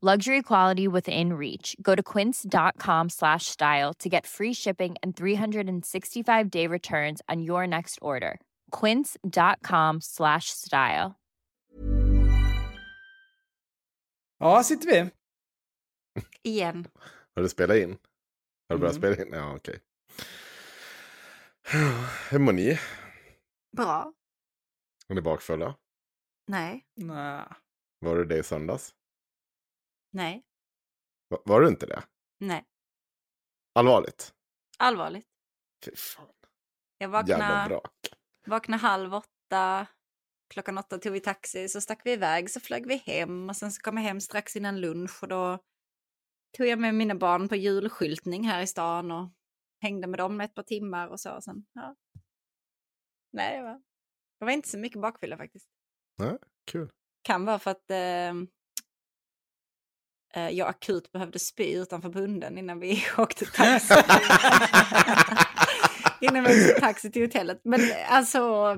Luxury quality within reach. Go to quince.com slash style to get free shipping and 365 day returns on your next order. Quince.com slash style. Ja, sitter vi. Igen. Har du spelat in? Har du börjat Mm. spela in? Ja, okej. Hur mår ni? Bra. Är ni bakfulla? Nej. Nej. Var du det i söndags? Nej. Va- Var du inte det? Nej. Allvarligt? Allvarligt. Fy fan. Jag vaknade, vaknade halv åtta. Klockan åtta tog vi taxi, så stack vi iväg, så flög vi hem och sen så kom jag hem strax innan lunch och då tog jag med mina barn på julskyltning här i stan och hängde med dem ett par timmar och så. Och sen, ja. Nej, det var, det var inte så mycket bakfylla faktiskt. Nej, kul. Kan vara för att eh, jag akut behövde spy utanför bunden innan vi åkte taxi. innan vi åkte taxi till hotellet. Men eh, alltså,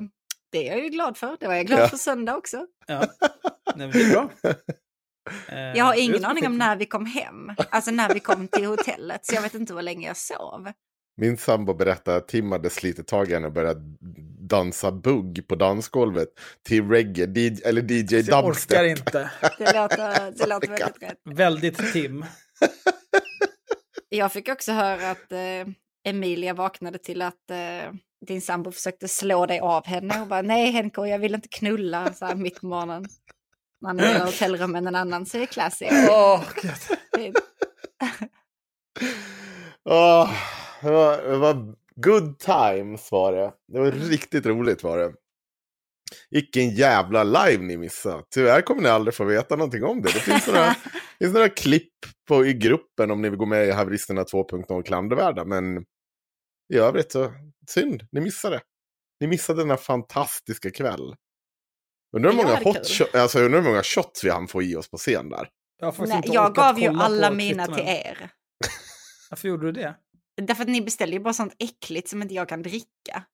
det är jag ju glad för. Det var jag glad Ja. för söndag också. Ja. Nej, men det är bra. Eh, Jag har ingen ut med aning om när vi kom hem. Alltså när vi kom till hotellet. Så jag vet inte hur länge jag sov. Min sambo berättade att Tim hade slitit tag i henne och börjat dansa bugg på dansgolvet till reggae, DJ, eller DJ Jag orkar dubstep. inte. Det låter, det låter väldigt rätt. Väldigt Tim. Jag fick också höra att eh, Emilia vaknade till att eh, din sambo försökte slå dig av henne och bara nej Henko, jag vill inte knulla så här mitt på morgonen. Man är i hotellrummen en annan så är det classy. Åh, gud. Åh, det, var, det var good times var det. Det var riktigt roligt var det. Vilken jävla live ni missade. Tyvärr kommer ni aldrig få veta någonting om det. Det finns några, finns några klipp på, i gruppen om ni vill gå med i Haveristerna 2.0 klandervärda. Men i övrigt så synd, ni missade. Ni missade denna fantastiska kväll. Undrar hur Jag många, hot shot, alltså, undrar hur många shots vi hann få i oss på scen där. Jag, Nej, jag gav ju alla mina till er. Varför gjorde du det? Därför att ni beställer ju bara sånt äckligt som inte jag kan dricka.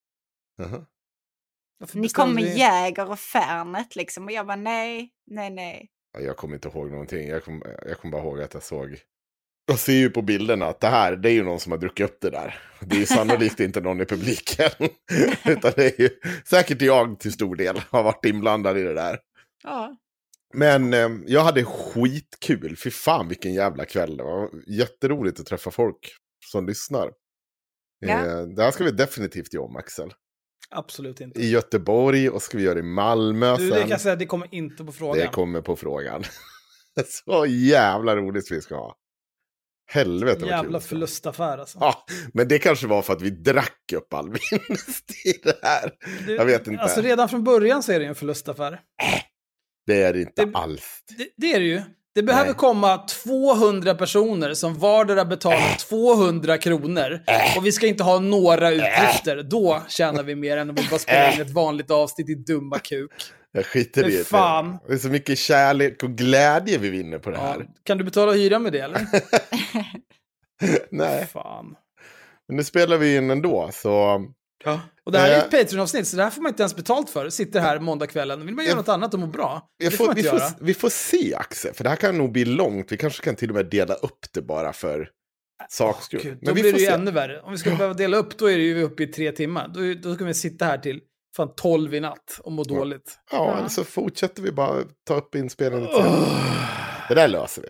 Varför Ni kom med Jäger och Fernet liksom och jag bara nej, nej, nej. Ja, Jag kommer inte ihåg någonting. Jag kommer jag kom bara ihåg att jag såg. Jag ser ju på bilderna att det här, det är ju någon som har druckit upp det där. Det är ju sannolikt inte någon i publiken. Utan det är ju säkert jag till stor del har varit inblandad i det där. Ja. Men eh, jag hade skitkul. Fy fan vilken jävla kväll det var. Jätteroligt att träffa folk som lyssnar. Ja. Eh, det här ska vi definitivt göra om, Axel. Absolut inte. I Göteborg och ska vi göra det i Malmö Du, det sen. kan jag säga, det kommer inte på frågan. Det kommer på frågan. Så jävla roligt vi ska ha. Helvete vad kul Jävla det vara. förlustaffär alltså. Ja, men det kanske var för att vi drack upp all vinst i det här. Du, Jag vet inte. Alltså redan från början så är det ju en förlustaffär. Det är det inte Det- alls. Det, det är det ju. Det behöver Nej. komma 200 personer som vardera betalar 200 kronor. Och vi ska inte ha några utgifter. Då tjänar vi mer än om vi bara spelar in ett vanligt avsnitt i dumma kuk. Jag skiter Men i det. fan. Det är så mycket kärlek och glädje vi vinner på det Ja, här. kan du betala hyra med det eller? Nej, Fan. Men nu spelar vi in ändå, så... Ja. Och det här är Eh. ett Patreon-avsnitt, så det här får man inte ens betalt för. Sitter här måndagskvällen, vill man göra Jag- något annat och må bra? Det Jag får får, man vi, får, vi får se Axel, för det här kan nog bli långt. Vi kanske kan till och med dela upp det bara för saks skull. Gud, då Men vi blir får det ju se. ännu värre. Om vi skulle behöva dela upp, då är det ju uppe i tre timmar. Då, då ska vi sitta här till fan 12 i natt och må dåligt. Ja, eller så fortsätter vi bara ta upp inspelningen senare. Det där löser vi.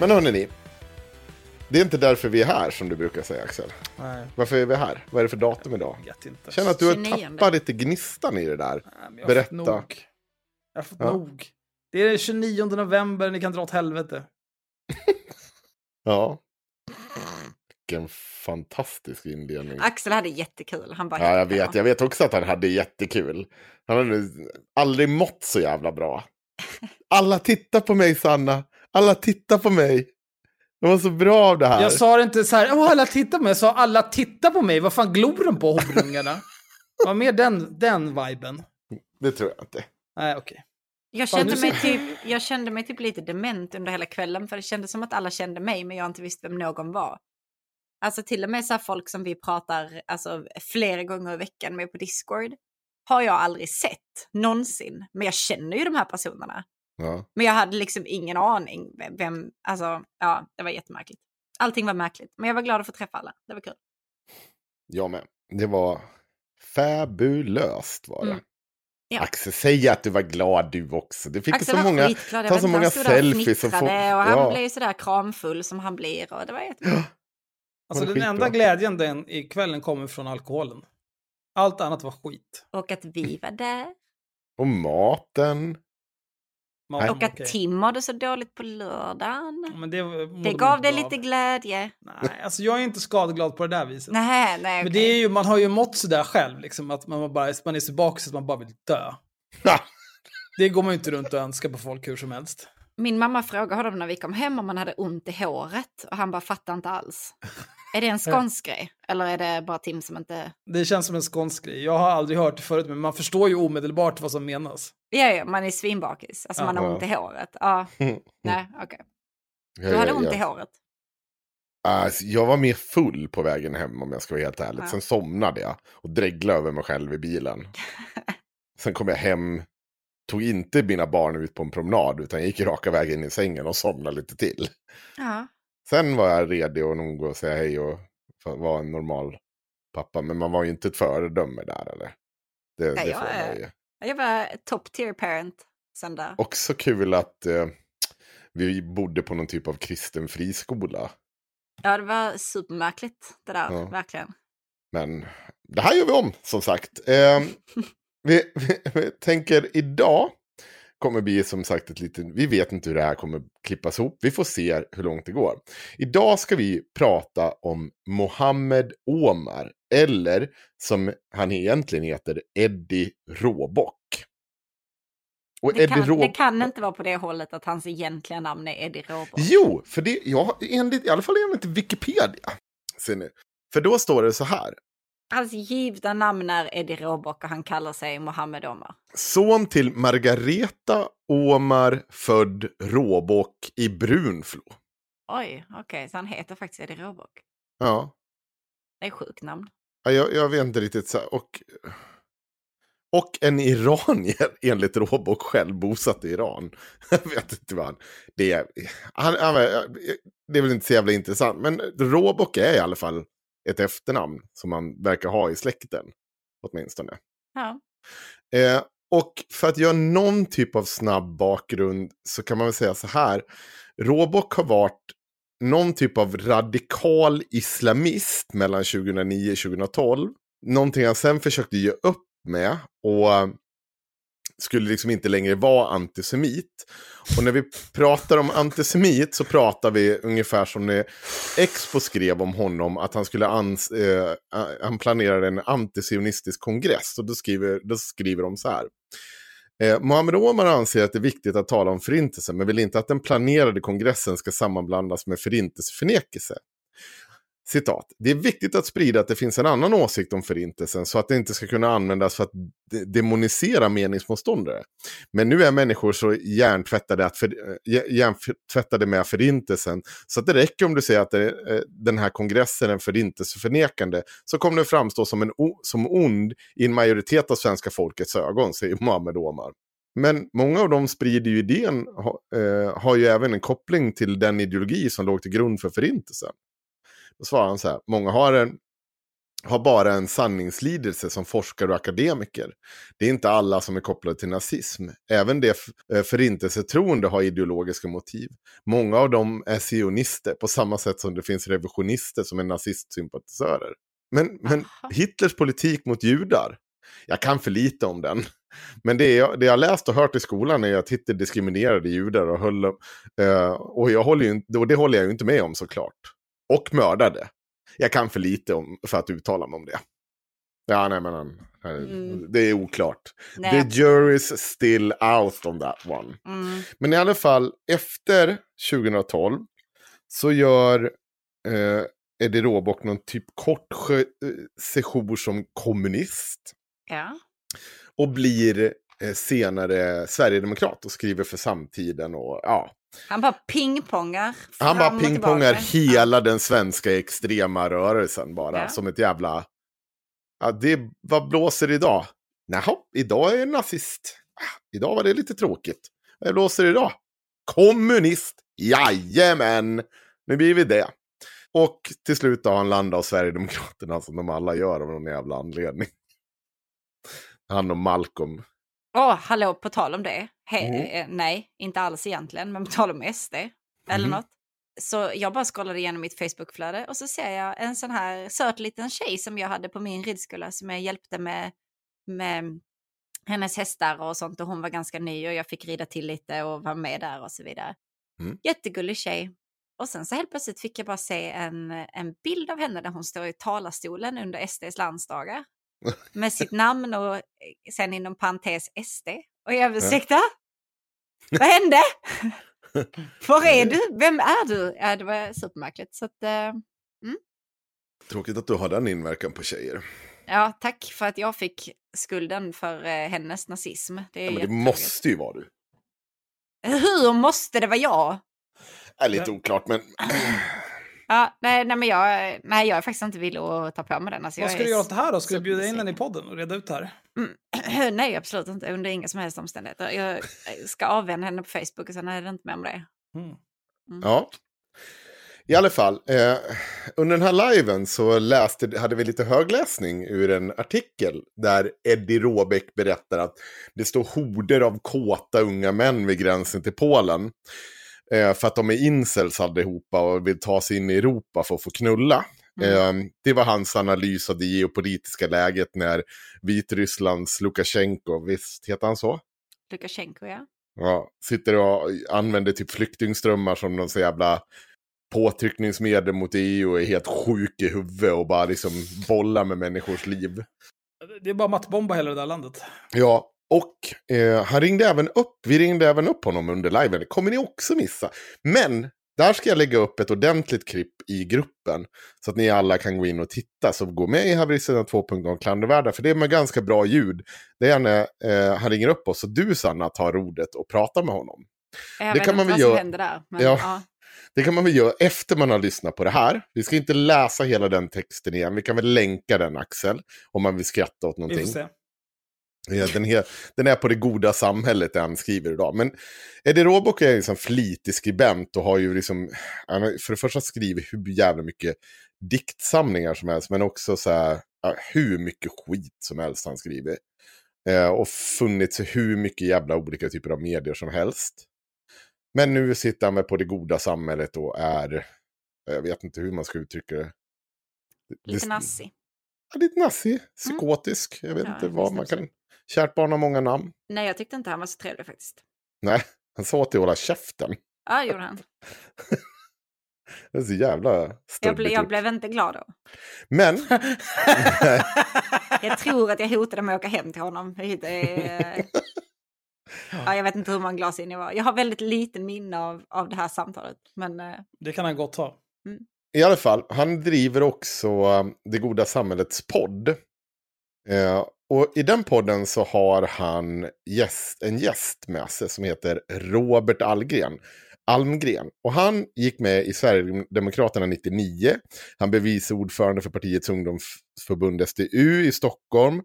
Men hörni ni. Det är inte därför vi är här som du brukar säga Axel. Nej, Varför är vi här? Vad är det för datum idag? jag vet inte. Känner att du har 29. tappat lite gnistan i det där. Nej, men jag har Berätta. Fått nog. Jag har fått Ja. nog. Det är den 29 november, ni kan dra åt helvete. Ja. Vilken fantastisk inledning. Axel hade jättekul. Han bara, Ja, jag vet. Jag vet också att han hade jättekul. Han hade aldrig mått så jävla bra. Alla tittar på mig, Sanna. Alla tittar på mig. Det var så bra av det här. Jag sa det inte så här, åh alla tittar på mig. Jag sa alla tittar på mig. Vad fan glor de på hobbyrungarna? Det var mer den, den viben. Det tror jag inte. Nej, okej. Jag Fan, kände, mig typ, jag kände mig typ lite dement under hela kvällen för det kändes som att alla kände mig men jag inte visste vem någon var. Alltså till och med så här folk som vi pratar alltså, flera gånger i veckan med på Discord har jag aldrig sett någonsin. Men jag känner ju de här personerna. Ja. Men jag hade liksom ingen aning vem- alltså ja, det var jättemärkligt. Allting var märkligt, men jag var glad att få träffa alla. Det var kul. Jag med. Det var fabulöst var det. Mm. Ja. Axel, säg att du var glad du också. Du fick Axel så var många... skitglad. Ta så många selfies och få- och han Ja. blev sådär kramfull som han blir och det var jättekul. Alltså den enda glädjen den i kvällen kommer från alkoholen. Allt annat var skit. Och att vi var där. Och maten. Maten Och att. Tim mådde så dåligt på lördagen. Men det, Det gav dig lite glädje. Nej, alltså jag är inte skadeglad på det där viset. Nej, nej, Men okej. det är ju, man har ju mått sådär själv, liksom, att man, bara, man är så bakis att man bara vill dö. Det går man ju inte runt och önskar på folk hur som helst. Min mamma frågade honom när vi kom hem om han hade ont i håret och han bara fattar inte alls. Är det en skånsk grej? Eller är det bara Tim som inte... Det känns som en skånsk grej. Jag har aldrig hört det förut, men man förstår ju omedelbart vad som menas. Ja, ja, man är svinbakis. Alltså man har Ja. ont i håret. Ja, nej, okej. Ja, Du hade ja, ont ja. i håret. Alltså, jag var mer full på vägen hem om jag ska vara helt ärlig. Ja. Sen somnade jag och dreglade över mig själv i bilen. Sen kom jag hem, tog inte mina barn ut på en promenad utan gick raka vägen in i sängen och somnade lite till. Ja. Sen var jag redo att nog gå och säga hej och vara en normal pappa. Men man var ju inte ett föredöme där eller? Det, Ja, det jag är- ju. Jag var top tier parent sen där. Också kul att eh, vi bodde på någon typ av kristen friskola. Ja, det var supermärkligt det där, Ja. verkligen. Men det här gör vi om, som sagt. Eh, vi, vi, vi tänker idag kommer bli som sagt ett litet... Vi vet inte hur det här kommer klippas ihop. Vi får se hur långt det går. Idag ska vi prata om Mohammed Omar. Eller som han egentligen heter, Eddie Råbock. Och Det kan, Rå- det kan inte vara på det hållet att hans egentliga namn är Eddie Råbock. Jo, för det, ja, enligt, i alla fall enligt Wikipedia. Ser ni. För då står det så här. Hans givna namn är Eddie Råbock och han kallar sig Mohammed Omar. Son till Margareta Omar född Råbock i Brunflo. Oj, okej, så han heter faktiskt Eddie Råbock. Ja, Det är sjukt namn. Ja, jag, jag vet inte riktigt. Så här, och, och en iranier enligt Råbock själv bosatt i Iran. Jag vet inte vad han... Det är, han, han, det är väl inte så jävla intressant. Men Råbock är i alla fall ett efternamn som man verkar ha i släkten. Åtminstone. Ja. Eh, och för att göra någon typ av snabb bakgrund så kan man väl säga så här. Råbock har varit någon typ av radikal islamist mellan 2009 och 2012. Någonting han sen försökte ge upp med och skulle liksom inte längre vara antisemit. Och när vi pratar om antisemit så pratar vi ungefär som när Expo skrev om honom att han skulle ans eh, han planerade en antisionistisk kongress. Och då skriver, då skriver de så här. Eh, Mohammed Omar anser att det är viktigt att tala om förintelsen men vill inte att den planerade kongressen ska sammanblandas med förintelseförnekelse citat, det är viktigt att sprida att det finns en annan åsikt om förintelsen så att det inte ska kunna användas för att de demonisera meningsmotståndare. Men nu är människor så hjärntvättade, att för, eh, hjärntvättade med förintelsen så att det räcker om du säger att det, den här kongressen är förintelseförnekande så kommer det framstå som, en, som ond i en majoritet av svenska folkets ögon, säger Mohammed Omar. Men många av dem sprider ju idén, ha, eh, har ju även en koppling till den ideologi som låg till grund för förintelsen. Då svarar han så här, många har, en, har bara en sanningslidelse som forskare och akademiker. Det är inte alla som är kopplade till nazism. Även det eh, förintelsetroende har ideologiska motiv. Många av dem är sionister, på samma sätt som det finns revisionister som är nazistsympatisörer. Men, men Hitlers politik mot judar, jag kan för lite om den. Men det jag, det jag läst och hört i skolan är att Hitler diskriminerade judar och höll uh, och, jag håller ju, och det håller jag ju inte med om såklart. Och mördade. Jag kan för lite om, för att uttala mig om det. Ja, nej men mm. det är oklart. Nej. The jury's still out on that one. Mm. Men i alla fall, efter 2012 så gör eh, Eddie Råbock någon typ kort eh, session som kommunist. Ja och blir eh, senare sverigedemokrat och skriver för samtiden. Och, ja. Han bara pingpongar. Han bara pingpongar hela ja. den svenska extrema rörelsen bara. Ja. Som ett jävla... Ja, det, vad blåser idag? Jaha, idag är jag nazist. Ah, idag var det lite tråkigt. Vad blåser idag? Kommunist! Jajamän! Nu blir vi det. Och till slut har han landat hos Sverigedemokraterna som de alla gör av någon jävla anledning. Han och Malcolm. Åh, oh, hallå, på tal om det. He mm. Eh, nej, inte alls egentligen, men på tal om SD. Eller mm. något. Så jag bara scrollade igenom mitt Facebookflöde och så ser jag en sån här söt liten tjej som jag hade på min ridskola som jag hjälpte med, med hennes hästar och sånt och hon var ganska ny och jag fick rida till lite och vara med där och så vidare. Mm. Jättegullig tjej. Och sen så helt plötsligt fick jag bara se en, en bild av henne där hon står i talarstolen under SDs landsdagar med sitt namn och eh, sen inom parentes SD. Och jag ursäkta? Ja. Vad hände? Var är du? Vem är du? Ja, det var supermärkligt. Så att, uh, mm. Tråkigt att du har den inverkan på tjejer. Ja, tack för att jag fick skulden för uh, hennes nazism. Det, ja, men det måste ju vara du. Hur måste det vara jag? Är lite oklart, men Ja, nej, nej, men jag, nej, jag är faktiskt inte villig att ta på mig den. Alltså, Vad ska du göra åt det här då? Ska du bjuda in den i podden och reda ut det här? Mm, nej, absolut inte. Under inga som helst omständigheter. Jag ska avvända henne på Facebook och sen är det inte med om det. Mm. Mm. Ja. I alla fall, eh, under den här liven så läste, hade vi lite högläsning ur en artikel där Eddie Råbeck berättar att det står horder av kåta unga män vid gränsen till Polen. Eh, för att de är incels allihopa och vill ta sig in i Europa för att få knulla. Mm. Eh, det var hans analys av det geopolitiska läget när Vitrysslands Lukasjenko, visst heter han så? Lukasjenko, ja. Ja, sitter och använder typ flyktingströmmar som någon så jävla påtryckningsmedel mot EU och är helt sjuk i huvudet och bara liksom bollar med människors liv. Det är bara mattbomba hela det där landet. Ja, och eh, han ringde även upp, vi ringde även upp honom under liven. Det kommer ni också missa. Men där ska jag lägga upp ett ordentligt klipp i gruppen. Så att ni alla kan gå in och titta. Så gå med i Haveristen 2.0 klandervärda. För det är med ganska bra ljud. Det är när eh, han ringer upp oss och du Sanna tar ordet och pratar med honom. Jag det vet kan man som händer där. Men, ja. ja. Det kan man väl göra efter man har lyssnat på det här. Vi ska inte läsa hela den texten igen. Vi kan väl länka den Axel. Om man vill skratta åt någonting. Ja, den, är, den är på det goda samhället det han skriver idag. Men Eddie Råbock är liksom flitig skribent och har ju liksom, för det första skrivit hur jävla mycket diktsamlingar som helst, men också så här, hur mycket skit som helst han skriver. Eh, och funnits i hur mycket jävla olika typer av medier som helst. Men nu sitter han med på det goda samhället och är, jag vet inte hur man ska uttrycka det. Lite nassig. Ja, lite nassig, mm. psykotisk. Mm. Jag vet ja, inte vad man kan... Kärt barn har många namn. Nej, jag tyckte inte han var så trevlig faktiskt. Nej, han sa till hålla käften. Ja, gjorde han. det är så jävla jag, ble, jag blev inte glad då. Men... jag tror att jag hotade med att åka hem till honom. Det Ja, jag vet inte hur många glas in jag var. Jag har väldigt lite minne av, av det här samtalet. Men, eh, det kan han gott ha. Mm. i alla fall, han driver också eh, Det goda samhällets podd. Eh, och i den podden så har han gäst, en gäst med sig som heter Robert Algren. Almgren. Och han gick med i Sverigedemokraterna 99. Han blev vice ordförande för partiets ungdomsförbund SDU i Stockholm.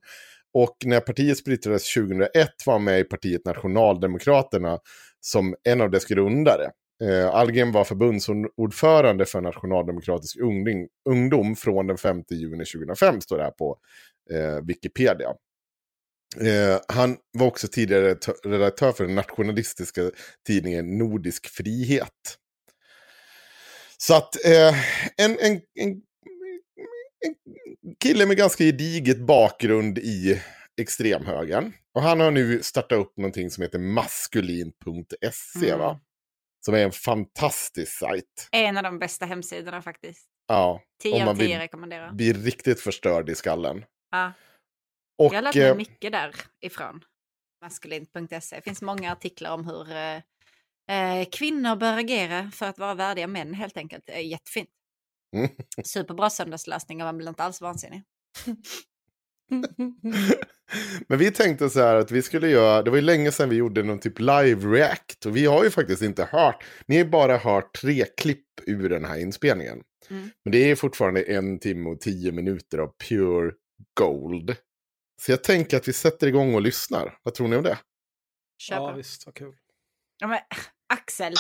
Och när partiet splittrades 2001 var han med i partiet Nationaldemokraterna som en av dess grundare. Eh, Algren var förbundsordförande för Nationaldemokratisk ungdom, ungdom från den 5 juni 2005, står det här på eh, Wikipedia. Eh, han var också tidigare redaktör för den nationalistiska tidningen Nordisk frihet. Så att eh, en, en, en, en kille med ganska gediget bakgrund i extremhögern. Och han har nu startat upp någonting som heter maskulin.se. Mm. Va? Som är en fantastisk sajt. En av de bästa hemsidorna faktiskt. Ja. 10 av 10 rekommenderar. Blir riktigt förstörd i skallen. Ja. Och, jag har lärt mig eh, mycket därifrån. Maskulint.se. Det finns många artiklar om hur eh, eh, kvinnor bör agera för att vara värdiga män helt enkelt. Det är jättefint. Mm. Superbra söndagsläsning och man blir inte alls vansinnig. Men vi tänkte så här att vi skulle göra, det var ju länge sedan vi gjorde någon typ live react. Och vi har ju faktiskt inte hört, ni har bara hört tre klipp ur den här inspelningen. Mm. Men det är fortfarande en timme och tio minuter av pure gold. Så jag tänker att vi sätter igång och lyssnar. Vad tror ni om det? Köpa. Ja, visst, vad kul. Ja, men, Axel.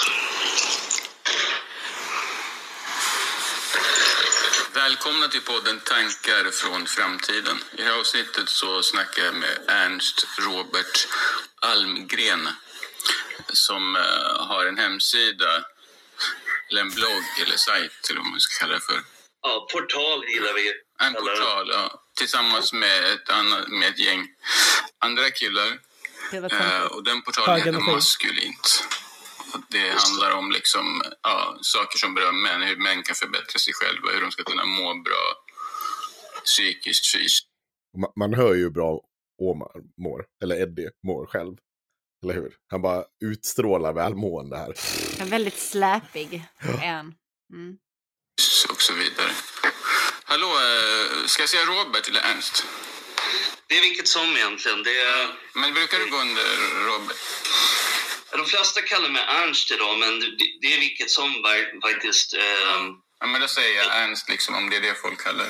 Välkomna till podden Tankar från framtiden. I det här avsnittet så snackar jag med Ernst Robert Almgren som uh, har en hemsida, eller en blogg eller sajt eller vad man ska kalla det för. Ja, portal gillar vi. En portal, ja tillsammans med ett, annat, med ett gäng andra killar. Eh, och den portalen heter Maskulint. Det handlar om liksom, ja, saker som berör män, hur män kan förbättra sig själva, hur de ska kunna må bra psykiskt, fysiskt. Man, man hör ju bra Omar mår, eller Eddie mår själv. Eller hur? Han bara utstrålar välmående här. En väldigt släpig en. Mm. Och så vidare. Hallå, eh, ska jag säga Robert eller Ernst? Det är vilket som egentligen. Det är... Men brukar du gå under Robert? De flesta kallar mig Ernst idag, men det är vilket som faktiskt. Um... Ja, men då säger jag Ernst liksom, om det är det folk kallar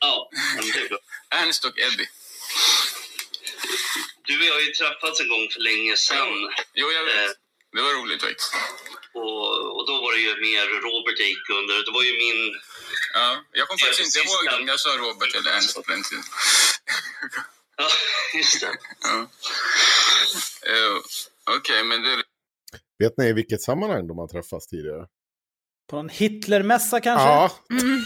Ja, det. Ernst och Eddie. Du och jag har ju träffats en gång för länge sedan. Jo, jag vet. Eh, det var roligt faktiskt. Och, och då var det ju mer Robert jag gick under. Det var ju min Ja, jag kommer faktiskt inte ihåg om jag sa Robert eller Ernst på den tiden. Ja, just det. Ja. Uh, Okej, okay, men det... Vet ni i vilket sammanhang de har träffats tidigare? På någon Hitlermässa kanske? Ja. Mm.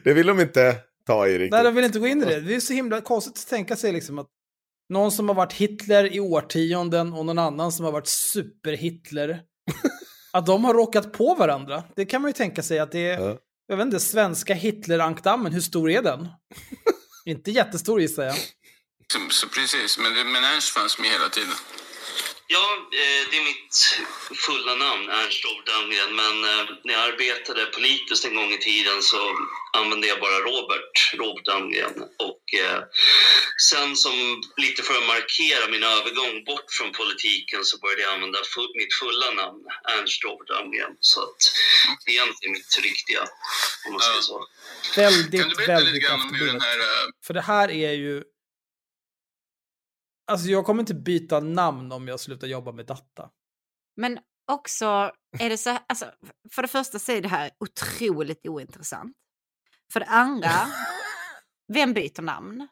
det vill de inte ta i riktigt. Nej, de vill inte gå in i det. Det är så himla konstigt att tänka sig liksom att någon som har varit Hitler i årtionden och någon annan som har varit super-Hitler att de har råkat på varandra. Det kan man ju tänka sig att det är, ja. jag vet inte, svenska Hitler-ankdammen, hur stor är den? inte jättestor gissar jag. Så, så precis, men, men Ernst fanns med hela tiden. Ja, eh, det är mitt fulla namn, Ernst Almgren. Men eh, när jag arbetade politiskt en gång i tiden så använde jag bara Robert, Robert Almgren. Och eh, sen som lite för att markera min övergång bort från politiken så började jag använda mitt fulla namn, Ernst Robert Almgren. Så att det är egentligen mitt riktiga, om man säger så. Väldigt, kan du berätta väldigt lite grann om hur den här... För det här är ju Alltså jag kommer inte byta namn om jag slutar jobba med data. Men också är det så alltså, för det första så är det här otroligt ointressant. För det andra, vem byter namn?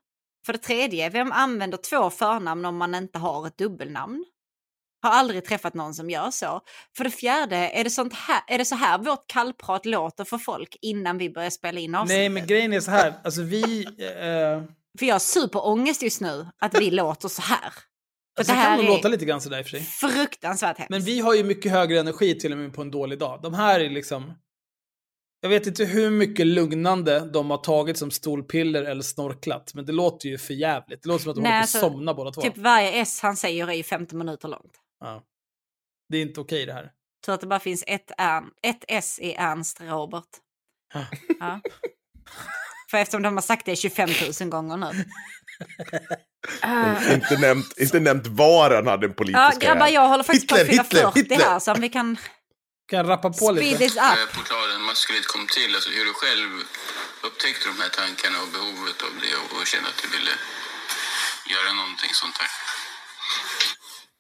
För det tredje, vem använder två förnamn om man inte har ett dubbelnamn? Har aldrig träffat någon som gör så. För det fjärde, är det, sånt här, är det så här vårt kallprat låter för folk innan vi börjar spela in avsnittet? Nej, men grejen är så här, alltså vi... Eh för jag har superångest just nu att vi låter så här. För alltså, det här kan nog låta lite grann sådär i och för sig. Fruktansvärt hemskt. Men vi har ju mycket högre energi till och med på en dålig dag. De här är liksom... Jag vet inte hur mycket lugnande de har tagit som stolpiller eller snorklat, men det låter ju för jävligt. Det låter som att de Nej, håller på att alltså, somna båda två. Typ varje S han säger är ju 15 minuter långt. Ja. Det är inte okej det här. Tur att det bara finns ett, ett S i Ernst Robert. Ja. För eftersom de har sagt det 25 000 gånger nu. Uh. Inte, nämnt, inte nämnt var han hade en politisk Ja, grabbar, jag håller faktiskt Hitler, på att fylla 40 Hitler. här, så om vi kan... Kan rappa på lite? Speed this up. Portalen maskulint kom till, alltså hur du själv upptäckte de här tankarna och behovet av det och, och kände att du ville göra någonting sånt här?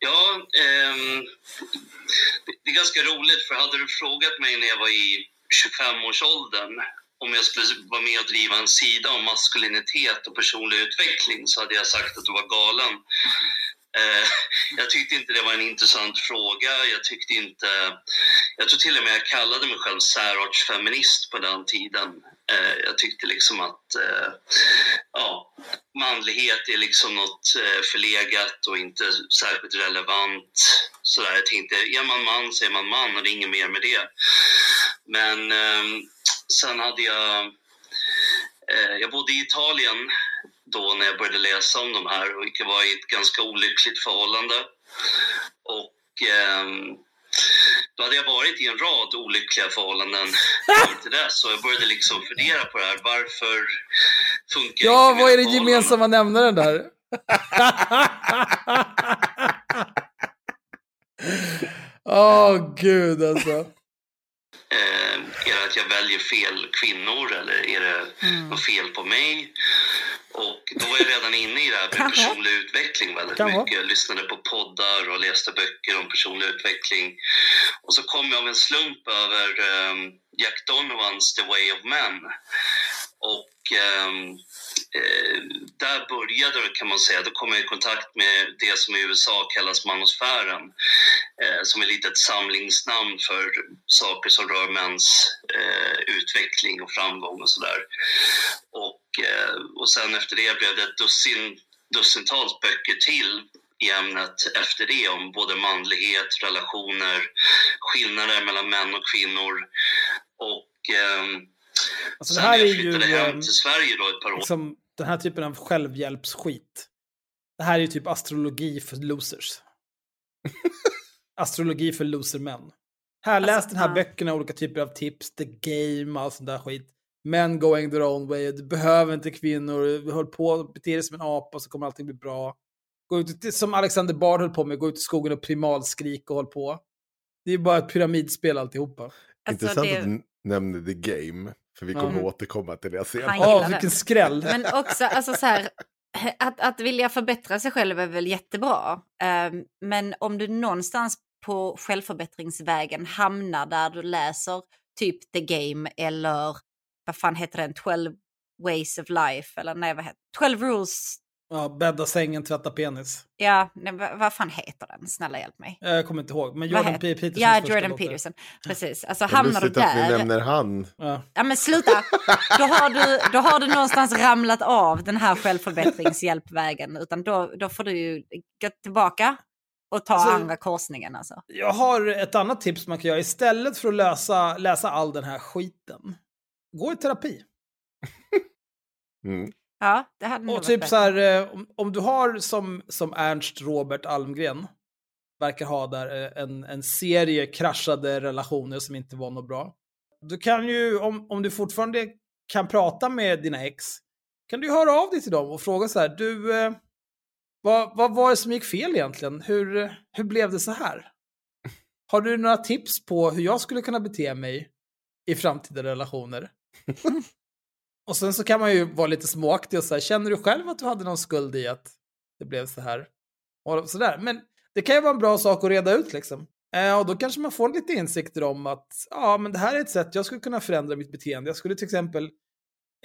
Ja, ehm, det är ganska roligt för hade du frågat mig när jag var i 25-årsåldern om jag skulle vara med och driva en sida om maskulinitet och personlig utveckling så hade jag sagt att du var galen. Eh, jag tyckte inte det var en intressant fråga. Jag tyckte inte... Jag tror till och med jag kallade mig själv särartsfeminist på den tiden. Eh, jag tyckte liksom att eh, ja, manlighet är liksom något eh, förlegat och inte särskilt relevant. Så där, jag tänkte, är man man så är man man och det är inget mer med det. Men ehm, sen hade jag... Jag bodde i Italien då när jag började läsa om de här och jag var i ett ganska olyckligt förhållande. Och eh, då hade jag varit i en rad olyckliga förhållanden till det. Så jag började liksom fundera på det här. Varför funkar Ja, vad är det gemensamma nämnaren där? Åh, oh, gud alltså. Eh, är det att jag väljer fel kvinnor eller är det mm. något fel på mig? Och då var jag redan inne i det här med personlig utveckling väldigt kan mycket. Jag lyssnade på poddar och läste böcker om personlig utveckling. Och så kom jag av en slump över um, Jack Donovans The Way of Men. Och um, eh, där började det kan man säga. Då kom jag i kontakt med det som i USA kallas manosfären. Eh, som är lite ett samlingsnamn för saker som rör mäns eh, utveckling och framgång och sådär. Och, eh, och sen efter det blev det ett dussin, dussintals böcker till i ämnet efter det om både manlighet, relationer, skillnader mellan män och kvinnor. Och eh, alltså, sen när jag flyttade ju, hem till Sverige då ett par år. Liksom, den här typen av självhjälpsskit. Det här är ju typ astrologi för losers. astrologi för losermän. Här, alltså, läs den här uh. böckerna, olika typer av tips, the game, och sånt där skit. Men going their own way, du behöver inte kvinnor, håll på, bete dig som en apa så kommer allting bli bra. Gå ut, som Alexander Bard höll på med, gå ut i skogen och primalskrik och håll på. Det är bara ett pyramidspel alltihopa. Alltså, Intressant det... att du nämnde the game, för vi kommer mm. återkomma till det senare. Åh, oh, vilken skräll! Men också, alltså så här, att, att vilja förbättra sig själv är väl jättebra. Um, men om du någonstans på självförbättringsvägen hamnar där du läser typ The Game eller vad fan heter den, 12 Ways of Life eller nej vad heter 12 Rules Ja, bädda sängen, tvätta penis. Ja, nej, vad fan heter den? Snälla hjälp mig. Jag kommer inte ihåg, men Jordan P. Peterson. Ja, Jordan Peterson. Precis. Alltså hamnar du där. att vi nämner han. Ja. ja, men sluta. Då har, du, då har du någonstans ramlat av den här självförbättringshjälpvägen. Utan då, då får du ju gå tillbaka och ta alltså, andra korsningen alltså. Jag har ett annat tips man kan göra. Istället för att lösa, läsa all den här skiten, gå i terapi. mm. Ja, det hade Och typ så här, eh, om, om, du har som, som Ernst Robert Almgren, verkar ha där eh, en, en serie kraschade relationer som inte var något bra. Du kan ju, om, om du fortfarande kan prata med dina ex, kan du höra av dig till dem och fråga så här, du, eh, vad, vad var det som gick fel egentligen? Hur, hur blev det så här? Har du några tips på hur jag skulle kunna bete mig i framtida relationer? Och sen så kan man ju vara lite småaktig och säga, känner du själv att du hade någon skuld i att det blev så här? Och sådär. Men det kan ju vara en bra sak att reda ut liksom. Eh, och då kanske man får lite insikter om att, ja men det här är ett sätt jag skulle kunna förändra mitt beteende. Jag skulle till exempel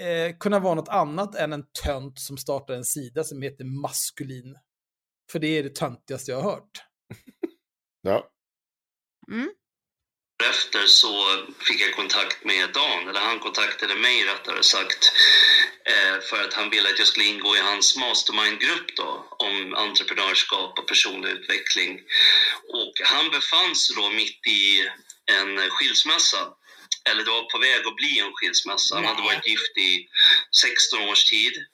eh, kunna vara något annat än en tönt som startar en sida som heter maskulin. För det är det töntigaste jag har hört. ja. Mm efter så fick jag kontakt med Dan, eller han kontaktade mig rättare sagt, eh, för att han ville att jag skulle ingå i hans mastermindgrupp då, om entreprenörskap och personlig utveckling. Och han befann sig då mitt i en skilsmässa eller det var på väg att bli en skilsmässa. Han hade varit gift i 16 års tid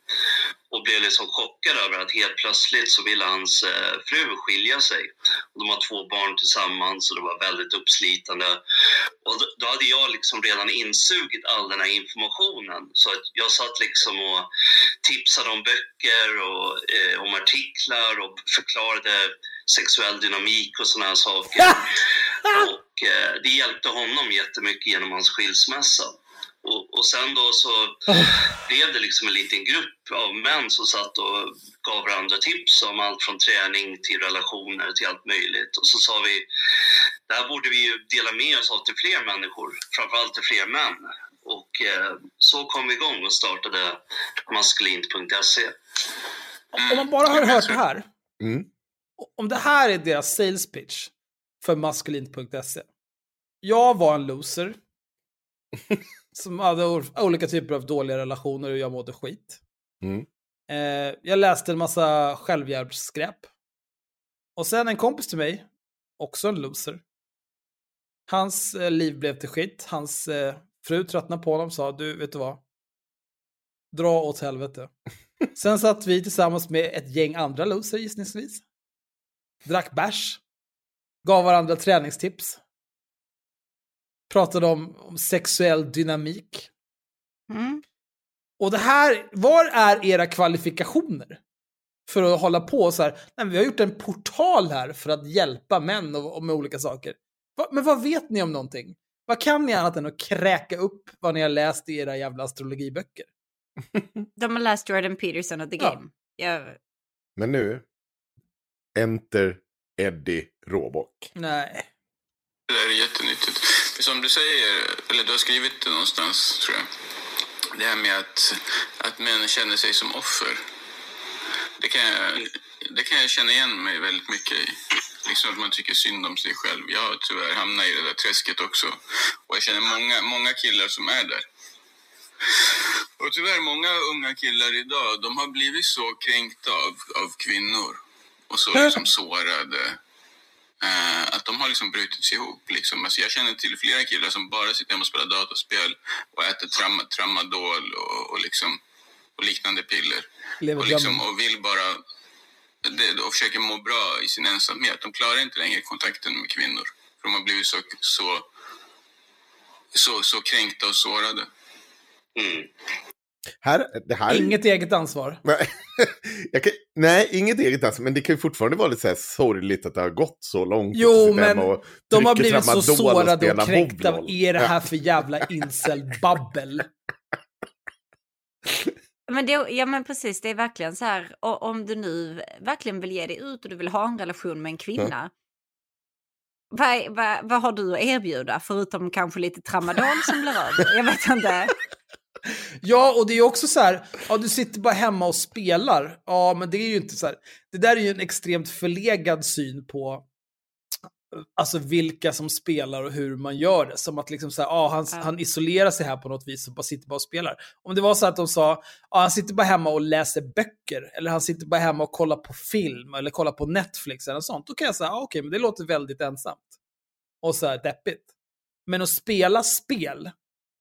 och blev liksom chockad över att helt plötsligt så ville hans eh, fru skilja sig. De har två barn tillsammans och det var väldigt uppslitande. Och då, då hade jag liksom redan insugit all den här informationen. Så att jag satt liksom och tipsade om böcker och eh, om artiklar och förklarade sexuell dynamik och sådana här saker. och eh, det hjälpte honom jättemycket genom hans skilsmässa. Och, och sen då så blev det liksom en liten grupp av män som satt och gav varandra tips om allt från träning till relationer till allt möjligt. Och så sa vi, det här borde vi ju dela med oss av till fler människor, framförallt till fler män. Och eh, så kom vi igång och startade maskulint.se. Om man bara har hört det här, mm. Om det här är deras sales pitch för maskulint.se. Jag var en loser. som hade olika typer av dåliga relationer och jag mådde skit. Mm. Eh, jag läste en massa självhjälpsskräp. Och sen en kompis till mig, också en loser. Hans eh, liv blev till skit. Hans eh, fru tröttnade på honom och sa, du vet du vad? Dra åt helvete. sen satt vi tillsammans med ett gäng andra loser gissningsvis. Drack bärs. Gav varandra träningstips pratade om, om sexuell dynamik. Mm. Och det här, var är era kvalifikationer? För att hålla på så här, nej, vi har gjort en portal här för att hjälpa män och, och med olika saker. Va, men vad vet ni om någonting? Vad kan ni annat än att kräka upp vad ni har läst i era jävla astrologiböcker? De har läst Jordan Peterson och The Game. Ja. Jag... Men nu, Enter Eddie Råbock. Nej. Det där är jättenyttigt. Som du säger, eller du har skrivit det någonstans tror jag. Det här med att, att män känner sig som offer. Det kan, jag, det kan jag känna igen mig väldigt mycket i. Liksom att man tycker synd om sig själv. Jag har tyvärr hamnat i det där träsket också. Och jag känner många, många killar som är där. Och tyvärr, många unga killar idag, de har blivit så kränkta av, av kvinnor. Och så liksom sårade Uh, att de har liksom brutits ihop. Liksom. Alltså jag känner till flera killar som bara sitter hemma och spelar dataspel och äter tram tramadol och, och, liksom, och liknande piller. och, liksom, och vill bara det, och försöker må bra i sin ensamhet. De klarar inte längre kontakten med kvinnor. För de har blivit så, så, så, så kränkta och sårade. Mm. Här, det här... Inget eget ansvar. kan, nej, inget eget ansvar. Men det kan ju fortfarande vara lite så här sorgligt att det har gått så långt. Jo, men de har blivit så sårade och, och kränkta. Vad är det här för jävla incelbabbel? Men det, ja men precis, det är verkligen så här, om du nu verkligen vill ge dig ut och du vill ha en relation med en kvinna. Mm. Vad, vad, vad har du att erbjuda förutom kanske lite tramadol som blir över? Jag vet inte. Ja, och det är också så här, ja du sitter bara hemma och spelar. Ja, men det är ju inte så här, det där är ju en extremt förlegad syn på alltså vilka som spelar och hur man gör det. Som att liksom så här, ah, han, ja. han isolerar sig här på något vis och bara sitter bara och spelar. Om det var så att de sa, ah, han sitter bara hemma och läser böcker, eller han sitter bara hemma och kollar på film, eller kollar på Netflix eller sånt, då kan jag säga, ah, okej, okay, men det låter väldigt ensamt. Och så här deppigt. Men att spela spel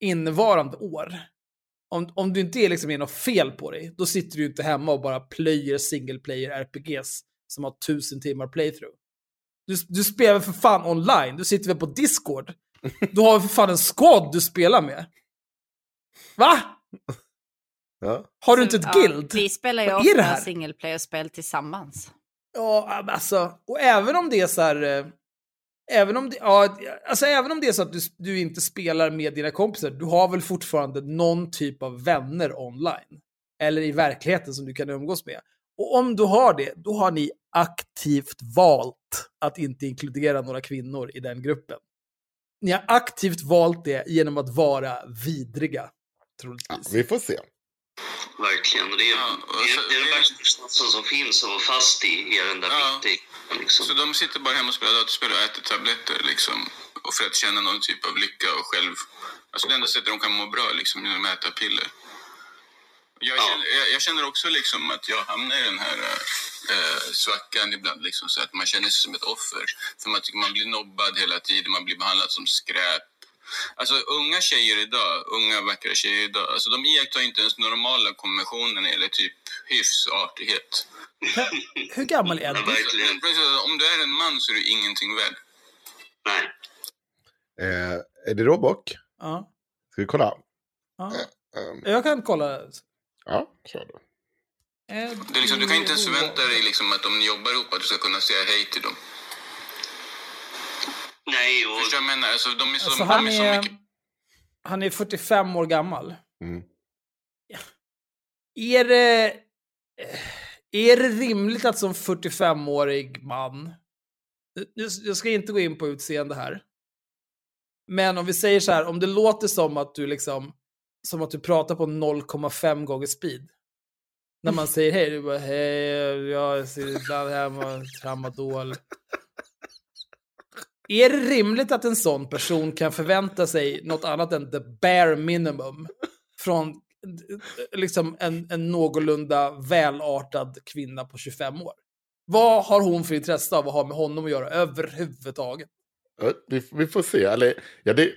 innevarande år, om, om du inte är liksom är något fel på dig, då sitter du inte hemma och bara plöjer single player RPGs som har tusen timmar playthrough. Du, du spelar för fan online, du sitter väl på Discord? Du har för fan en squad du spelar med. Va? Ja. Har du inte ett ja, guild? Vi spelar ju ofta single player-spel tillsammans. Ja, alltså, och även om det är så här, eh, Även om, det, ja, alltså även om det är så att du, du inte spelar med dina kompisar, du har väl fortfarande någon typ av vänner online. Eller i verkligheten som du kan umgås med. Och om du har det, då har ni aktivt valt att inte inkludera några kvinnor i den gruppen. Ni har aktivt valt det genom att vara vidriga, troligtvis. Ja, vi får se. Verkligen. Det är, ja, så, det, är den värsta känslan som finns att vara fast i, är den där ja, liksom. Så de sitter bara hemma och spelar dataspel och äter tabletter liksom, och för att känna någon typ av lycka och själv... Alltså det enda sättet de kan må bra liksom, genom att äta piller. Jag, ja. känner, jag, jag, känner också liksom att jag hamnar i den här äh, svackan ibland. Liksom, så att man känner sig som ett offer. För man tycker man blir nobbad hela tiden, man blir behandlad som skräp. Alltså unga tjejer idag, unga vackra tjejer idag, alltså de iakttar inte ens normala konventioner eller typ hyfs, artighet. Hur gammal är du? Om du är en man så är du ingenting värd. Nej. Eh, är det Robok? Ja. Ska vi kolla? ja. Jag kan kolla. Ja, kör då. Det är liksom, du kan inte ens förvänta dig liksom att om ni jobbar ihop att du ska kunna säga hej till dem. Nej, och... Förstår jag menar? Alltså, de är så, Alltså, de han, är så är, mycket... han är 45 år gammal. Mm. Är det... Är det rimligt att som 45-årig man... Jag ska inte gå in på utseende här. Men om vi säger så här, om det låter som att du liksom... Som att du pratar på 0,5 gånger speed. När man säger hej, du bara hej, jag sitter ibland hemma och tramadol. Är det rimligt att en sån person kan förvänta sig något annat än the bare minimum från liksom en, en någorlunda välartad kvinna på 25 år? Vad har hon för intresse av att ha med honom att göra överhuvudtaget? Vi, vi får se. Eller, ja, det,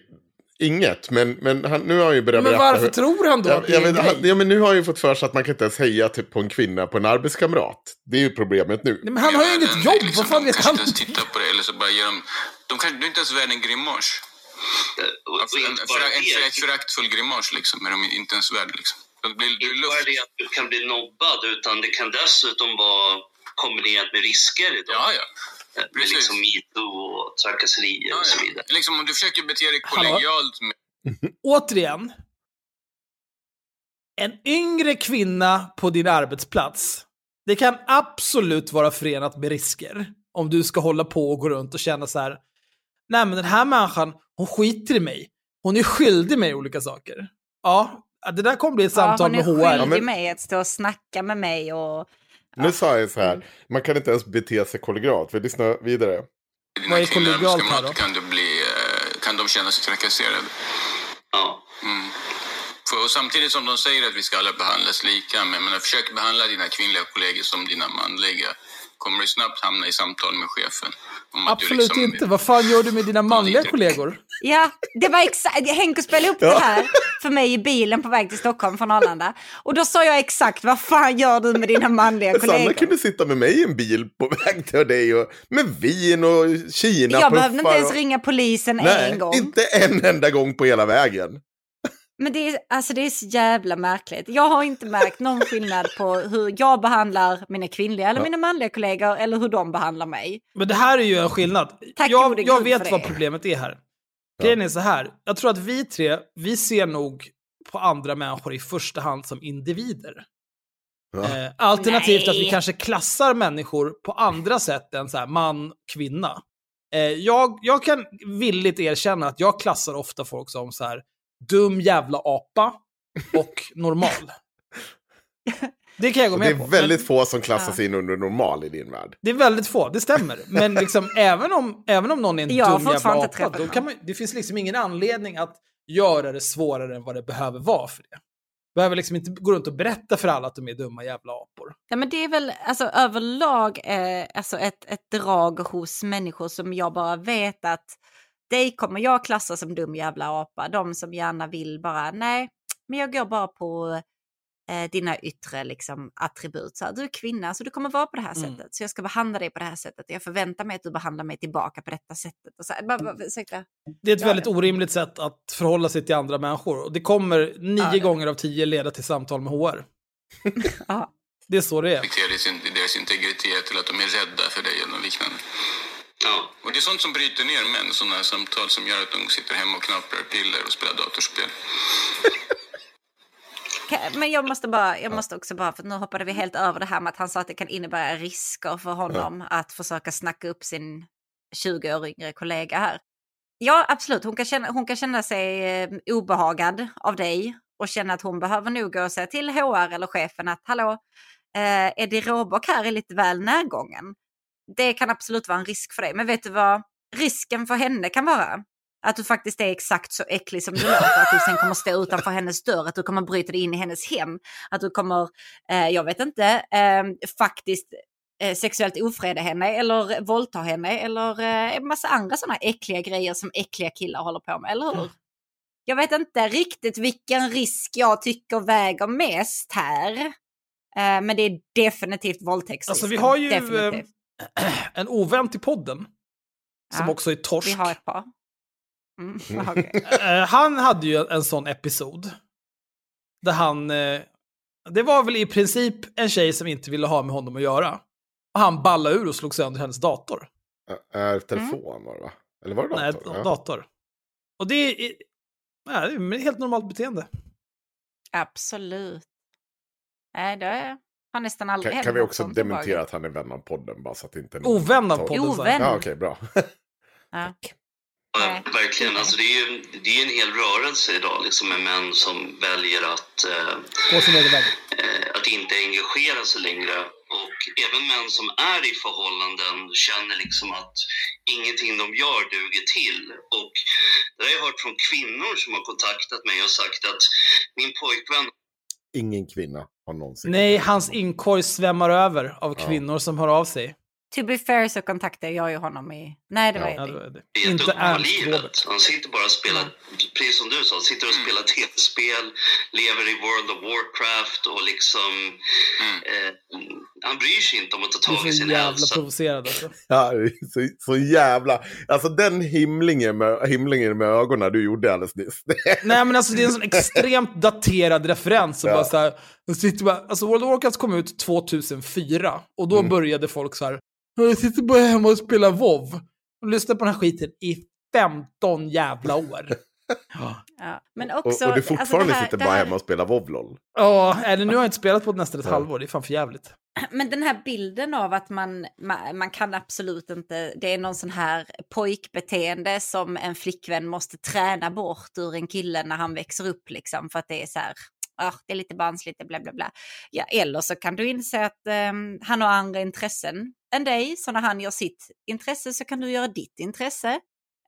inget, men, men han, nu har han ju börjat Men varför hur- tror han då Ja, att det jag är vet, han, ja, men nu har han ju fått för sig att man kan inte ens heja typ, på en kvinna på en arbetskamrat. Det är ju problemet nu. Nej, men han har ju inget jobb, vad fan de vet kanske han? inte ens tittar på det, eller så bara ger de... De kanske, du är inte ens värd en grimas. Och, Alltså, en, föraktfull grimas liksom, är de inte ens värd liksom. Det blir, det är inte bara det att du kan bli nobbad, utan det kan dessutom vara kombinerat med risker idag. Ja, ja. Precis. liksom metoo och trakasserier ja, och så vidare. Liksom om du försöker bete dig kollegialt med Återigen. En yngre kvinna på din arbetsplats. Det kan absolut vara förenat med risker. Om du ska hålla på och gå runt och känna så här. Nej men den här människan, hon skiter i mig. Hon är skyldig mig olika saker. Ja, det där kommer bli ett samtal med ja, hon HR. är skyldig mig att stå och snacka med mig och... Nu sa jag så här, man kan inte ens bete sig kollegialt. Vi lyssnar vidare. Vad är kollegialt här då? kan, du bli, eh, kan de känna sig trakasserade. Ja. Mm. För, och samtidigt som de säger att vi ska alla behandlas lika, men, men försök behandla dina kvinnliga kollegor som dina manliga. Kommer du snabbt hamna i samtal med chefen. Om att du Absolut liksom- inte. Vad fan gör du med dina manliga kollegor? Ja, det var exakt, Henke spelade upp det här för mig i bilen på väg till Stockholm från Arlanda. Och då sa jag exakt, vad fan gör du med dina manliga Sanna kollegor? kunde sitta med mig i en bil på väg till dig och, med vin och Kina Jag behövde inte ens och... ringa polisen Nej, en gång. inte en enda gång på hela vägen. Men det är, alltså det är så jävla märkligt. Jag har inte märkt någon skillnad på hur jag behandlar mina kvinnliga eller mina manliga kollegor eller hur de behandlar mig. Men det här är ju en skillnad. Tack jag jag vet vad problemet är här. Grejen är så här. Jag tror att vi tre, vi ser nog på andra människor i första hand som individer. Ja. Eh, alternativt att vi Nej. kanske klassar människor på andra sätt än så här, man, kvinna. Eh, jag, jag kan villigt erkänna att jag klassar ofta folk som så här dum jävla apa och normal. Det kan jag gå med det är på. väldigt Men få som klassas in under normal i din värld. det är väldigt få, det stämmer. Men liksom, även, om, även om någon är en Jag dum jävla apa, då kan man, det finns liksom ingen anledning att göra det svårare än vad det behöver vara för det. Behöver liksom inte gå runt och berätta för alla att de är dumma jävla apor. Ja, men det är väl alltså, överlag eh, alltså ett, ett drag hos människor som jag bara vet att dig kommer jag klassa som dum jävla apa. De som gärna vill bara, nej, men jag går bara på eh, dina yttre liksom, attribut. Så här, du är kvinna, så du kommer vara på det här Mm. sättet. Så jag ska behandla dig på det här sättet. Jag förväntar mig att du behandlar mig tillbaka på detta sättet. Och så, här, bara, bara, ursäkta. Det är ett Ja, väldigt orimligt sätt att förhålla sig till andra människor. Och det kommer nio Ja, ja. gånger av tio leda till samtal med HR. Det är så det är. deras, deras integritet eller att de är rädda för dig eller något liknande. Ja. Och det är sånt som bryter ner män, sådana här samtal som gör att de sitter hemma och knapprar piller och spelar datorspel. Men jag måste, bara, jag måste också bara, för nu hoppade vi helt över det här med att han sa att det kan innebära risker för honom att försöka snacka upp sin 20 år yngre kollega här. Ja, absolut. Hon kan känna, hon kan känna sig eh, obehagad av dig och känna att hon behöver nog gå och säga till HR eller chefen att hallå, eh, Eddie Råbock här är lite väl närgången. Det kan absolut vara en risk för dig. Men vet du vad risken för henne kan vara? Att du faktiskt är exakt så äcklig som du låter. Att du sen kommer stå utanför hennes dörr. Att du kommer bryta dig in i hennes hem. Att du kommer, eh, jag vet inte, eh, faktiskt eh, sexuellt ofreda henne eller våldta henne eller eh, en massa andra sådana äckliga grejer som äckliga killar håller på med, eller hur? jag vet inte riktigt vilken risk jag tycker väger mest här. Eh, men det är definitivt våldtäktsrisken. Alltså vi har ju definitivt. en ovän till podden. Som ja, också är torsk. Vi har ett par. Mm, okay. Eh, han hade ju en sån episod. Där han... Eh, det var väl i princip en tjej som inte ville ha med honom att göra. Och han ballade ur och slog sönder hennes dator. Är telefon mm. var det va? Eller var det dator? Nej, ja. dator. Och det är, ja, det är helt normalt beteende. Absolut. Nej, det är han nästan aldrig Kan, kan vi också dementera att han är vän av podden bara så att det inte är Ovän av podden. Ovän. Ja, okej, okay, bra. ja. Ja, verkligen. Alltså, det är ju det är en hel rörelse idag liksom, med män som väljer att, eh, eh, att inte engagera sig längre. Och även män som är i förhållanden känner liksom att ingenting de gör duger till. Och det har jag hört från kvinnor som har kontaktat mig och sagt att min pojkvän Ingen kvinna har någonsin... Nej, hans inkorg svämmar över av kvinnor ja. som hör av sig. To be fair så kontaktade jag ju honom i... Nej, det var ja, det. det. det inte Ernst livet. Han sitter bara och spelar, precis som du sa, sitter och mm. spelar tv-spel, lever i World of Warcraft och liksom... Mm. Eh, han bryr sig inte om att ta tag i sin hälsa. jävla provocerad alltså. Ja, så, så jävla... Alltså den himlingen med, himlingen med ögonen du gjorde alldeles nyss. Nej men alltså det är en sån extremt daterad referens. Och ja. bara så här, alltså World of Warcraft kom ut 2004 och då mm. började folk så här jag sitter bara hemma och spelar WoW och lyssnar på den här skiten i 15 jävla år. Ja. men också, och, och du fortfarande alltså här, sitter bara här... hemma och spelar WoW LOL. Ja, eller nu har jag inte spelat på nästan ett ja. halvår, det är fan för jävligt. Men den här bilden av att man, man, man, kan absolut inte, det är någon sån här pojkbeteende som en flickvän måste träna bort ur en kille när han växer upp liksom för att det är så här, ah, det är lite barnsligt, bla bla bla. Ja, eller så kan du inse att um, han har andra intressen än dig, så när han gör sitt intresse så kan du göra ditt intresse.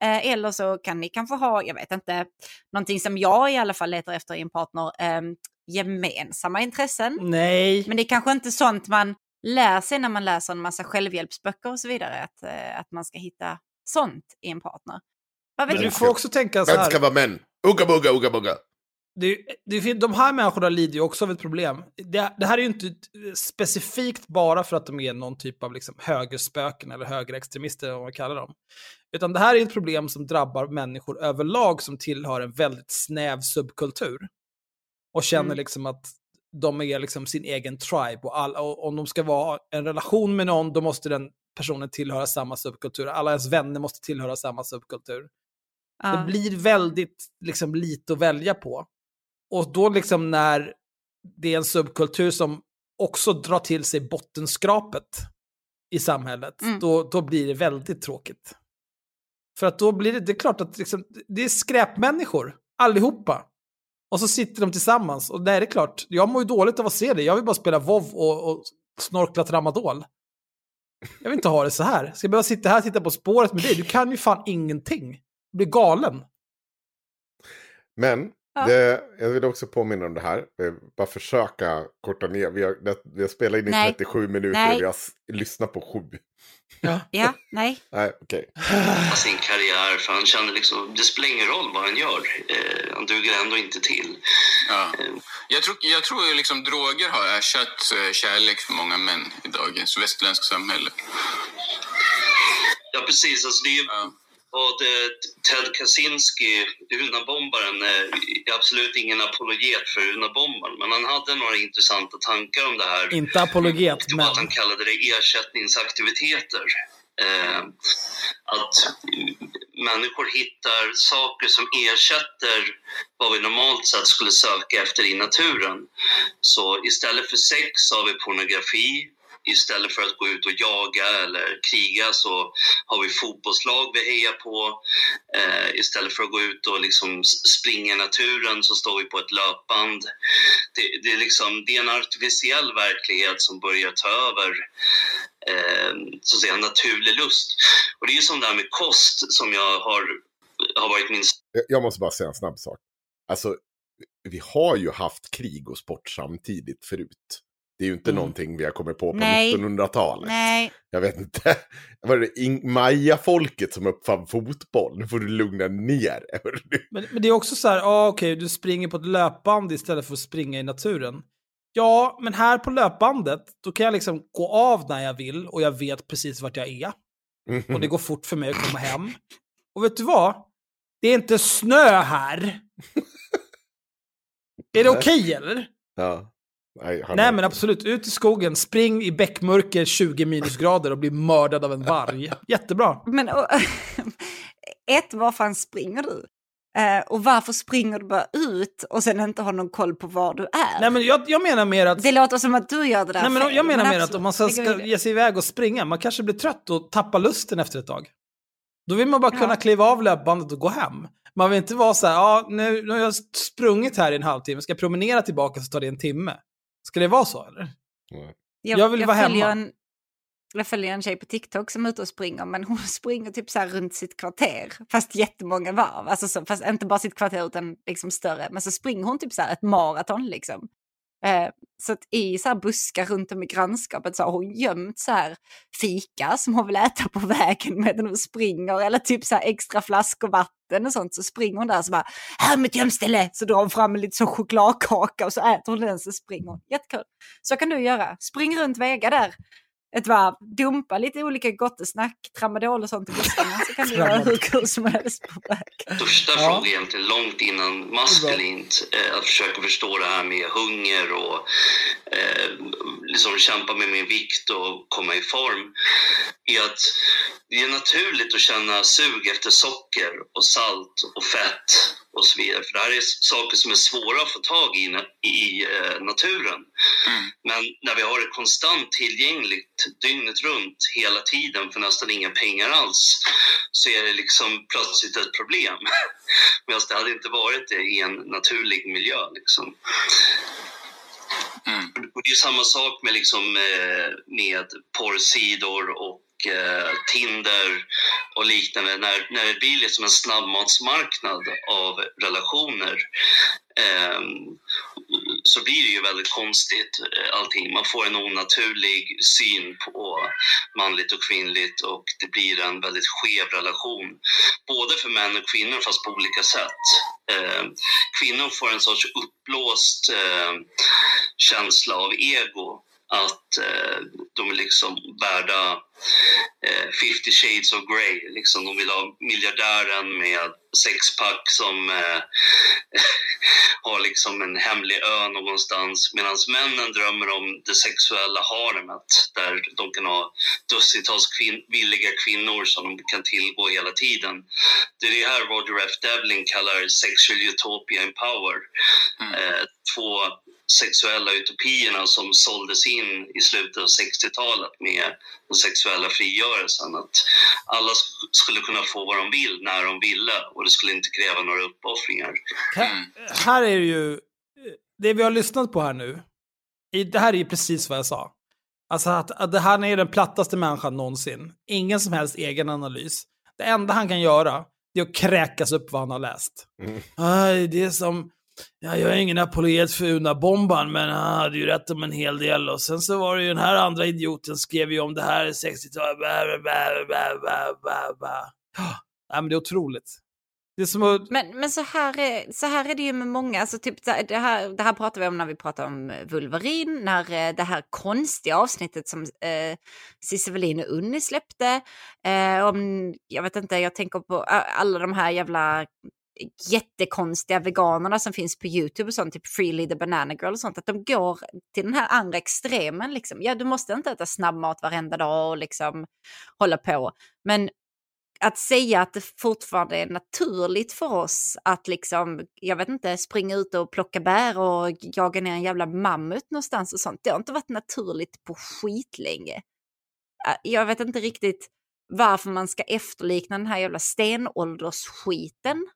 Eh, eller så kan ni kanske ha, jag vet inte, någonting som jag i alla fall letar efter i en partner, eh, gemensamma intressen. Nej. Men det är kanske inte sånt man lär sig när man läser en massa självhjälpsböcker och så vidare, att, eh, att man ska hitta sånt i en partner. Men du får också tänka så här. Män ska vara män. Ugga bugga, ugga bugga det, det, de här människorna lider ju också av ett problem. Det, det, här är ju inte specifikt bara för att de är någon typ av liksom högerspöken eller högerextremister, eller vad man kallar dem. Utan det här är ett problem som drabbar människor överlag som tillhör en väldigt snäv subkultur. Och känner mm. liksom att de är liksom sin egen tribe. Och, all, och om de ska vara en relation med någon, då måste den personen tillhöra samma subkultur. Alla ens vänner måste tillhöra samma subkultur. Uh. Det blir väldigt liksom, lite att välja på. Och då liksom när det är en subkultur som också drar till sig bottenskrapet i samhället, mm. då, då blir det väldigt tråkigt. För att då blir det, det är klart att liksom, det är skräpmänniskor, allihopa. Och så sitter de tillsammans. Och nej, det är klart, jag mår ju dåligt av att se det. Jag vill bara spela WoW och, och snorkla tramadol. Jag vill inte ha det så här. Ska jag behöva sitta här och titta på spåret med dig? Du kan ju fan ingenting. Du blir galen. Men Ja. Det, jag vill också påminna om det här. Bara försöka korta ner. Vi har, vi har spelat in i nej. 37 minuter nej. och vi har lyssnat på 7. Ja, ja nej. Nej, okej. Okay. Sin karriär, för han känner liksom, det spelar ingen roll vad han gör. Eh, han duger ändå inte till. Ja. Eh. Jag tror, jag tror liksom droger har ersatt eh, kärlek för många män i dagens västerländska samhälle. Ja, precis. Alltså, det är, ja vad Ted Kaczynski, UNA-bombaren, är absolut ingen apologet för UNA-bombaren, men han hade några intressanta tankar om det här. Inte apologet, men... Att han kallade det ersättningsaktiviteter. Eh, att människor hittar saker som ersätter vad vi normalt sett skulle söka efter i naturen. Så istället för sex har vi pornografi, istället för att gå ut och jaga eller kriga så har vi fotbollslag vi hejar på. Eh, istället för att gå ut och liksom springa i naturen så står vi på ett löpband. Det, det, är, liksom, det är en artificiell verklighet som börjar ta över eh, så att säga, naturlig lust. Och det är ju som det här med kost som jag har, har varit min... Jag måste bara säga en snabb sak. Alltså, vi har ju haft krig och sport samtidigt förut. Det är ju inte mm. någonting vi har kommit på på 1900-talet. Nej. Jag vet inte. Var det Maya-folket som uppfann fotboll? Nu får du lugna ner men, men, det är också så här, ah, okej, okay, du springer på ett löpband istället för att springa i naturen. Ja, men här på löpbandet, då kan jag liksom gå av när jag vill och jag vet precis vart jag är. Och det går fort för mig att komma hem. Och vet du vad? Det är inte snö här. är det okej okay, eller? Ja. Nej, Nej men absolut, ut i skogen, spring i bäckmörker 20 minusgrader och bli mördad av en varg. Jättebra. Men och, ett, var fan springer du? Eh, och varför springer du bara ut och sen inte har någon koll på var du är? Nej men jag, jag menar mer att... Det låter som att du gör det där Nej men jag menar men mer att om man ska, ska ge sig iväg och springa, man kanske blir trött och tappar lusten efter ett tag. Då vill man bara kunna ja. kliva av löpbandet och gå hem. Man vill inte vara så här, ja nu, nu har jag sprungit här i en halvtimme, ska jag promenera tillbaka så tar det en timme. Ska det vara så eller? Mm. Jag, jag, vill jag vara hemma. En, jag följer en tjej på TikTok som är ute och springer, men hon springer typ så här runt sitt kvarter, fast jättemånga varv. Alltså så, fast inte bara sitt kvarter utan liksom större. Men så springer hon typ så här ett maraton liksom. Eh, så att i så här buskar runt om i grannskapet så har hon gömt så här fika som hon vill äta på vägen medan hon springer eller typ så här extra flaskor vatten och sånt. Så springer hon där så bara här är mitt gömställe! Så drar hon fram en liten chokladkaka och så äter hon den så springer hon. Jättekul. Så kan du göra. Spring runt vägar där ett varv, dumpa lite olika gottesnack, tramadol och sånt i buskarna så kan du göra hur kul som helst på väg. Första ja. frågan egentligen, långt innan maskulint, eh, att försöka förstå det här med hunger och eh, liksom kämpa med min vikt och komma i form, är att det är naturligt att känna sug efter socker och salt och fett och så vidare. För det här är saker som är svåra att få tag i i eh, naturen. Mm. Men när vi har det konstant tillgängligt dygnet runt hela tiden för nästan inga pengar alls så är det liksom plötsligt ett problem. Medan det hade inte varit det i en naturlig miljö. Liksom. Mm. Och det är samma sak med, liksom, eh, med porrsidor och eh, Tinder och liknande. När, när det blir liksom en snabbmatsmarknad av relationer eh, så blir det ju väldigt konstigt eh, allting. Man får en onaturlig syn på manligt och kvinnligt och det blir en väldigt skev relation. Både för män och kvinnor fast på olika sätt. Eh, kvinnor får en sorts uppblåst eh, känsla av ego att eh, de är liksom värda eh, 50 shades of grey. Liksom, de vill ha miljardären med sexpack som eh, har liksom en hemlig ö någonstans medan männen drömmer om det sexuella haremet där de kan ha dussintals kvin villiga kvinnor som de kan tillgå hela tiden. Det är det här Roger F. Devlin kallar sexual utopia in power. Mm. Eh, två sexuella utopierna som såldes in i slutet av 60-talet med den sexuella frigörelsen. Att alla skulle kunna få vad de vill när de ville och det skulle inte kräva några uppoffringar. Mm. Här, är ju, det vi har lyssnat på här nu, det här är ju precis vad jag sa. Alltså att, att det här är den plattaste människan någonsin. Ingen som helst egen analys. Det enda han kan göra, det är att kräkas upp vad han har läst. Mm. Aj, det är som Ja, jag är ingen apologet för Una-bomban, men han hade ju rätt om en hel del. Och sen så var det ju den här andra idioten skrev ju om det här i 60-talet. Ja, men det är otroligt. Det är som att... men, men så, här är, så här är det ju med många. Alltså, typ, det, här, det här pratar vi om när vi pratar om eh, Vulverin, när eh, det här konstiga avsnittet som eh, Cissi Wallin och Unni släppte. Eh, om, jag vet inte, jag tänker på alla de här jävla jättekonstiga veganerna som finns på YouTube och sånt, typ Freely the Banana Girl och sånt, att de går till den här andra extremen. Liksom. Ja, du måste inte äta snabbmat varenda dag och liksom hålla på. Men att säga att det fortfarande är naturligt för oss att liksom, jag vet inte, springa ut och plocka bär och jaga ner en jävla mammut någonstans och sånt. Det har inte varit naturligt på skitlänge. Jag vet inte riktigt varför man ska efterlikna den här jävla stenåldersskiten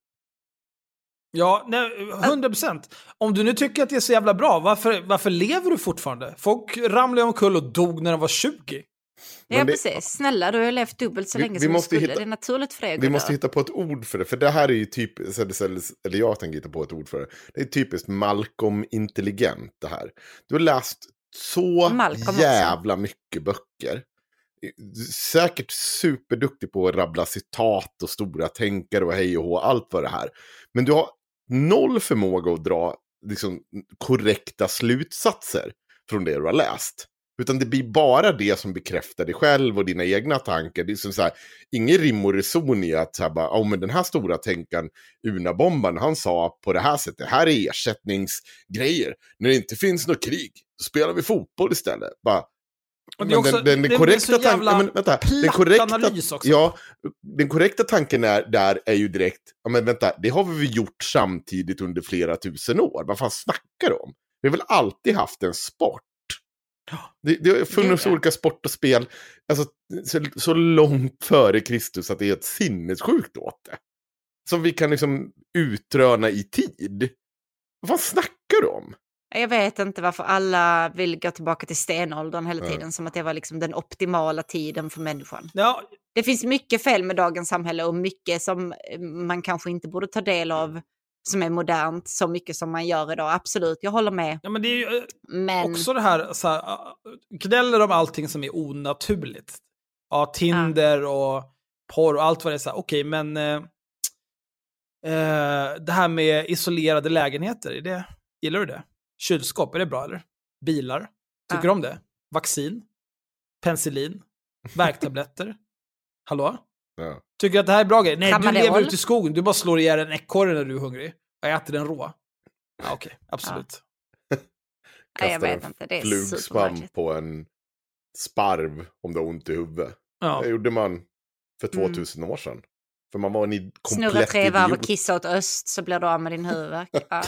Ja, nej, 100 procent. Om du nu tycker att det är så jävla bra, varför, varför lever du fortfarande? Folk ramlade omkull och dog när de var 20. Ja, det, precis. Snälla, du har levt dubbelt så vi, länge som du skulle. Hitta, det är naturligt för dig Vi måste hitta på ett ord för det, för det här är ju typiskt, eller jag tänker hitta på ett ord för det. Det är typiskt Malcolm-intelligent det här. Du har läst så Malcolm jävla också. mycket böcker. Säkert superduktig på att rabbla citat och stora tänkare och hej och hå, allt vad det här. Men du har noll förmåga att dra liksom, korrekta slutsatser från det du har läst. Utan det blir bara det som bekräftar dig själv och dina egna tankar. Det är som så här, ingen rim och reson i att så här, bara, oh, men den här stora tänkaren, Unabombaren, han sa på det här sättet, det här är ersättningsgrejer. När det inte finns något krig, då spelar vi fotboll istället. Bara, men också, den, den, den korrekta tanken... Men, vänta, den korrekta, Ja, den korrekta tanken är, där är ju direkt, ja, men vänta, det har vi gjort samtidigt under flera tusen år. Vad fan snackar du om? Vi har väl alltid haft en sport? Det, det har funnits det olika sport och spel alltså, så, så, långt före Kristus att det är ett sinnessjukt åt det. Som vi kan liksom utröna i tid. Vad fan snackar du om? Jag vet inte varför alla vill gå tillbaka till stenåldern hela tiden, mm. som att det var liksom den optimala tiden för människan. Ja. Det finns mycket fel med dagens samhälle och mycket som man kanske inte borde ta del av som är modernt så mycket som man gör idag. Absolut, jag håller med. Ja, men det är ju eh, men... också det här, så här ah, gnäller om allting som är onaturligt. Ja, Tinder ja. och porr och allt vad det är. Okej, okay, men eh, eh, det här med isolerade lägenheter, är det, gillar du det? Kylskåp, är det bra eller? Bilar, tycker du om det? Vaccin? Penicillin? Värktabletter? Hallå? Ja. Tycker du att det här är bra grejer? Nej, du lever ute i skogen, du bara slår ihjäl en ekorre när du är hungrig. Och äter den rå. Ja, Okej, okay. absolut. Ja. Nej, jag vet inte, det är flugsvamp på en sparv om du har ont i huvudet. Ja. Det gjorde man för 2000 mm. år sedan. För man var en komplett Snurra tre varv och kissa åt öst så blir du av med din huvudvärk. Ja.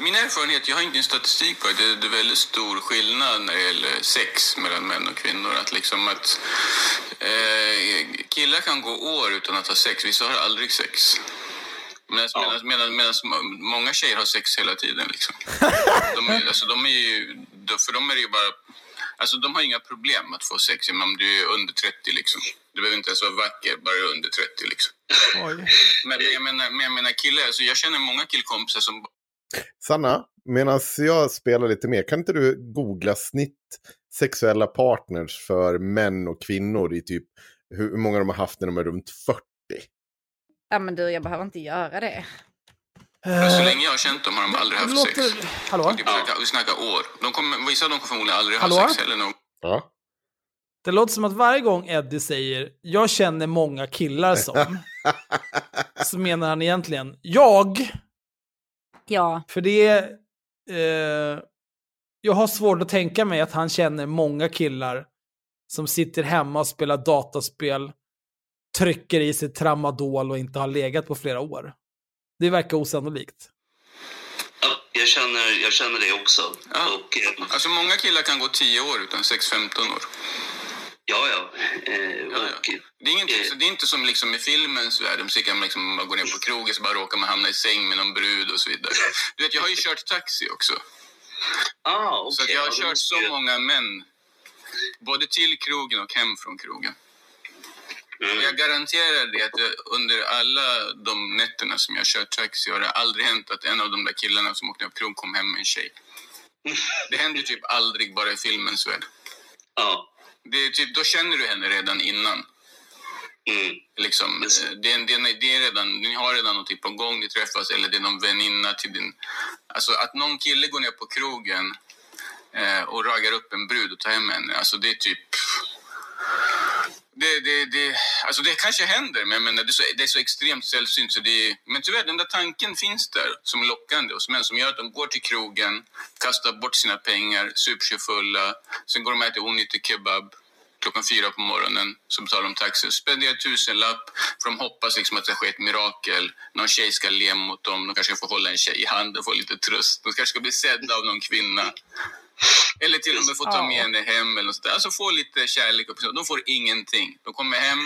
Min erfarenhet, jag har ingen statistik på det, det är väldigt stor skillnad när det gäller sex mellan män och kvinnor. Att liksom att eh, killar kan gå år utan att ha sex, vissa har aldrig sex. Medan, ja. medan, medan, många tjejer har sex hela tiden. Liksom. De, är, alltså, de är ju, för dem är det ju bara... Alltså, de har inga problem att få sex om du är under 30. Liksom. Du behöver inte ens vara vacker, bara under 30. Liksom. Men, jag menar, men jag menar killar, alltså, jag känner många killkompisar som Sanna, medan jag spelar lite mer, kan inte du googla snitt sexuella partners för män och kvinnor i typ hur många de har haft när de är runt 40? Ja men du, jag behöver inte göra det. Så länge jag har känt dem har de aldrig haft Låter... sex. Hallå? Vi snackar år. De kommer, vissa av dem kommer förmodligen aldrig Hallå? ha sex heller. Någon... Ja. Det låter som att varje gång Eddie säger “jag känner många killar som” så menar han egentligen “jag Ja. För det är... Eh, jag har svårt att tänka mig att han känner många killar som sitter hemma och spelar dataspel, trycker i sig tramadol och inte har legat på flera år. Det verkar osannolikt. Ja, jag känner, jag känner det också. Ja. Och, eh, alltså många killar kan gå 10 år utan 6-15 år. Ja, ja. Eh, ja, ja. Det, är ingenting, eh, det är inte som liksom i filmens värld, så kan man liksom gå ner på krogen så bara råkar man hamna i säng med någon brud och så vidare. Du vet, jag har ju kört taxi också. Ah, okay. Så jag har kört så många män, både till krogen och hem från krogen. Mm. Jag garanterar dig att under alla de nätterna som jag kört taxi har det aldrig hänt att en av de där killarna som åkte upp krog kom hem med en tjej. Det händer typ aldrig bara i filmens värld. Ja. Det typ, då känner du henne redan innan. Mm. Liksom, eh, det, är, det, är, det är redan, ni har redan något på gång, ni träffas eller det är någon väninna till din... Alltså att någon kille går ner på krogen eh, och raggar upp en brud och tar hem henne, alltså det är typ... Det, det, det, alltså det kanske händer, men men det, är så, det är så extremt sällsynt. Så det, men tyvärr, den där tanken finns där som lockande hos män som gör att de går till krogen, kastar bort sina pengar, super sig fulla, sen går de och äter onyttig kebab klockan fyra på morgonen så betalar de taxi. Spenderar tusenlapp för de hoppas liksom att det sker ett mirakel. Någon tjej ska le mot dem, de kanske får hålla en tjej i handen, få lite tröst. De kanske ska bli sedda av någon kvinna. Eller till och med få ta med henne hem. Eller sånt Alltså få lite kärlek. De får ingenting. De kommer hem,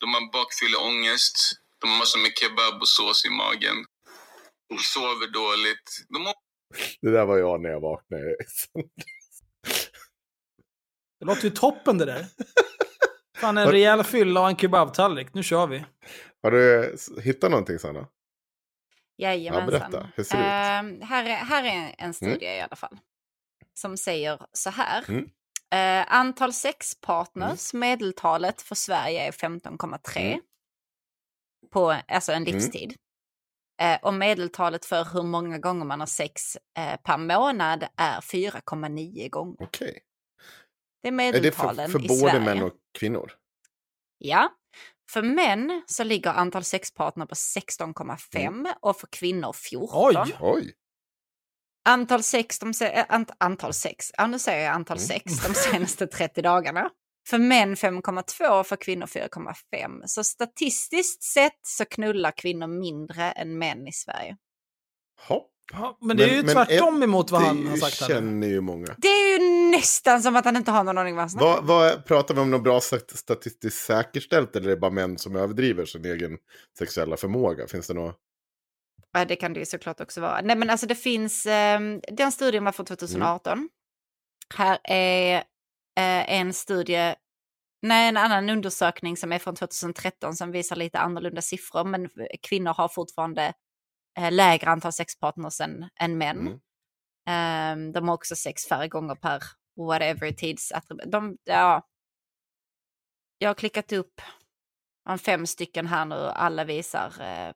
de har bakfylleångest, de har massor med kebab och sås i magen. De sover dåligt. De... Det där var jag när jag vaknade. Det låter ju toppen det där. Fan, en rejäl fylla och en kebabtallrik. Nu kör vi. Har du hittat någonting, Sanna? Jajamensan. Ja, berätta. Hur ser det ut? Uh, här, är, här är en studie mm. i alla fall. som säger så här. Mm. Eh, antal sexpartners, mm. medeltalet för Sverige är 15,3 mm. på alltså en mm. livstid. Eh, och medeltalet för hur många gånger man har sex eh, per månad är 4,9 gånger. Okej. Okay. Det är medeltalen är det för, för både Sverige. män och kvinnor? Ja. För män så ligger antal sexpartner på 16,5 mm. och för kvinnor 14. Oj! Oj. Antal sex, de, äh, ant, antal sex, ja nu säger jag antal mm. sex de senaste 30 dagarna. För män 5,2 och för kvinnor 4,5. Så statistiskt sett så knullar kvinnor mindre än män i Sverige. Hopp. Ja, men det är ju tvärtom emot vad han har sagt. Det känner ju många. Det är ju nästan som att han inte har någon aning vad han snackar vad, Pratar vi om något bra statistiskt säkerställt eller är det bara män som överdriver sin egen sexuella förmåga? Finns det något? Ja, det kan det ju såklart också vara. Nej, men alltså det finns, eh, den studien var från 2018. Mm. Här är eh, en studie, nej en annan undersökning som är från 2013 som visar lite annorlunda siffror, men kvinnor har fortfarande lägre antal sexpartners än, än män. Mm. Um, de har också sex färre gånger per whatever tidsattribut. De, ja, jag har klickat upp fem stycken här nu och alla visar eh,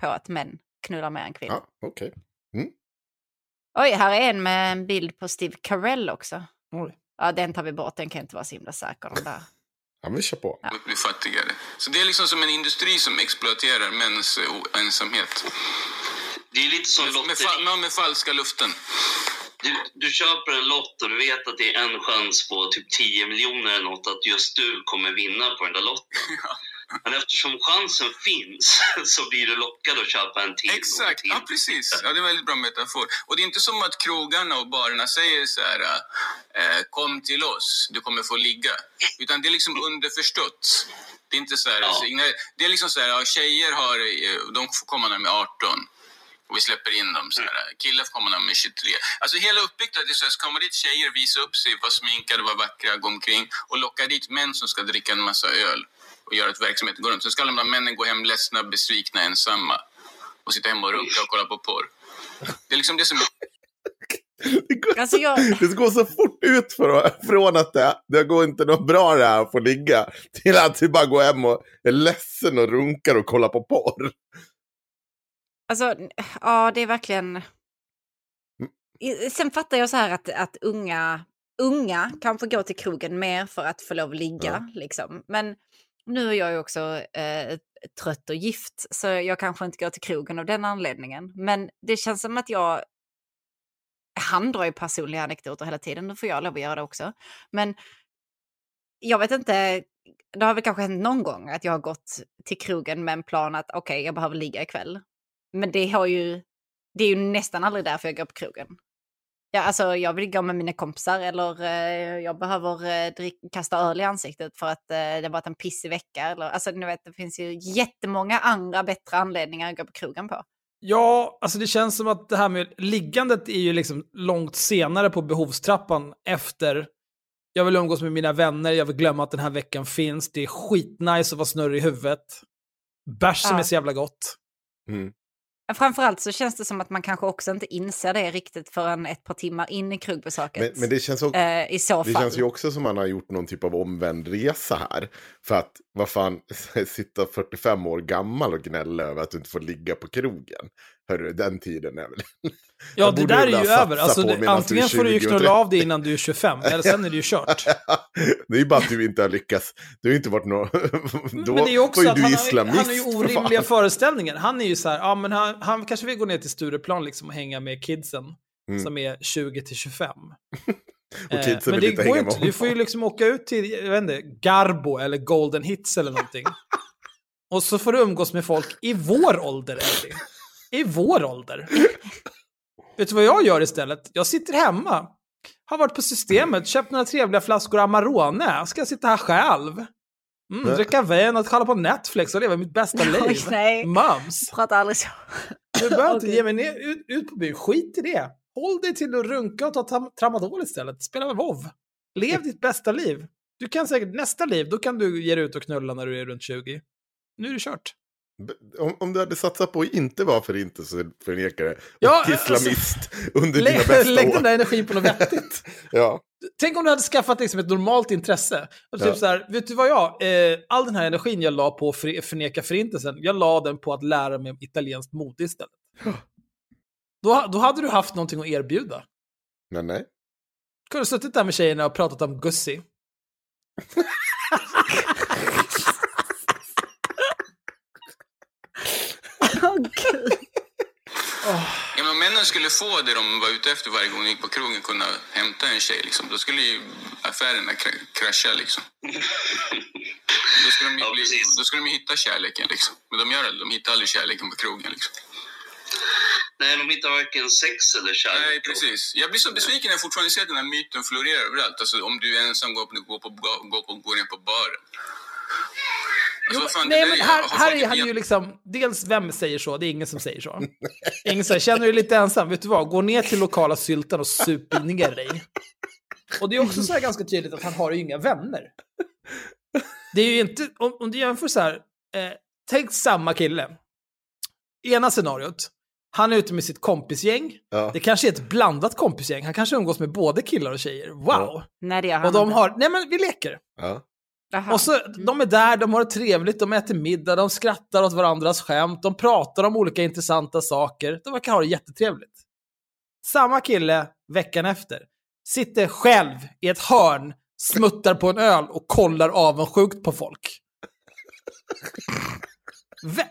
på att män knullar mer än kvinnor. Ja, okay. Mm. Oj, här är en med en bild på Steve Carell också. Oj. Ja, den tar vi bort, den kan inte vara så himla säker. Den där. Ja, vi kör på. Ja. Bli fattigare. Så det är liksom som en industri som exploaterar mäns eh, ensamhet. Det är lite som med, med, med, med falska luften. Du, du köper en lott och du vet att det är en chans på typ 10 miljoner eller något att just du kommer vinna på den där lotten. Men eftersom chansen finns så blir du lockad att köpa en till. Exakt, till. ja precis. Ja, det är en väldigt bra metafor. Och det är inte som att krogarna och barerna säger så här, eh, kom till oss, du kommer få ligga. Utan det är liksom underförstått. Det är inte så här, ja. alltså, det är liksom så här, ja, tjejer har, eh, de får komma när de är 18 och vi släpper in dem. Så här. Killar får komma när de är 23. Alltså hela uppbyggt är så här, ska komma dit tjejer, visa upp sig, vara sminkade, vara vackra, gå omkring och locka dit män som ska dricka en massa öl och göra att verksamheten går runt. Sen ska alla männen gå hem ledsna, besvikna, ensamma och sitta hemma och runka och kolla på porr. Det är liksom det som... Det går, alltså jag... det går så fort ut för, från att det, det går inte något bra det här att få ligga till att vi bara går hem och är ledsen och runkar och kollar på porr. Alltså, ja det är verkligen... Sen fattar jag så här att, att unga, unga kanske går till krogen mer för att få lov att ligga. Ja. Liksom. Men nu är jag ju också eh, trött och gift så jag kanske inte går till krogen av den anledningen. Men det känns som att jag... Han drar ju personliga anekdoter hela tiden, nu får jag lov att göra det också. Men jag vet inte, det har väl kanske hänt någon gång att jag har gått till krogen med en plan att okej, okay, jag behöver ligga ikväll. Men det har ju, det är ju nästan aldrig därför jag går på krogen. Ja, alltså jag vill gå med mina kompisar eller eh, jag behöver eh, drick, kasta öl i ansiktet för att eh, det har varit en pissig vecka. Eller, alltså ni vet, det finns ju jättemånga andra bättre anledningar att gå på krogen på. Ja, alltså det känns som att det här med liggandet är ju liksom långt senare på behovstrappan efter jag vill umgås med mina vänner, jag vill glömma att den här veckan finns, det är skitnice att vara snurrig i huvudet. Bärs som ja. är så jävla gott. Mm. Framförallt så känns det som att man kanske också inte inser det riktigt förrän ett par timmar in i krogbesöket. Men, men det, känns också, eh, i så det känns ju också som att man har gjort någon typ av omvänd resa här. För att, vad fan, sitta 45 år gammal och gnälla över att du inte får ligga på krogen. Hörru, den tiden är väl... Ja, det där är ju över. Alltså, det, antingen får du ju knulla av det innan du är 25, eller sen är det ju kört. det är ju bara att du inte har lyckats. Du har inte varit någon... Då men det är också att han har, han har ju orimliga föreställningar. Han är ju så här, ja men han, han kanske vill gå ner till Stureplan liksom och hänga med kidsen. Mm. Som är 20 till 25. Och eh, men det går inte, du får ju liksom åka ut till, jag vet inte, Garbo eller Golden Hits eller någonting. och så får du umgås med folk i vår ålder, Eddie i vår ålder. Vet du vad jag gör istället? Jag sitter hemma. Har varit på systemet, köpt några trevliga flaskor Amarone. Ska jag sitta här själv. Mm, dricka vin och kolla på Netflix och leva mitt bästa liv. Nej, Mums. Prata aldrig så. Du behöver inte ge mig ner, ut, ut på byn. Skit i det. Håll dig till att runka och ta tramadol istället. Spela med WoW. Lev ditt bästa liv. Du kan säkert nästa liv, då kan du ge dig ut och knulla när du är runt 20. Nu är det kört. Om, om du hade satsat på att inte vara förintelseförnekare ja, och islamist alltså, under dina bästa lägg år. Lägg den där energin på något vettigt. ja. Tänk om du hade skaffat liksom ett normalt intresse. Och typ ja. så här, vet du vad jag, eh, all den här energin jag la på att förneka förintelsen, jag la den på att lära mig om italienskt mode istället. Då, då hade du haft någonting att erbjuda. Men nej. Kunde suttit där med tjejerna och pratat om Gussi. Gud. Oh. Ja, men männen skulle få det de var ute efter varje gång de gick på krogen, kunna hämta en tjej. Liksom. Då skulle ju affärerna krascha. Liksom. Då skulle de, ja, bli, då skulle de hitta kärleken. Liksom. Men de gör det, de hittar aldrig kärleken på krogen. Liksom. Nej, de hittar varken sex eller kärlek. Nej, precis. Jag blir så besviken när jag fortfarande ser den här myten florerar överallt. Alltså, om du är ensam, går, på, går, på, går, på, går ner på baren. Alltså, jo, nej, men här, här är han ju liksom, dels vem säger så? Det är ingen som säger så. ingen säger, känner du dig lite ensam? Vet du vad, gå ner till lokala syltan och sup ner dig. Och det är också så här ganska tydligt att han har ju inga vänner. Det är ju inte, om, om du jämför så här, eh, tänk samma kille. Ena scenariot, han är ute med sitt kompisgäng. Ja. Det kanske är ett blandat kompisgäng. Han kanske umgås med både killar och tjejer. Wow! Ja. Nej, det gör han Och de har, nej men vi leker. Ja. Och så, de är där, de har det trevligt, de äter middag, de skrattar åt varandras skämt, de pratar om olika intressanta saker. De verkar ha det jättetrevligt. Samma kille veckan efter sitter själv i ett hörn, smuttar på en öl och kollar avundsjukt på folk.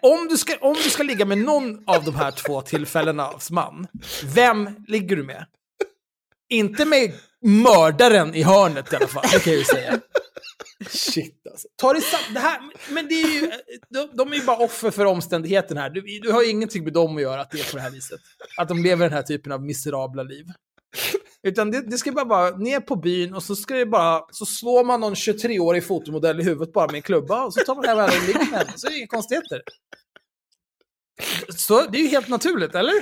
Om du, ska, om du ska ligga med någon av de här två tillfällenas man, vem ligger du med? Inte med mördaren i hörnet i alla fall, det kan jag ju säga. Shit alltså. Ta det, det här, men det är ju, de, de är ju bara offer för omständigheten här. Du, du har ju ingenting med dem att göra att det är på det här viset. Att de lever den här typen av miserabla liv. Utan det, det ska bara vara ner på byn och så ska det bara, så slår man någon 23-årig fotomodell i huvudet bara med en klubba och så tar man hem henne och ligger med henne. Så är det inga konstigheter. Så det är ju helt naturligt, eller?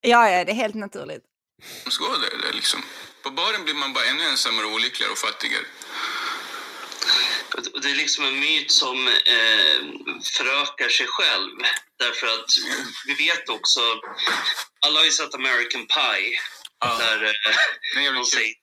Ja, ja, det är helt naturligt. Så det, det liksom. På baren blir man bara ännu ensammare, olyckligare och fattigare. Det är liksom en myt som eh, förökar sig själv. Därför att vi vet också, alla har ju sett American Pie. Ah. Där eh, de säger,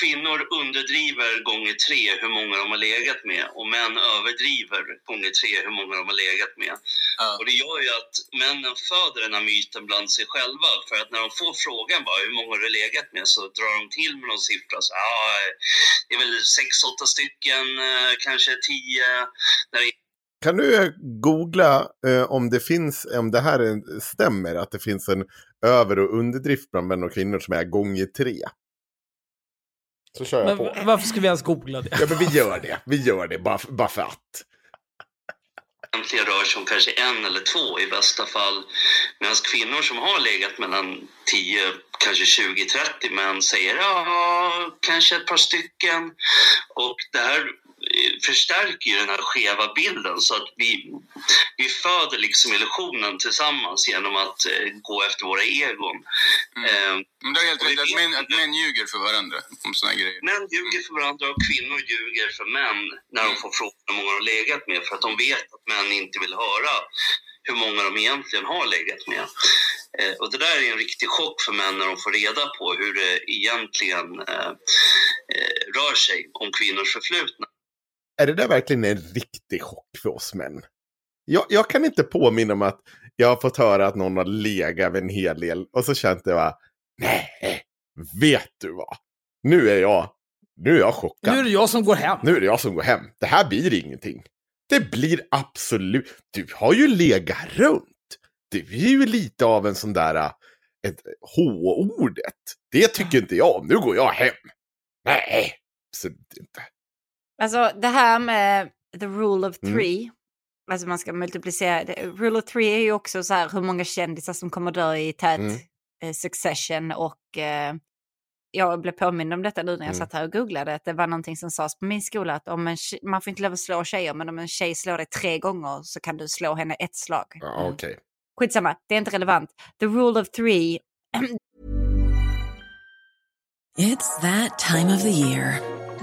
kvinnor underdriver gånger tre hur många de har legat med och män överdriver gånger tre hur många de har legat med. Ah. Och det gör ju att männen föder den här myten bland sig själva för att när de får frågan bara hur många har du legat med så drar de till med någon siffra. Så, ah, det är väl sex, åtta stycken, eh, kanske tio. När kan du googla eh, om det finns, om det här stämmer, att det finns en över och underdrift bland män och kvinnor som är gånger tre? Så kör jag men, på. Varför ska vi ens googla det? Ja, men vi gör det. Vi gör det bara, bara för att. Egentligen rör sig om kanske en eller två i bästa fall. Medan kvinnor som har legat mellan 10, kanske 20, 30 män säger ja, kanske ett par stycken. Och det här förstärker ju den här skeva bilden så att vi, vi föder liksom illusionen tillsammans genom att eh, gå efter våra egon. Mm. Eh, Men det är helt rätt att män, att män ljuger för varandra om såna grejer. Män ljuger för varandra och kvinnor ljuger för män när de mm. får frågan hur många de har legat med för att de vet att män inte vill höra hur många de egentligen har legat med. Eh, och det där är en riktig chock för män när de får reda på hur det egentligen eh, eh rör sig om kvinnors förflutna är det där verkligen en riktig chock för oss män? Jag, jag kan inte påminna mig att jag har fått höra att någon har legat en hel del och så känt jag bara, nej, vet du vad? Nu är jag, nu är jag chockad. Nu är det jag som går hem. Nu är det jag som går hem. Det här blir ingenting. Det blir absolut, du har ju legat runt. Du är ju lite av en sån där, äh, ett H-ordet. Det tycker inte jag om. Nu går jag hem. Nej, absolut inte. Alltså det här med the rule of mm. three. Mm. Alltså man ska multiplicera. Rule of three är ju också så här hur många kändisar som kommer dö i tät mm. eh, succession. Och eh, jag blev påmind om detta nu när jag mm. satt här och googlade. Att det var någonting som sades på min skola. Att om en man får inte lov att slå tjejer. Men om en tjej slår dig tre gånger så kan du slå henne ett slag. Ja, okay. Skitsamma, det är inte relevant. The rule of three. It's that time of the year.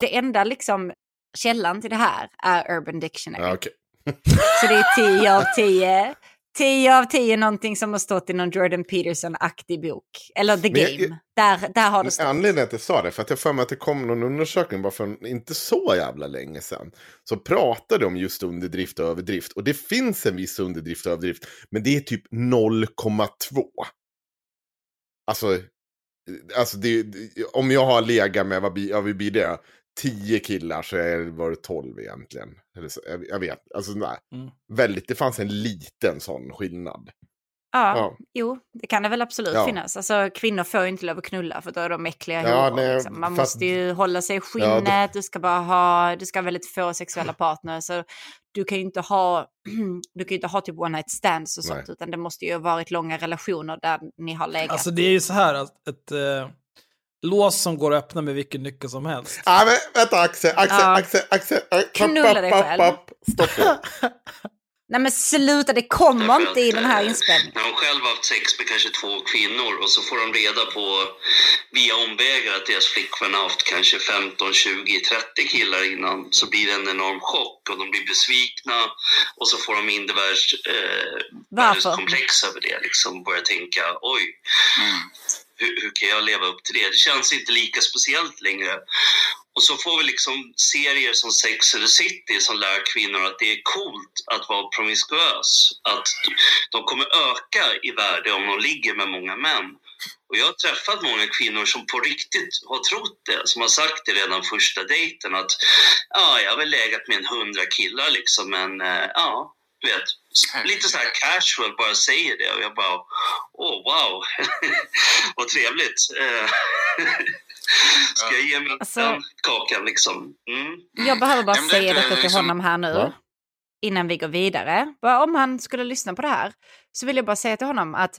Det enda liksom källan till det här är Urban Dictionary. Ja, okay. Så det är 10 av 10. 10 av 10 någonting som har stått i någon Jordan Peterson-aktig bok. Eller The Game. Jag, där, där har det stått. Anledningen till att jag sa det, för att jag för mig att det kom någon undersökning bara för inte så jävla länge sedan. Så pratade om just underdrift och överdrift. Och det finns en viss underdrift och överdrift. Men det är typ 0,2. Alltså, alltså det, om jag har legat med, vad, vad blir det? Tio killar så var det tolv egentligen. Jag, jag vet, alltså nej. Mm. Väldigt, det fanns en liten sån skillnad. Ja, ja, jo, det kan det väl absolut ja. finnas. Alltså kvinnor får ju inte lov att knulla för då är de äckliga ja, nej, liksom. Man fast... måste ju hålla sig i skinnet, ja, det... du ska bara ha, du ska ha väldigt få sexuella partners. Så du kan ju inte ha, du kan inte ha typ one night stands och sånt, nej. utan det måste ju ha varit långa relationer där ni har legat. Alltså det är ju så här att ett, uh lås som går att öppna med vilken nyckel som helst. Ja, men vänta Axel, Axel, ja. Axel, Axel. Knulla dig själv. Stopp Nej men sluta, det kommer inte i den här inspelningen. När de själv har haft sex med kanske två kvinnor och så får de reda på via omvägar att deras flickvän har haft kanske 15, 20, 30 killar innan så blir det en enorm chock och de blir besvikna och så får de in det eh, över det liksom börjar tänka oj. Mm hur, hur, kan jag leva upp till det? Det känns inte lika speciellt längre. Och så får vi liksom serier som Sex and the City som lär kvinnor att det är coolt att vara promiskuös. Att de kommer öka i värde om de ligger med många män. Och jag har träffat många kvinnor som på riktigt har trott det, som har sagt det redan första dejten att ja, jag har väl legat med en hundra killar liksom, men eh, ja, du vet, lite så här casual bara säger det och jag bara, åh oh, wow, vad trevligt. Eh, ska jag ge mig alltså, den kakan liksom? Mm. Jag behöver bara säga detta till liksom... honom här nu. Ja? Innan vi går vidare. Bara om han skulle lyssna på det här så vill jag bara säga till honom att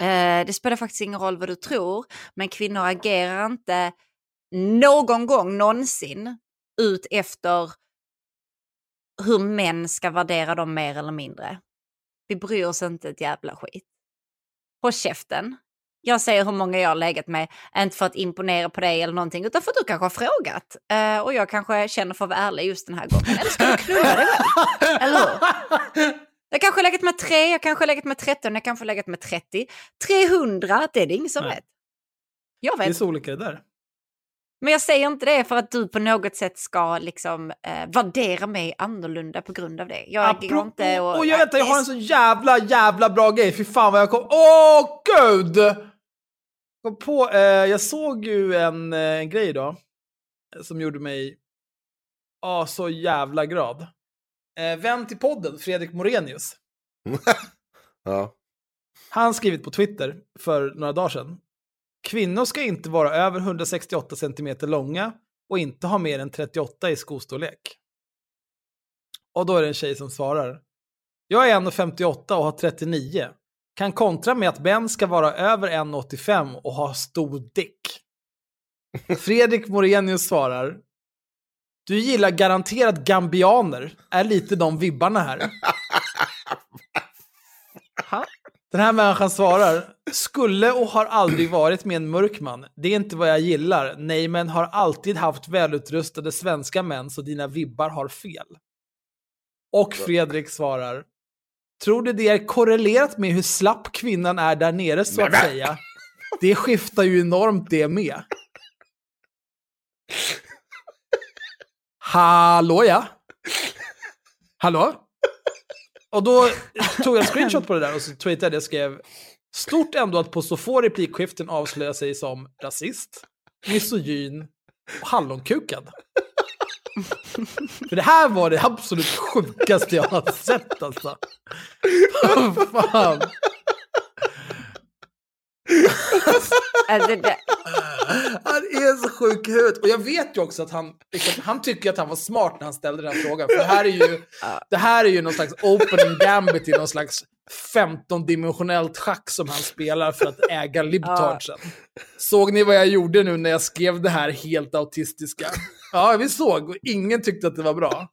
eh, det spelar faktiskt ingen roll vad du tror, men kvinnor agerar inte någon gång någonsin ut efter hur män ska värdera dem mer eller mindre. Vi bryr oss inte ett jävla skit. Håll käften. Jag säger hur många jag har legat med, inte för att imponera på dig eller någonting, utan för att du kanske har frågat. Uh, och jag kanske känner för att vara ärlig just den här gången. Eller ska du knulla dig själv? Eller hur? Jag kanske har legat med tre, jag kanske har legat med 13, jag kanske har legat med 30. 300, det är det ingen som Nej. vet. Jag vet. Det är så olika det där. Men jag säger inte det för att du på något sätt ska liksom eh, värdera mig annorlunda på grund av det. Jag Apropå, inte och... och jag, vet, jag har en så jävla, jävla bra grej. Fy fan vad jag kom... Åh, gud! Kom på, eh, jag såg ju en, eh, en grej idag eh, som gjorde mig ah, så jävla glad. Eh, vän till podden, Fredrik Morenius. ja. Han skrivit på Twitter för några dagar sedan. Kvinnor ska inte vara över 168 cm långa och inte ha mer än 38 i skostorlek. Och då är det en tjej som svarar. Jag är 1,58 och har 39. Kan kontra med att Ben ska vara över 1,85 och ha stor dick. Fredrik Morenius svarar. Du gillar garanterat gambianer. Är lite de vibbarna här. Den här människan svarar, skulle och har aldrig varit med en mörk man. Det är inte vad jag gillar. Nej, men har alltid haft välutrustade svenska män så dina vibbar har fel. Och Fredrik svarar, tror du det är korrelerat med hur slapp kvinnan är där nere så att säga? Det skiftar ju enormt det med. Hallå ja? Hallå? Och då tog jag en screenshot på det där och så tweetade jag och skrev Stort ändå att på så få replikskiften avslöja sig som rasist, misogyn och hallonkukad. För det här var det absolut sjukaste jag har sett alltså. Fan. Han är så sjuk i huvudet. Och jag vet ju också att han, liksom, han tycker att han var smart när han ställde den frågan. För det här är ju, det här är ju någon slags opening gambit i någon slags 15-dimensionellt schack som han spelar för att äga libtardsen. Såg ni vad jag gjorde nu när jag skrev det här helt autistiska? Ja, vi såg och ingen tyckte att det var bra.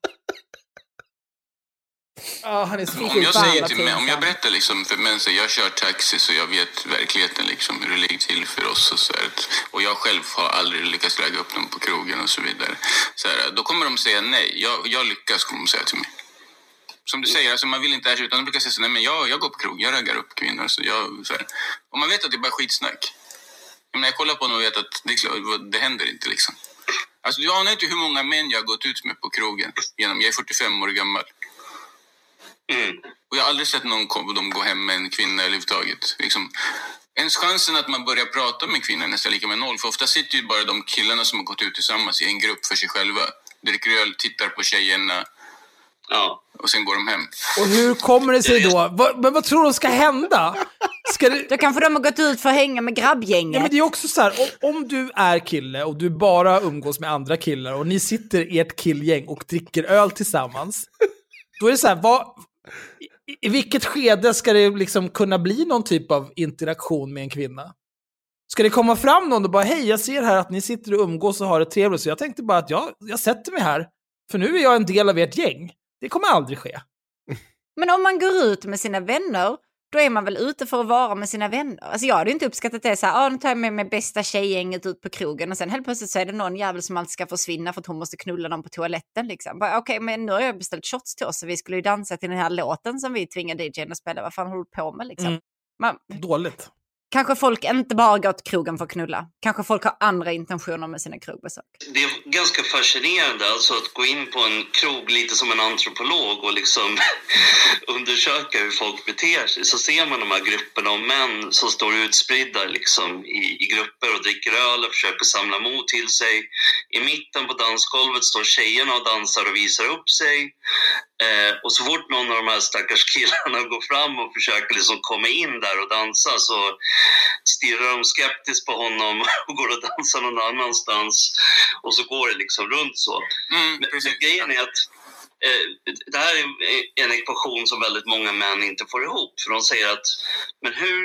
Ja, han är så om jag, säger till om jag berättar liksom för män, jag kör taxi så jag vet verkligheten liksom hur det ligger till för oss och så här, Och jag själv har aldrig lyckats lägga upp dem på krogen och så vidare. Så här, då kommer de säga nej. Jag, jag lyckas, kommer de säga till mig. Som du säger, alltså man vill inte erkänna, utan de brukar säga så nej men jag, jag går på krog, jag raggar upp kvinnor. Så jag, så här. Och man vet att det är bara skitsnack. Men jag kollar på honom och vet att det, det händer inte liksom. Alltså du anar inte hur många män jag har gått ut med på krogen. Genom, jag är 45 år gammal. Mm. Och jag har aldrig sett någon de gå hem med en kvinna överhuvudtaget. Liksom, ens chansen att man börjar prata med kvinnan är nästan lika med noll. För ofta sitter ju bara de killarna som har gått ut tillsammans i en grupp för sig själva. Dricker öl, tittar på tjejerna. Ja. Och sen går de hem. Och hur kommer det sig då? men vad tror du ska hända? Ska det... Då kanske de har gått ut för att hänga med grabbgänget. Ja, men det är också så här, om, om, du är kille och du bara umgås med andra killar och ni sitter i ert killgäng och dricker öl tillsammans. Då är det så här, vad, i, vilket skede ska det liksom kunna bli någon typ av interaktion med en kvinna? Ska det komma fram någon och bara hej, jag ser här att ni sitter och umgås och har det trevligt, så jag tänkte bara att jag, jag sätter mig här, för nu är jag en del av ert gäng. Det kommer aldrig ske. Men om man går ut med sina vänner då är man väl ute för att vara med sina vänner. Alltså jag hade inte uppskattat det så här, ah, nu tar jag med mig bästa tjejgänget ut på krogen och sen helt plötsligt så är det någon jävel som alltid ska försvinna för att hon måste knulla dem på toaletten liksom. Okej, okay, men nu har jag beställt shots till oss så vi skulle ju dansa till den här låten som vi tvingade DJn att spela. Vad fan håller du på med liksom? Mm. Man, Dåligt. Kanske folk inte bara går till krogen för att knulla. Kanske folk har andra intentioner med sina krogbesök. Det är ganska fascinerande alltså att gå in på en krog lite som en antropolog och liksom undersöka hur folk beter sig. Så ser man de här grupperna av män som står utspridda liksom i, i grupper och dricker öl och försöker samla mod till sig. I mitten på dansgolvet står tjejerna och dansar och visar upp sig. Eh, och så fort någon av de här stackars killarna går fram och försöker liksom komma in där och dansa så stirrar de skeptiskt på honom och går och dansar någon annanstans. Och så går det liksom runt så. Mm, men, men grejen är att eh, det här är en ekvation som väldigt många män inte får ihop. För de säger att, men hur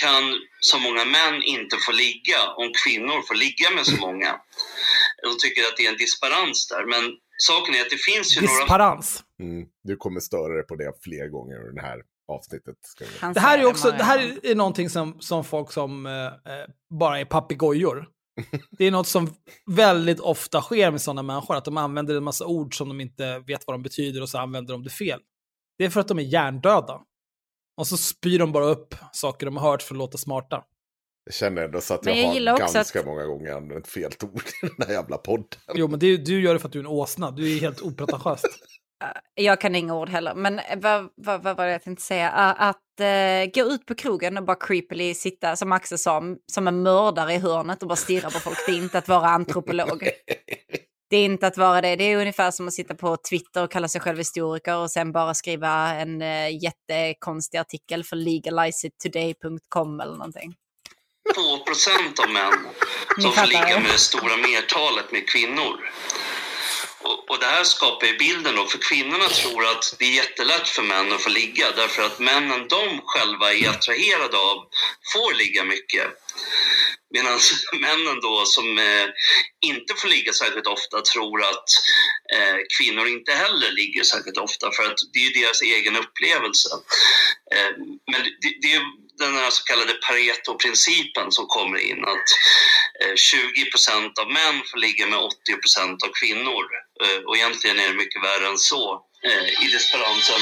kan så många män inte få ligga om kvinnor får ligga med så många? De tycker att det är en disparans där. Men saken är att det finns ju Disparans. några... Mm, du kommer störa dig på det fler gånger i det här avsnittet. Det här är också, det här är någonting som, som folk som eh, eh bara är papegojor. Det är något som väldigt ofta sker med sådana människor, att de använder en massa ord som de inte vet vad de betyder och så använder de det fel. Det är för att de är hjärndöda. Och så spyr de bara upp saker de har hört för att låta smarta. Jag känner ändå så att jag, jag har ganska att... många gånger använt fel ord i den här jävla podden. Jo, men det, du gör det för att du är en åsna. Du är helt opretentiöst. jag kan inga ord heller, men vad, vad, vad var det jag tänkte säga? Att uh, gå ut på krogen och bara creepily sitta, som Axel sa, som en mördare i hörnet och bara stirra på folk. Det är inte att vara antropolog. Det är inte att vara det. Det är ungefär som att sitta på Twitter och kalla sig själv historiker och sen bara skriva en uh, jättekonstig artikel för legalizetoday.com eller någonting. 2 procent av män som får ligga med det stora mertalet med kvinnor. Och, och, det här skapar ju bilden då, för kvinnorna tror att det är jättelätt för män att få ligga därför att männen de själva är attraherade av får ligga mycket. Medan männen då som eh, inte får ligga särskilt ofta tror att eh, kvinnor inte heller ligger särskilt ofta för att det är deras egen upplevelse. Eh, men det, det, är den här så kallade Pareto-principen som kommer in att 20 eh, av män får ligga med 80% av kvinnor. Eh, och egentligen är det mycket värre än så eh, i desperansen.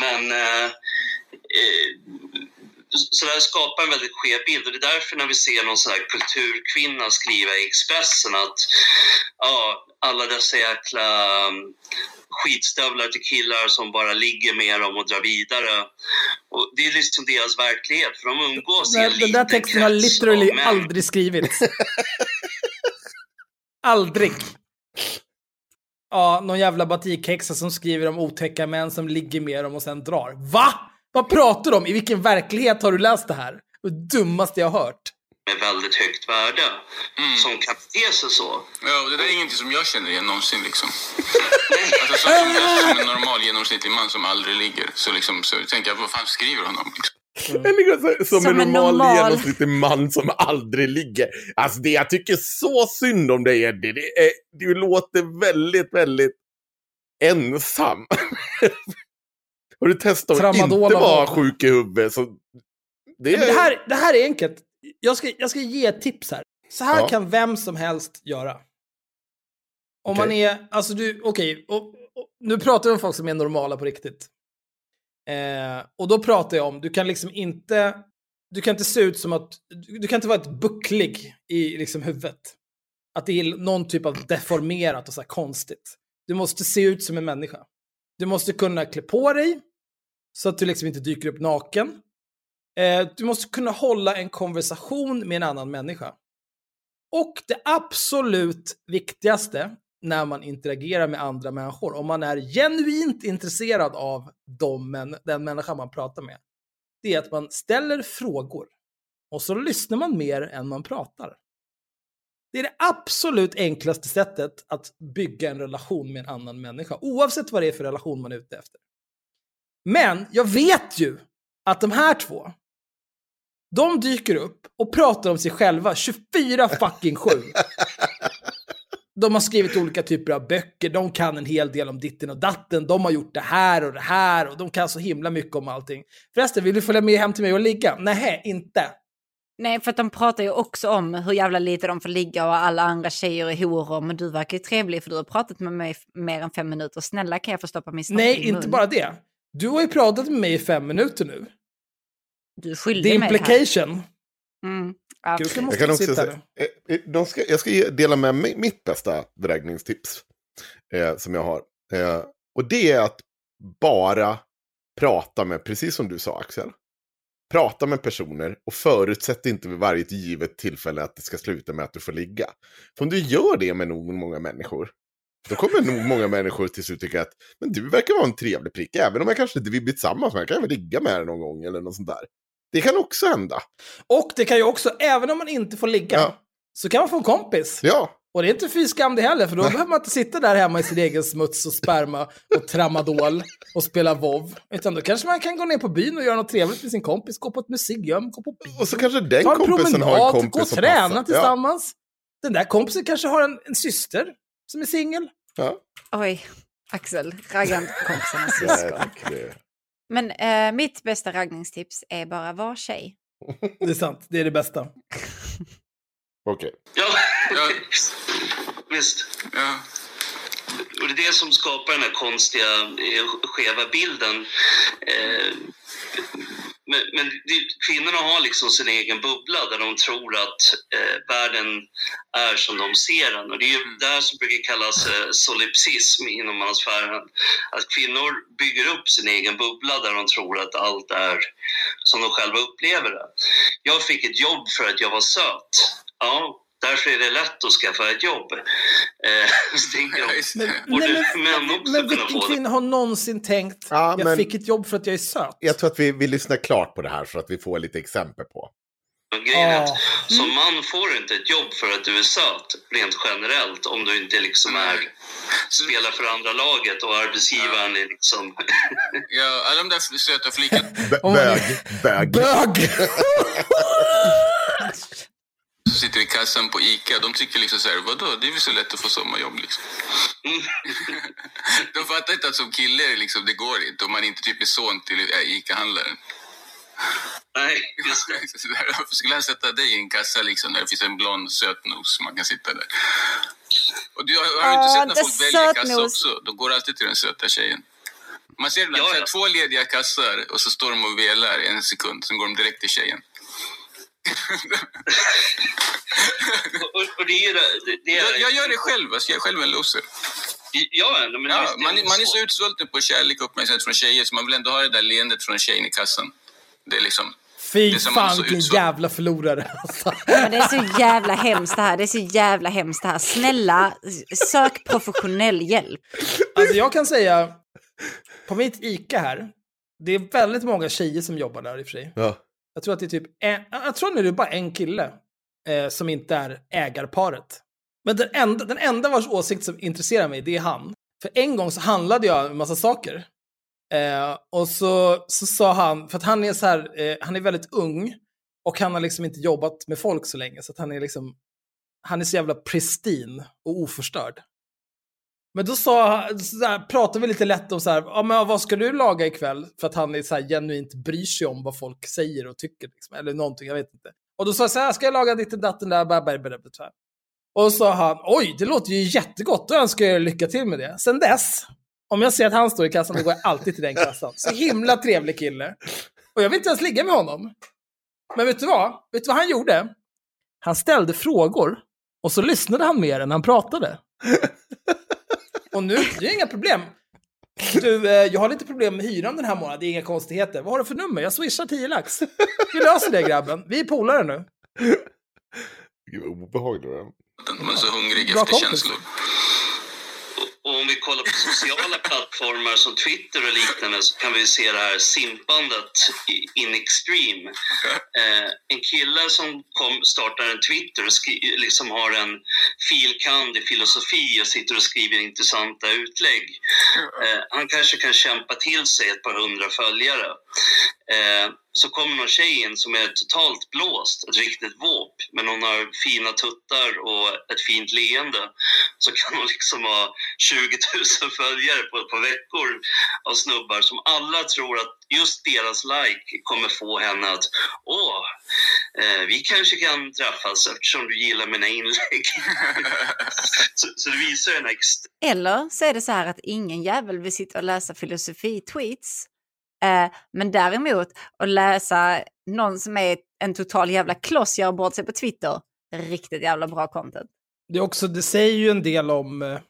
Men eh, så det skapar en väldigt skev bild och det är därför när vi ser någon sån här kulturkvinna skriva i Expressen att ja, alla dessa jäkla um, skitstövlar till killar som bara ligger med dem och drar vidare. Och det är liksom deras verklighet, för de umgås i en Den där texten har literally aldrig skrivits. aldrig. Ja, någon jävla batikhäxa som skriver om otäcka män som ligger med dem och sen drar. Va? Vad pratar du om? I vilken verklighet har du läst det här? Det dummaste jag har hört. Med väldigt högt värde. Mm. Som kan bete sig så. Ja, det där är ingenting som jag känner igen någonsin liksom. alltså, som, som, som en normal genomsnittlig man som aldrig ligger så, liksom, så tänker jag, vad fan skriver han om? Liksom? Mm. Som, som, en normal, normal... genomsnittlig man som aldrig ligger. Alltså det jag tycker så synd om dig Eddie, det är, du låter väldigt, väldigt ensam. Har du testat att inte vara sjuk i huvudet? Så det, är... det, här, det här är enkelt. Jag ska, jag ska ge ett tips här. Så här ja. kan vem som helst göra. Om okay. man är, alltså du, okej, okay, nu pratar vi om folk som är normala på riktigt. Eh, och då pratar jag om, du kan liksom inte, du kan inte se ut som att, du kan inte vara ett bucklig i liksom huvudet. Att det är någon typ av deformerat och så här konstigt. Du måste se ut som en människa. Du måste kunna klä på dig så att du liksom inte dyker upp naken. Eh, du måste kunna hålla en konversation med en annan människa. Och det absolut viktigaste när man interagerar med andra människor, om man är genuint intresserad av dem, den människa man pratar med, det är att man ställer frågor. Och så lyssnar man mer än man pratar. Det är det absolut enklaste sättet att bygga en relation med en annan människa, oavsett vad det är för relation man är ute efter. Men jag vet ju att de här två, de dyker upp och pratar om sig själva 24 fucking 7. De har skrivit olika typer av böcker, de kan en hel del om ditten och datten, de har gjort det här och det här och de kan så himla mycket om allting. Förresten, vill du följa med hem till mig och ligga? Nej, inte. Nej, för att de pratar ju också om hur jävla lite de får ligga och alla andra tjejer är horor. Men du verkar ju trevlig för du har pratat med mig mer än fem minuter. Snälla kan jag få stoppa min snopp Nej, i inte bara det. Du har ju pratat med mig i fem minuter nu. Du är skyldig mig Det är implication. Mm. Jag kan också säga, eh, eh, de ska, jag ska dela med mig mitt bästa drägningstips. Eh, som jag har. Eh, och det är att bara prata med, precis som du sa Axel. Prata med personer och förutsätt inte vid varje givet tillfälle att det ska sluta med att du får ligga. För om du gör det med nog många människor, då kommer nog många människor till slut tycka att men du verkar vara en trevlig prick, även om jag kanske inte vill bli tillsammans med jag kan väl ligga med dig någon gång eller något sånt där. Det kan också hända. Och det kan ju också, även om man inte får ligga, ja. så kan man få en kompis. Ja. Och det är inte fy skam det heller, för då behöver man inte sitta där hemma i sin egen smuts och sperma och tramadol och spela vov. Utan då kanske man kan gå ner på byn och göra något trevligt med sin kompis, gå på ett museum, gå på bio. Och så kanske den kompisen promenad, har en kompis gå och träna passar. tillsammans. Ja. Den där kompisen kanske har en, en syster som är singel. Ja. Oj, Axel, raggar på kompisarnas syskon. Men eh, mitt bästa raggningstips är bara var tjej. Det är sant, det är det bästa. Okej. Okay. Ja, ja, visst. Ja. Och det är det som skapar den här konstiga, eh, skeva bilden. Eh, men, men kvinnorna har liksom sin egen bubbla där de tror att eh, världen är som de ser den. Och det är ju mm. det som brukar kallas eh, solipsism inom mansfären. Att kvinnor bygger upp sin egen bubbla där de tror att allt är som de själva upplever det. Jag fick ett jobb för att jag var söt. Ja, Därför är det lätt att skaffa ett jobb. Eh, men, nej, men, men, men vilken kvinna har någonsin tänkt ja, jag fick ett jobb för att jag är söt? Jag tror att vi, vi lyssnar klart på det här så att vi får lite exempel på. Grejen är att som man får du inte ett jobb för att du är söt, rent generellt, om du inte liksom är, spelar för andra laget och arbetsgivaren är liksom... ja, alla de där söta flickorna... Bög. Bög. Bög! som sitter i kassan på ICA, de tycker liksom så här, vadå, det är väl så lätt att få sommarjobb liksom. de fattar inte att som kille, liksom, det går inte om man inte typ är son till äh, ICA-handlaren. Nej, just det. skulle han sätta dig i en kassa liksom, där det finns en blond sötnos man kan sitta där. Och du har, har du inte sett när folk väljer kassa också? De går alltid till den söta tjejen. Man ser ibland ja, ja. två lediga kassar och så står de och velar i en sekund, sen går de direkt till tjejen. Och, och, det är, det, det är, jag, jag, gör det själv, alltså, jag är själv en loser. Ja, men ja, man, man är så utsvulten på kärlek och uppmärksamhet från tjejer så man vill ändå ha det där leendet från tjejen i kassan. Det är liksom... Fy fan vilken jävla förlorare. Men det är så jävla hemskt det här. Det är så jävla hemskt det här. Snälla, sök professionell hjälp. Alltså jag kan säga, på mitt ICA här, det är väldigt många tjejer som jobbar där i och för sig. Ja. Jag tror att det är typ en, jag tror att det är bara en kille eh, som inte är ägarparet. Men den enda, den enda vars åsikt som intresserar mig, det är han. För en gång så handlade jag en massa saker. Eh, och så, så sa han, för att han är så här, eh, han är väldigt ung och han har liksom inte jobbat med folk så länge, så att han är liksom, han är så jävla pristin och oförstörd. Men då sa, så pratade vi lite lätt om så här, ja, men vad ska du laga ikväll? För att han är så här, genuint bryr sig om vad folk säger och tycker. Liksom, eller någonting, jag vet inte. Och då sa jag så här, ska jag laga ditt och datten där? Bär, bär, bär, bär, och så sa han, oj, det låter ju jättegott, då önskar jag lycka till med det. Sen dess, om jag ser att han står i kassan, då går jag alltid till den kassan. Så himla trevlig kille. Och jag vill inte ens ligga med honom. Men vet du vad? Vet du vad han gjorde? Han ställde frågor och så lyssnade han mer än han pratade. Och nu, det är inga problem. Du, eh, jag har lite problem med hyran den här månaden, det är inga konstigheter. Vad har du för nummer? Jag swishar 10 lax. Vi löser det grabben, vi är polare nu. Gud vad obehagligt Man är så hungrig efter känslor. Och om vi kollar på sociala plattformar som Twitter och liknande så kan vi se det här simpandet in extreme. Eh, en kille som kom, startar en Twitter och skri, liksom har en filkand i filosofi och sitter och skriver intressanta utlägg. Eh, han kanske kan kämpa till sig ett par hundra följare. Eh, så kommer någon tjej in som är totalt blåst, ett riktigt våp, men hon har fina tuttar och ett fint leende. Så kan hon liksom ha 20 000 följare på ett par veckor av snubbar som alla tror att just deras like kommer få henne att åh, eh, vi kanske kan träffas eftersom du gillar mina inlägg. så, så det visar en extra... Eller så är det så här att ingen jävel vill sitta och läsa filosofi-tweets Eh, men däremot att läsa någon som är en total jävla kloss gör bort sig på Twitter, riktigt jävla bra content. Det, är också, det säger ju en del om eh,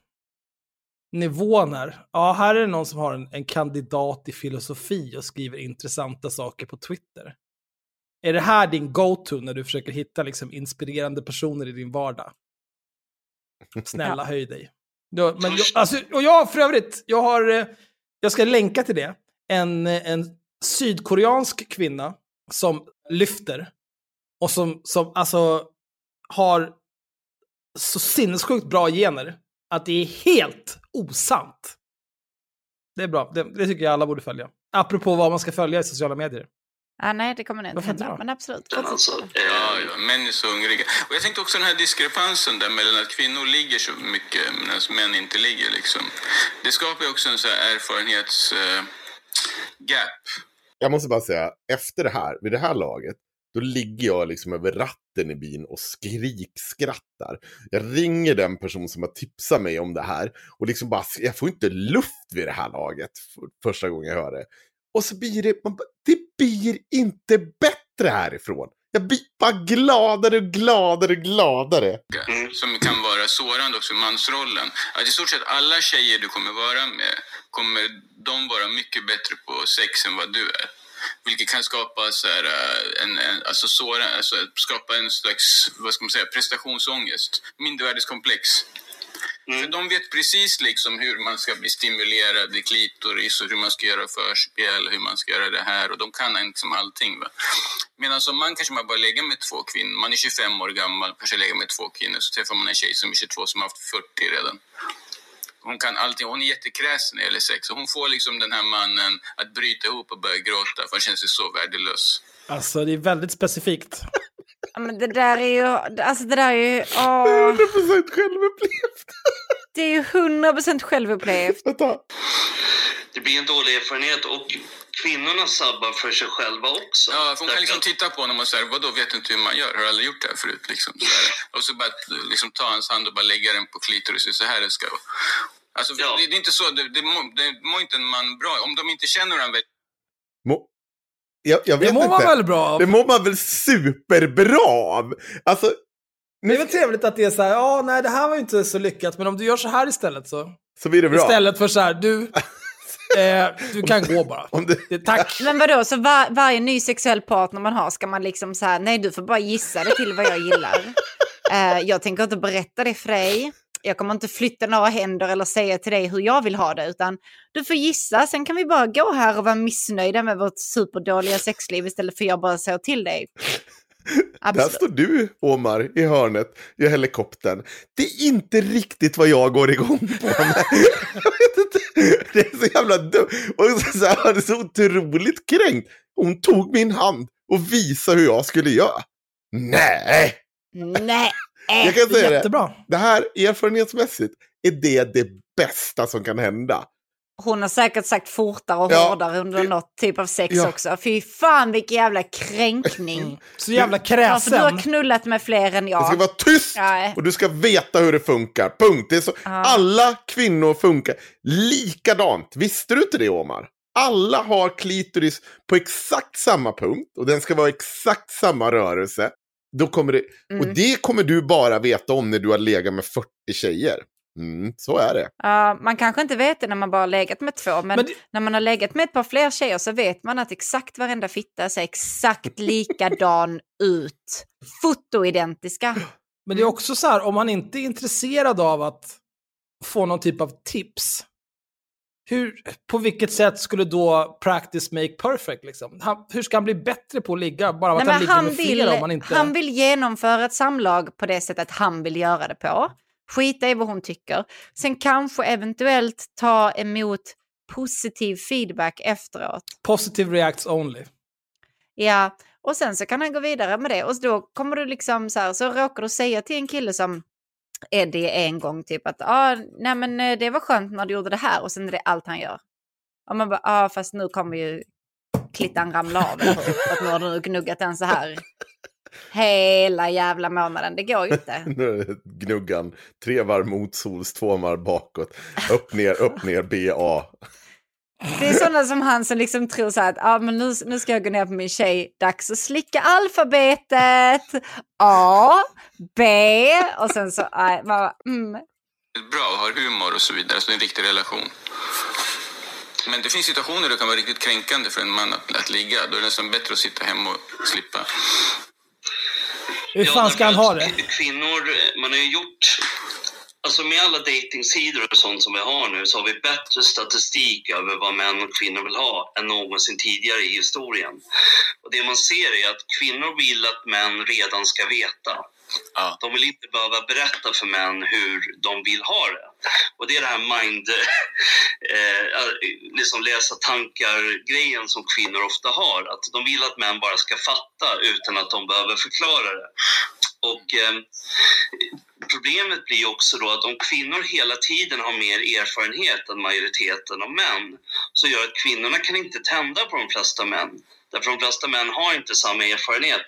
nivån här. Ja, här är det någon som har en, en kandidat i filosofi och skriver intressanta saker på Twitter. Är det här din go-to när du försöker hitta liksom, inspirerande personer i din vardag? Snälla ja. höj dig. men jag, alltså, och jag för övrigt, jag har, eh, jag ska länka till det en, en sydkoreansk kvinna som lyfter och som, som alltså har så sinnessjukt bra gener att det är helt osant. Det är bra, det, det, tycker jag alla borde följa. Apropå vad man ska följa i sociala medier. Ah, nej, det kommer nog inte hända, men absolut. Alltså, ja, ja, män är så hungriga. Och jag tänkte också den här diskrepansen där mellan att kvinnor ligger så mycket medan män inte ligger. Liksom. Det skapar ju också en så här erfarenhets... Uh, gap. Jag måste bara säga, efter det här, vid det här laget, då ligger jag liksom över ratten i bilen och skrikskrattar. Jag ringer den person som har tipsat mig om det här och liksom bara, jag får inte luft vid det här laget första gången jag hör det. Och så blir det, man, det blir inte bättre härifrån. Jag blir bara gladare och gladare och gladare. Mm. Som kan vara sårande också, mansrollen. Att i stort sett alla tjejer du kommer vara med kommer de vara mycket bättre på sex än vad du är. Vilket kan skapa, så här, eh, en, en, alltså såra, alltså skapa en slags vad ska man säga, prestationsångest, mindervärdeskomplex. Mm. För de vet precis liksom hur man ska bli stimulerad i klitoris och hur man ska göra förspel, hur man ska göra det här och de kan liksom allting. Va? Medan som man kanske man bara lägger med två kvinnor, man är 25 år gammal, kanske lägger med två kvinnor, så träffar man en tjej som är 22 som har haft 40 redan. Hon kan allting, hon är jättekräsen när det gäller sex och hon får liksom den här mannen att bryta ihop och börja gråta för han känner sig så värdelös. Alltså det är väldigt specifikt. Ja, men det där är ju, alltså det där är ju, åh. 100% självupplevt. Det är ju 100% självupplevt. Det blir en dålig erfarenhet och kvinnorna sabbar för sig själva också. Ja, för hon kan liksom titta på honom och säga, vadå, vet du inte hur man gör? Har du aldrig gjort det här förut? Liksom, så och så bara liksom, ta hans hand och bara lägga den på klitoris, så här det ska vara. Alltså, ja. det, det, är inte så, det, det, mår, det mår inte en man bra om de inte känner varandra. Må, jag, jag vet det mår inte. man väl bra av? Det mår man väl superbra av? Alltså, det är väl trevligt att det är så här, ja, nej, det här var ju inte så lyckat, men om du gör så här istället så... Så blir det bra. Istället för så här, du, Eh, du kan gå bara. Det... Tack. Men vadå, så var, varje ny sexuell partner man har ska man liksom säga nej du får bara gissa dig till vad jag gillar. Eh, jag tänker inte berätta det för dig. Jag kommer inte flytta några händer eller säga till dig hur jag vill ha det, utan du får gissa. Sen kan vi bara gå här och vara missnöjda med vårt superdåliga sexliv istället för jag bara säger till dig. Absolut. Där står du, Omar, i hörnet i helikoptern. Det är inte riktigt vad jag går igång på. jag vet inte. Det är så jävla dumt. Och så, så här, det är så otroligt kränkt. Hon tog min hand och visade hur jag skulle göra. Nej! Nej! Jag kan säga Jättebra. det. Det här erfarenhetsmässigt är det det bästa som kan hända. Hon har säkert sagt fortare och ja. hårdare under något typ av sex ja. också. Fy fan vilken jävla kränkning. Så jävla kräsen. Ja, du har knullat med fler än jag. Det ska vara tyst ja. och du ska veta hur det funkar. Punkt. Det är så. Alla kvinnor funkar likadant. Visste du inte det Omar? Alla har klitoris på exakt samma punkt och den ska vara exakt samma rörelse. Då kommer det, mm. Och det kommer du bara veta om när du har legat med 40 tjejer. Mm, så är det. Uh, man kanske inte vet det när man bara har legat med två, men, men det... när man har legat med ett par fler tjejer så vet man att exakt varenda fitta ser exakt likadan ut. Fotoidentiska. Men det är också så här, om man inte är intresserad av att få någon typ av tips, hur, på vilket sätt skulle då practice make perfect? Liksom? Han, hur ska han bli bättre på att ligga? Bara av att han ligger han med flera om man inte... Han vill genomföra ett samlag på det sättet han vill göra det på. Skita i vad hon tycker. Sen kanske eventuellt ta emot positiv feedback efteråt. Positive reacts only. Ja, och sen så kan han gå vidare med det och då kommer du liksom så här, så råkar du säga till en kille som Eddie en gång typ att ah, nej men eh, det var skönt när du gjorde det här och sen är det allt han gör. Och man bara, ja ah, fast nu kommer ju klittan ramla av. Eller hur? Att nu har du gnuggat den så här hela jävla månaden. Det går ju inte. Gnuggan. Tre varv mot sols, två varv bakåt. Upp, ner, upp, ner, BA. Det är sådana som han som liksom tror så här att ah, men nu, nu ska jag gå ner på min tjej, dags att slicka alfabetet. A, B och sen så, nej, man mm. Bra, har humor och så vidare, så det är en riktig relation. Men det finns situationer där det kan vara riktigt kränkande för en man att, att ligga. Då är det nästan bättre att sitta hemma och slippa. Hur fan ska han ha det? Kvinnor, man har ju gjort Alltså med alla datingsidor och sånt som vi har nu så har vi bättre statistik över vad män och kvinnor vill ha än någonsin tidigare i historien. Och det man ser är att kvinnor vill att män redan ska veta. Ja. De vill inte behöva berätta för män hur de vill ha det. Och det är det här mind, eh, liksom läsa tankar-grejen som kvinnor ofta har. Att de vill att män bara ska fatta utan att de behöver förklara det. Och eh, Problemet blir också då att om kvinnor hela tiden har mer erfarenhet än majoriteten av män så gör att kvinnorna kan inte tända på de flesta män. Därför de flesta män har inte samma erfarenhet.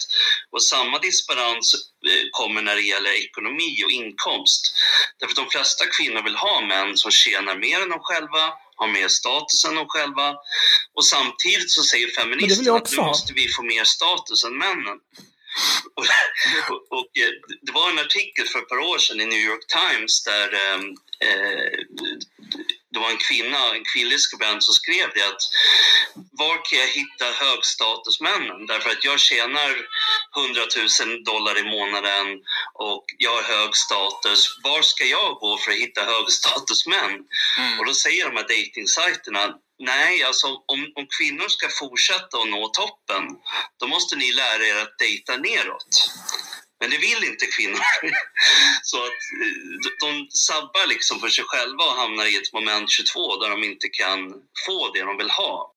Och samma disparans eh, kommer när det gäller ekonomi och inkomst. Därför de flesta kvinnor vill ha män som tjänar mer än de själva, har mer status än de själva. Och samtidigt så säger feministerna att nu måste vi få mer status än männen. Och, och, och, eh, det var en artikel för ett par år sedan i New York Times där ehm, eh, det var en kvinna, en kvinnlig skribent som skrev det att var kan jag hitta högstatusmännen? Därför att jag tjänar 100 000 dollar i månaden och jag har hög status. Var ska jag gå för att hitta högstatusmän? Mm. Och då säger de här dejtingsajterna Nej, alltså om, om kvinnor ska fortsätta att nå toppen, då måste ni lära er att dejta neråt. Men det vill inte kvinnor. Så att eh, de sabbar liksom för sig själva och hamnar i ett moment 22 där de inte kan få det de vill ha.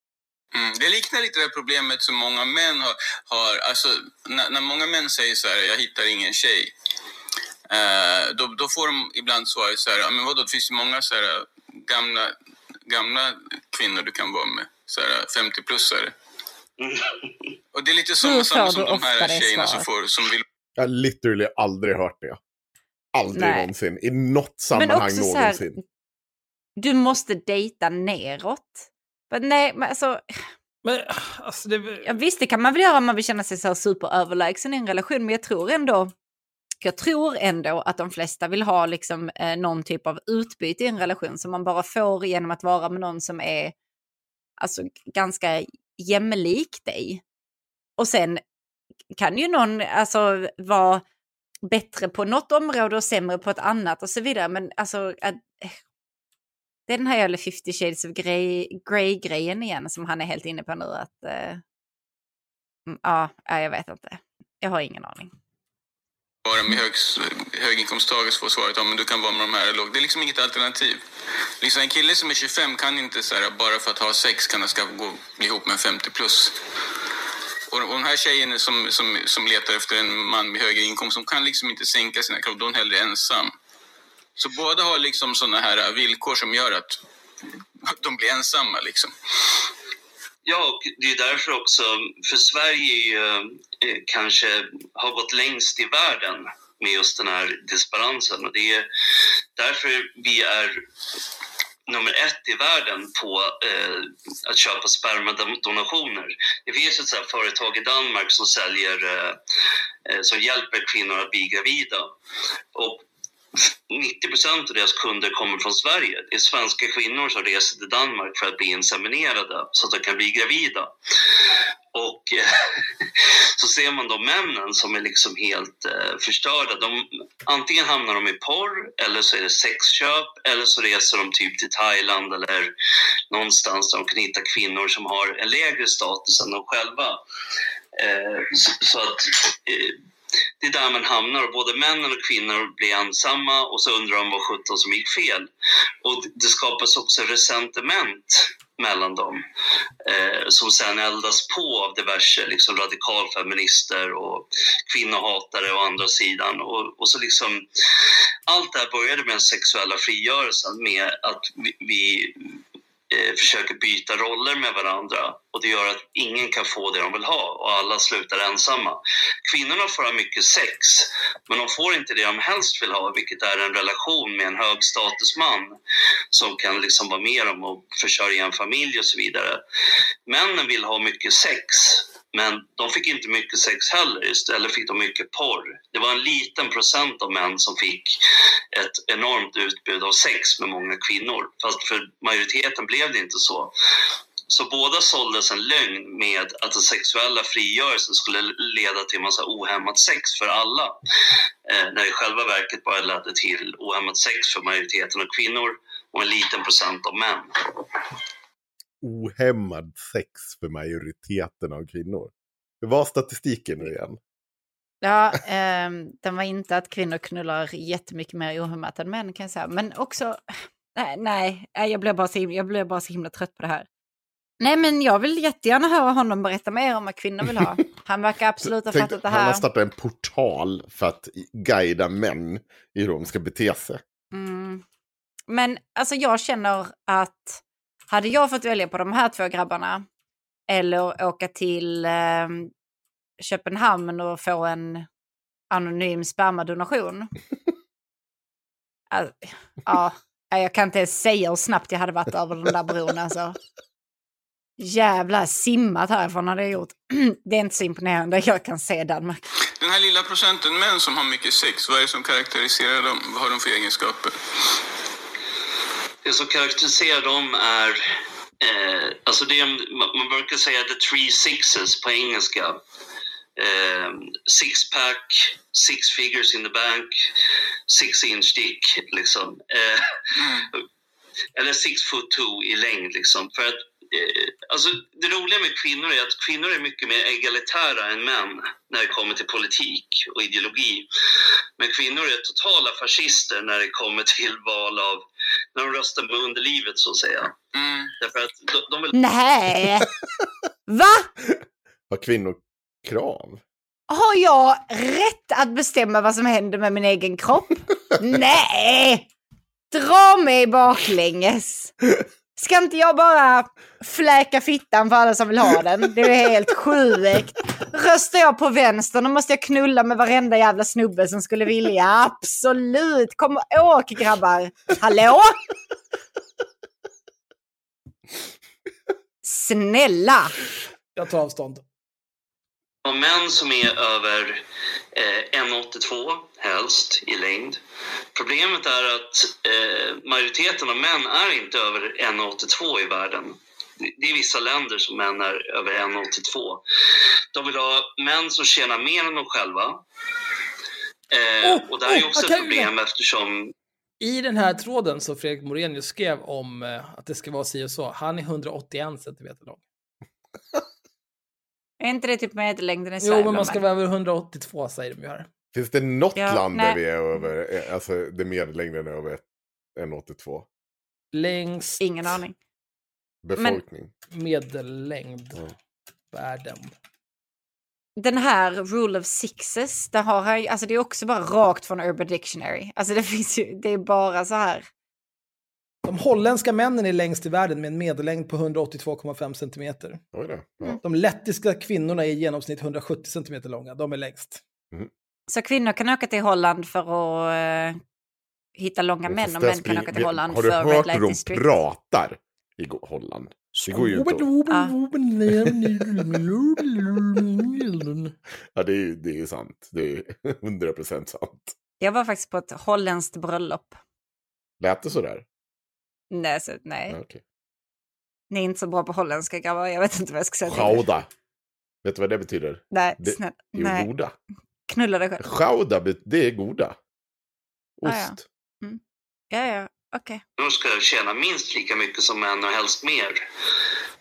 Mm, det liknar lite det problemet som många män har. har alltså, när, när, många män säger så här, jag hittar ingen tjej. Eh, då, då, får de ibland svaret så här, men vadå, det finns ju många så här, eh, gamla, gamla kvinnor du kan vara med. Så här, 50-plussare. Mm. Och det är lite som, samma som de här tjejerna som, får, som vill jag har literally aldrig hört det. Aldrig Nej. någonsin. I något sammanhang någonsin. Här, du måste dejta neråt. Men nej, men alltså... Men, alltså det... ja, visst, det kan man väl göra om man vill känna sig så superöverlägsen i en relation, men jag tror ändå jag tror ändå att de flesta vill ha liksom, eh, någon typ av utbyte i en relation som man bara får genom att vara med någon som är alltså, ganska jämlik dig. Och sen kan ju någon alltså, vara bättre på något område och sämre på ett annat och så vidare. Men alltså, att, det är den här jävla 50 shades of grey-grejen igen som han är helt inne på nu. Att, eh, mm, ja, jag vet inte. Jag har ingen aning vara med hög, höginkomsttagare så får svaret att ja, du kan vara med de här låg. Det är liksom inget alternativ. Liksom en kille som är 25 kan inte så här, bara för att ha sex kan han ska gå bli ihop med en 50 plus. Och, och den här tjejen som, som, som letar efter en man med högre inkomst, som kan liksom inte sänka sina krav, då är hon hellre ensam. Så båda har liksom sådana här villkor som gör att de blir ensamma liksom. Ja, och det är därför också, för Sverige ju, eh, kanske har gått längst i världen med just den här disbalansen. Och det är därför vi är nummer ett i världen på eh, att köpa spermadonationer. Det finns ett så företag i Danmark som säljer, eh, eh som hjälper kvinnor att bli gravida. Och 90 procent av deras kunder kommer från Sverige. Det är svenska kvinnor som reser till Danmark för att bli inseminerade så att de kan bli gravida. Och eh, så ser man då männen som är liksom helt eh, förstörda. De, antingen hamnar de i porr, eller så är det sexköp, eller så reser de typ till Thailand eller någonstans där de kan hitta kvinnor som har en lägre status än de själva. Eh, så, så, att eh, det är där man hamnar och både männen och kvinnor blir ensamma och så undrar de vad sjutton som gick fel. Och det skapas också resentiment mellan dem eh, som sen eldas på av diverse liksom, radikalfeminister och kvinnohatare å andra sidan. Och, och så liksom, allt det här började med den sexuella frigörelsen med att vi, vi eh, försöker byta roller med varandra och det gör att ingen kan få det de vill ha och alla slutar ensamma. Kvinnorna får ha mycket sex, men de får inte det de helst vill ha, vilket är en relation med en högstatusman som kan liksom vara med dem och försörja en familj och så vidare. Männen vill ha mycket sex, men de fick inte mycket sex heller, istället fick de mycket porr. Det var en liten procent av män som fick ett enormt utbud av sex med många kvinnor. Fast för majoriteten blev det inte så. Så båda såldes en lögn med att den sexuella frigörelsen skulle leda till massa ohämmat sex för alla. Eh, när i själva verket bara ledde till ohämmat sex för majoriteten av kvinnor och en liten procent av män ohämmad sex för majoriteten av kvinnor. Hur var statistiken nu igen? Ja, eh, den var inte att kvinnor knullar jättemycket mer ohämmat än män kan jag säga. Men också, nej, nej jag, blev bara så, jag blev bara så himla trött på det här. Nej, men jag vill jättegärna höra honom berätta mer om vad kvinnor vill ha. Han verkar absolut ha fattat det här. Han har startat en portal för att guida män i hur de ska bete sig. Mm. Men alltså jag känner att hade jag fått välja på de här två grabbarna eller åka till eh, Köpenhamn och få en anonym spermadonation. alltså, ja, jag kan inte ens säga hur snabbt jag hade varit över den där bron alltså. Jävla simmat härifrån hade jag gjort. Det är inte så imponerande, jag kan se Danmark. Den här lilla procenten män som har mycket sex, vad är det som karaktäriserar dem? Vad har de för egenskaper? Det som karaktäriserar dem är, eh, alltså det, man brukar säga the three sixes på engelska. Eh, six pack, six figures in the bank, six inch dick liksom. Eh, mm. Eller six foot two i längd liksom. För att Eh, alltså, det roliga med kvinnor är att kvinnor är mycket mer egalitära än män när det kommer till politik och ideologi. Men kvinnor är totala fascister när det kommer till val av, när de röstar med underlivet så att säga. Mm. Därför att de, de vill... Nej! Va? Har kvinnor krav? Har jag rätt att bestämma vad som händer med min egen kropp? Nej! Dra mig baklänges! Ska inte jag bara fläka fittan för alla som vill ha den? Det är helt sjukt. Röstar jag på vänster, då måste jag knulla med varenda jävla snubbe som skulle vilja. Absolut! Kom och åk grabbar! Hallå? Snälla! Jag tar avstånd. Och män som är över eh, 1,82 helst i längd. Problemet är att eh, majoriteten av män är inte över 1,82 i världen. Det är vissa länder som män är över 1,82. De vill ha män som tjänar mer än de själva. Eh, oh, och det här är också oh, ett problem eftersom i den här tråden som Fredrik Morenius skrev om eh, att det ska vara si och så, han är 181 centimeter lång. Är inte det typ medellängden i Sverige? Jo, men man ska vara över 182 säger de ju här. Finns det något ja, land nej. där vi är över, eh, alltså det medellängden är över 1,82? Längst... Ingen aning. Befolkning. Men... Medellängd. Mm. Världen. Den här Rule of Sixes, det, har han, alltså det är också bara rakt från Urban Dictionary. Alltså det finns ju, det är bara så här. De holländska männen är längst i världen med en medellängd på 182,5 centimeter. Ja. De lettiska kvinnorna är i genomsnitt 170 centimeter långa. De är längst. Mm. Så kvinnor kan åka till Holland för att uh, hitta långa män och män kan åka till Holland för Red Light District. Har du hört hur de pratar i Holland? Det går ju inte Ja, det är, det är sant. Det är 100 procent sant. Jag var faktiskt på ett holländskt bröllop. Lät det sådär? Nej, så, nej. Okay. Ni är inte så bra på holländska grabbar, jag vet inte vad jag ska säga Schauda. Vet du vad det betyder? Nej, det, snälla. Jo, nej. goda. Knulla dig själv. Schauda, det är goda. Ost. Ah, ja. Mm. ja, ja, okej. Okay. De ska tjäna minst lika mycket som män och helst mer.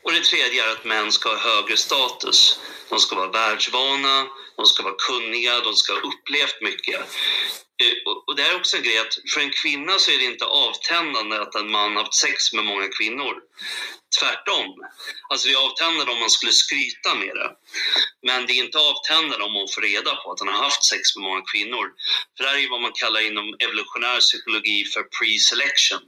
Och det tredje är att män ska ha högre status. De ska vara världsvana, de ska vara kunniga, de ska ha upplevt mycket. Eh, och det här är också en grej att för en kvinna så är det inte avtändande att en man haft sex med många kvinnor. Tvärtom. Alltså det är avtändande om man skulle skryta med det. Men det är inte avtändande om hon får reda på att han har haft sex med många kvinnor. För det här är vad man kallar inom evolutionär psykologi för pre-selection.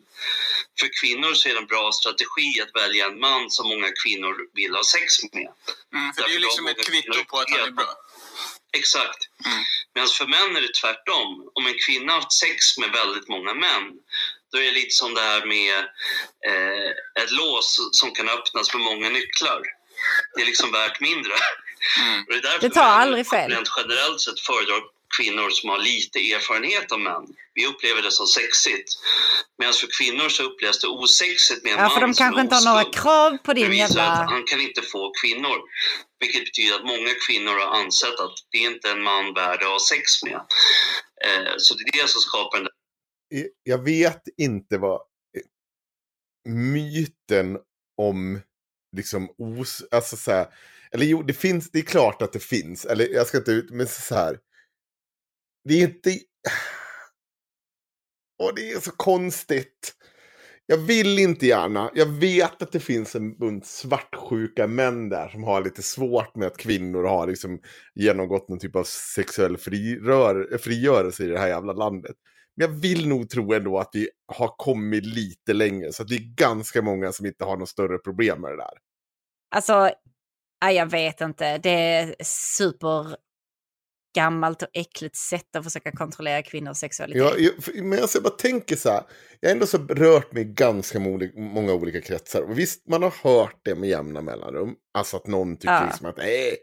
För kvinnor så är det en bra strategi att välja en man som många kvinnor vill ha sex med. Mm, för det är ju liksom ett kvitto på att han är bra. Exakt. Mm. Medan för män är det tvärtom. Om en kvinna har haft sex med väldigt många män då är det lite som det här med eh, ett lås som kan öppnas med många nycklar. Det är liksom värt mindre. Mm. det, det tar aldrig fel. Rent generellt sett föredrar kvinnor som har lite erfarenhet av män. Vi upplever det som sexigt. Medan för kvinnor så upplevs det osexigt med en ja, man för de kanske inte har några krav på din jävla... att han kan inte få kvinnor. Vilket betyder att många kvinnor har ansett att det är inte är en man värd att ha sex med. Eh, så det är det som skapar den där... Jag vet inte vad myten om liksom os... Alltså så här, eller jo, det finns, det är klart att det finns. Eller jag ska inte ut, men så här det är inte... Och det är så konstigt. Jag vill inte gärna. Jag vet att det finns en bunt svartsjuka män där som har lite svårt med att kvinnor har liksom genomgått någon typ av sexuell frirör, frigörelse i det här jävla landet. Men jag vill nog tro ändå att vi har kommit lite längre. Så att det är ganska många som inte har något större problem med det där. Alltså, jag vet inte. Det är super gammalt och äckligt sätt att försöka kontrollera kvinnors sexualitet. Ja, jag, men jag bara tänker så här, jag har ändå så rört mig i ganska många olika kretsar. Och visst, man har hört det med jämna mellanrum. Alltså att någon tycker ja. liksom att nej,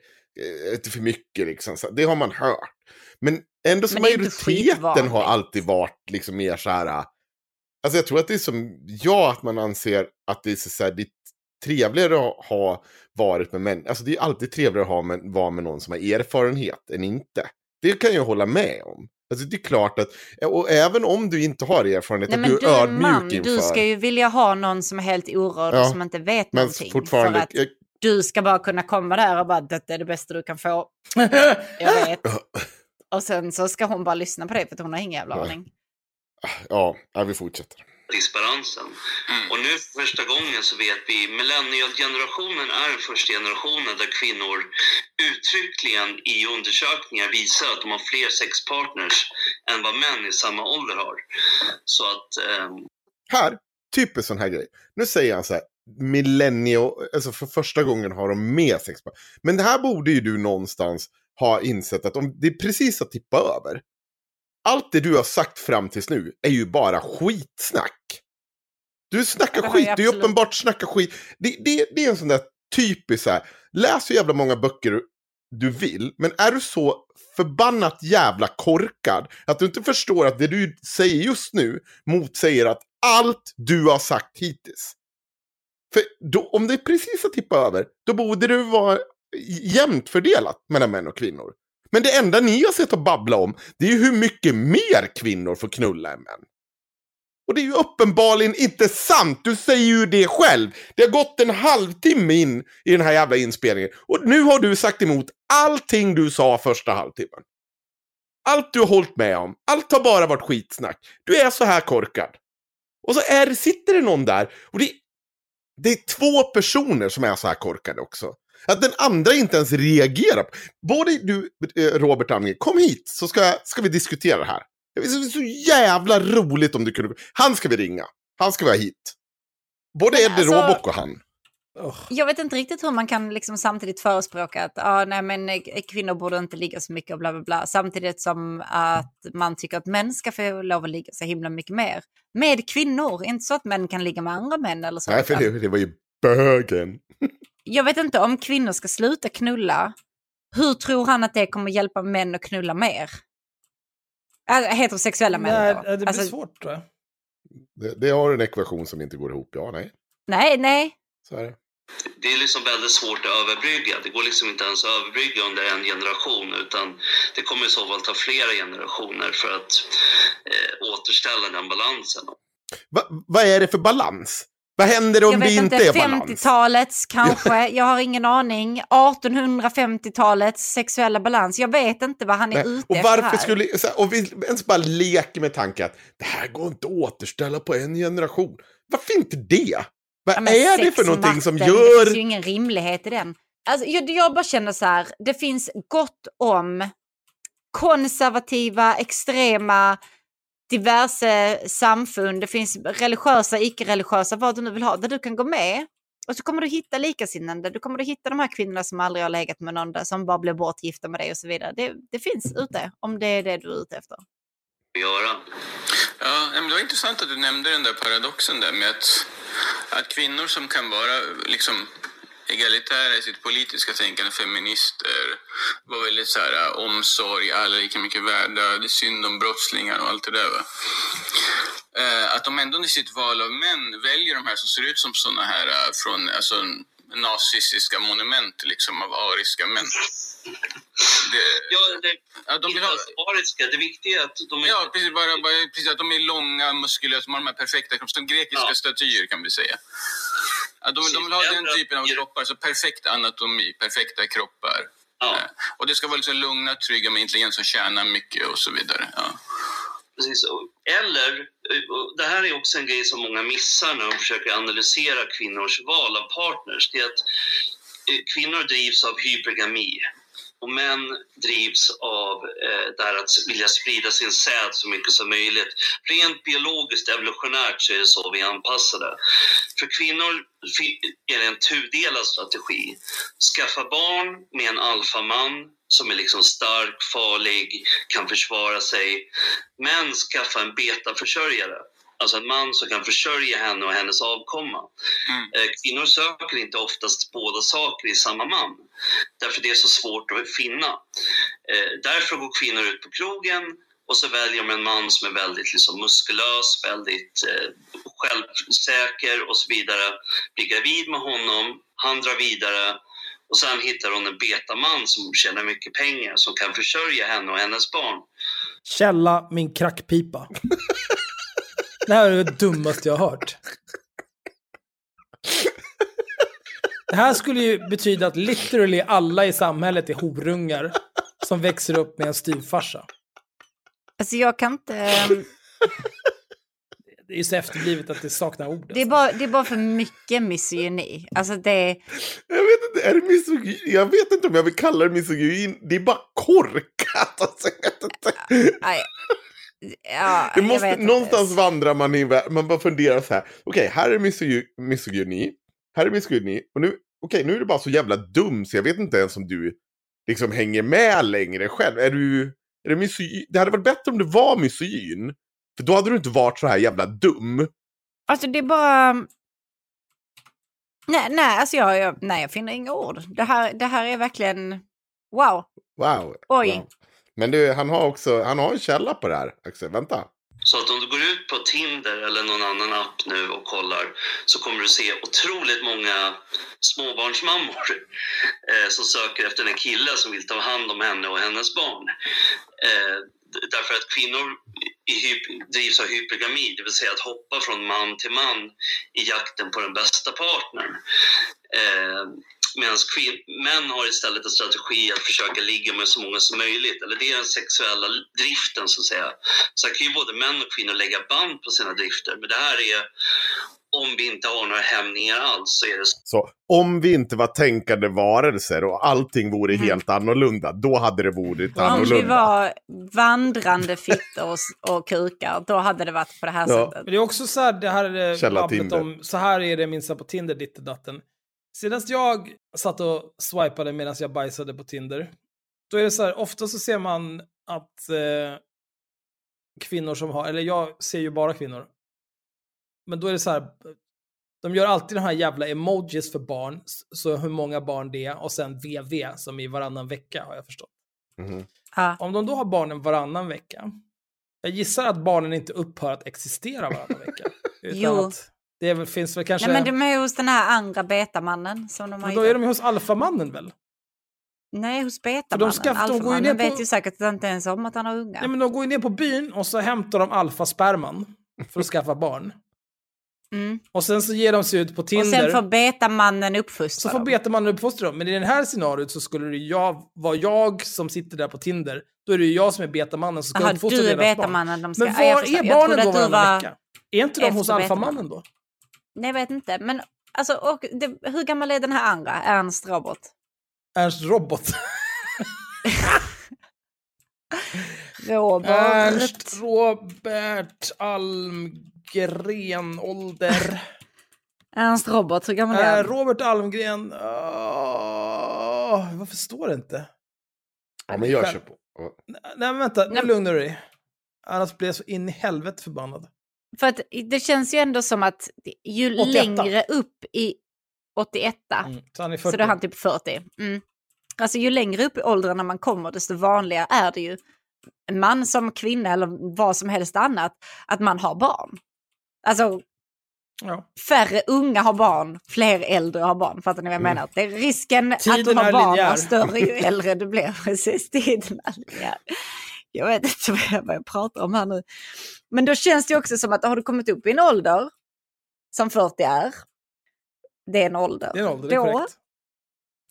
inte för mycket liksom. Så det har man hört. Men ändå så majoriteten har alltid varit liksom mer så här. Alltså jag tror att det är som jag, att man anser att det är så här, det är trevligare att ha varit med män. Alltså det är alltid trevligare att ha med, vara med någon som har erfarenhet än inte. Det kan jag hålla med om. Alltså det är klart att, och även om du inte har erfarenhet, Nej, att du är ödmjuk man, inför. Du ska ju vilja ha någon som är helt orörd ja, och som inte vet men någonting. Fortfarande, för att jag... du ska bara kunna komma där och bara, det är det bästa du kan få. jag vet. Och sen så ska hon bara lyssna på det för att hon har ingen jävla aning. Ja, ja vi fortsätter disbalansen. Mm. Och nu för första gången så vet vi, millennialgenerationen är den första generationen där kvinnor uttryckligen i undersökningar visar att de har fler sexpartners än vad män i samma ålder har. Så att... Um... Här, typiskt sån här grej. Nu säger han så här, millennial, alltså för första gången har de med sexpartners. Men det här borde ju du någonstans ha insett att om det är precis att tippa över allt det du har sagt fram tills nu är ju bara skitsnack. Du snackar skit, du är uppenbart snackar skit. Det, det, det är en sån där typiskt så här. Läs så jävla många böcker du vill. Men är du så förbannat jävla korkad att du inte förstår att det du säger just nu motsäger att allt du har sagt hittills. För då, om det precis har tippat över, då borde det vara jämnt fördelat mellan män och kvinnor. Men det enda ni har sett att babbla om, det är ju hur mycket mer kvinnor får knulla än män. Och det är ju uppenbarligen inte sant. Du säger ju det själv. Det har gått en halvtimme in i den här jävla inspelningen. Och nu har du sagt emot allting du sa första halvtimmen. Allt du har hållit med om. Allt har bara varit skitsnack. Du är så här korkad. Och så är, sitter det någon där. Och det, det är två personer som är så här korkade också. Att den andra inte ens reagerar. Både du, eh, Robert Amge, kom hit så ska, ska vi diskutera det här. Det är så jävla roligt om du kunde... Han ska vi ringa. Han ska vi ha hit. Både Eddie alltså, Råbock och han. Jag vet inte riktigt hur man kan liksom samtidigt förespråka att ah, nej, men eh, kvinnor borde inte ligga så mycket och bla bla bla. Samtidigt som att man tycker att män ska få lov att ligga så himla mycket mer. Med kvinnor, inte så att män kan ligga med andra män eller så. Nej, för det, det var ju bögen. jag vet inte om kvinnor ska sluta knulla. Hur tror han att det kommer hjälpa män att knulla mer? Äh, heterosexuella män Nej, det blir alltså, svårt tror jag. Det, det har en ekvation som inte går ihop, ja nej. Nej, nej. Så är det. Det är liksom väldigt svårt att överbrygga. Det går liksom inte ens att överbrygga under en generation utan det kommer i så fall ta flera generationer för att eh, återställa den balansen. Va, vad är det för balans? Vad händer om det inte, är balans? 50-talets kanske, jag har ingen aning. 1850-talets sexuella balans. Jag vet inte vad han är Nej. ute och varför efter här. Skulle, och vi ens bara leker med tanken att det här går inte att återställa på en generation. Varför inte det? Vad ja, är det för någonting som gör... Det finns ju ingen rimlighet i den. Alltså, jag, jag bara känner så här, det finns gott om konservativa, extrema diverse samfund, det finns religiösa, icke-religiösa, vad du nu vill ha, där du kan gå med. Och så kommer du hitta likasinnande, du kommer att hitta de här kvinnorna som aldrig har legat med någon, som bara blir bortgifta med dig och så vidare. Det, det finns ute, om det är det du är ute efter. Göra. Ja, det var intressant att du nämnde den där paradoxen där med att, att kvinnor som kan vara liksom egalitära i sitt politiska tänkande, feminister, var väldigt så här, äh, omsorg, alla är lika mycket värda, det är synd om brottslingar och allt det där. Va? Eh, att de ändå i sitt val av män väljer de här som ser ut som sådana här äh, från alltså, nazistiska monument liksom, av ariska män. Det, ja, det, ja, de vill ha... ariska, det viktiga är att de är... Ja, precis, bara, bara, precis, att de är långa, muskulösa, de har de här perfekta kropparna, grekiska ja. statyer kan vi säga. De, vill ha den typen av kroppar, så perfekt anatomi, perfekta kroppar. Ja. Eh, och det ska vara liksom lugna, trygga med intelligens som tjänar mycket och så vidare. Ja. Precis. Eller, det här är också en grej som många missar när de försöker analysera kvinnors val av partners. Det är att eh, kvinnor drivs av hypergami och män drivs av eh, där att vilja sprida sin säd så mycket som möjligt. Rent biologiskt, evolutionärt så är det så vi är anpassade. För kvinnor är det en tudelad strategi. Skaffa barn med en alfaman som är liksom stark, farlig, kan försvara sig. Men skaffa en betaförsörjare Alltså en man som kan försörja henne och hennes avkomma. Mm. Eh, kvinnor söker inte oftast båda saker i samma man. Därför det är så svårt att finna. Eh, därför går kvinnor ut på krogen och så väljer de en man som är väldigt liksom, muskulös, väldigt eh, självsäker och så vidare. Blir gravid med honom, han drar vidare och sen hittar hon en betaman som tjänar mycket pengar som kan försörja henne och hennes barn. Källa min krackpipa. Det här är det dummaste jag har hört. Det här skulle ju betyda att literally alla i samhället är horungar som växer upp med en styvfarsa. Alltså jag kan inte... Ehm, det är ju så efterblivet att det saknar ord. Det är bara, det är bara för mycket misogyni. Alltså det... Jag vet inte, är det misogyni? Jag vet inte om jag vill kalla det misogyni. Det är bara korkat. Alltså, jag vet inte. Ja, det måste, någonstans inte. vandrar man i man bara funderar så här. Okej, okay, här är misogyni. Här är misogyni. Och nu, okej, okay, nu är du bara så jävla dum så jag vet inte ens om du liksom hänger med längre själv. Är du, är det, misogyn? det hade varit bättre om du var misogyn. För då hade du inte varit så här jävla dum. Alltså det är bara... Nej, nej, alltså jag, jag, nej, jag finner inga ord. Det här, det här är verkligen wow. Wow. Oj. Wow. Men du, han har också han har en källa på det här. Axel, vänta. Så att om du går ut på Tinder eller någon annan app nu och kollar så kommer du se otroligt många småbarnsmammor eh, som söker efter en kille som vill ta hand om henne och hennes barn. Eh, därför att kvinnor drivs av hypergami, det vill säga att hoppa från man till man i jakten på den bästa partnern. Eh, Medan män har istället en strategi att försöka ligga med så många som möjligt. Eller det är den sexuella driften så att säga. Sen kan ju både män och kvinnor lägga band på sina drifter. Men det här är om vi inte har några hämningar alls så är det så. så om vi inte var tänkande varelser och allting vore mm. helt annorlunda, då hade det varit annorlunda. Om vi var vandrande fittor och, och kukar, då hade det varit på det här ja. sättet. Men det är också så här, det här är om, så här är det minst på Tinder, ditt och datten. Senast jag satt och swipade medan jag bajsade på Tinder, då är det så här, ofta så ser man att eh, kvinnor som har, eller jag ser ju bara kvinnor, men då är det så här, de gör alltid de här jävla emojis för barn, så hur många barn det är, och sen VV som i varannan vecka har jag förstått. Mm. Ah. Om de då har barnen varannan vecka, jag gissar att barnen inte upphör att existera varannan vecka. Utan jo. Att det finns väl kanske... Nej, men de är hos den här andra betamannen. Som de har men då är de hos alfamannen väl? Nej, hos betamannen. De de går ju ner på... vet ju säkert inte ens om att han har unga. Nej, men de går ju ner på byn och så hämtar de alfasperman för att skaffa barn. Mm. Och sen så ger de sig ut på Tinder. Och sen får betamannen uppfostra Så får betamannen uppfostra dem. Men i det här scenariot så skulle det jag, vara jag som sitter där på Tinder. Då är det ju jag som är betamannen som ska Aha, uppfostra deras barn. De ska, Men var är barnen då varannan vecka? Är inte de hos alfamannen då? Nej, jag vet inte. Men alltså, och det, hur gammal är den här andra? Ernst Robot? Ernst Robot? Robert. Ernst Robert Almgren, ålder. Ernst Robert, hur gammal är han? Äh, Robert Almgren, uh, varför står det inte? Ja, men jag kör på. Nej, men vänta, nu lugnar du dig. Annars blir jag så in i helvete förbannad. För att det känns ju ändå som att ju 88. längre upp i 81, mm, så, är 40. så då är han typ 40. Mm. Alltså ju längre upp i åldrarna man kommer desto vanligare är det ju, man som kvinna eller vad som helst annat, att man har barn. Alltså ja. färre unga har barn, fler äldre har barn. Fattar ni vad jag mm. menar? Det är risken tiden att du har barn är större ju äldre du blir. Precis, tiden är linjär. Jag vet inte vad jag, vad jag pratar om här nu. Men då känns det också som att har du kommit upp i en ålder, som 40 är, det är en ålder. Det är en ålder, det är då,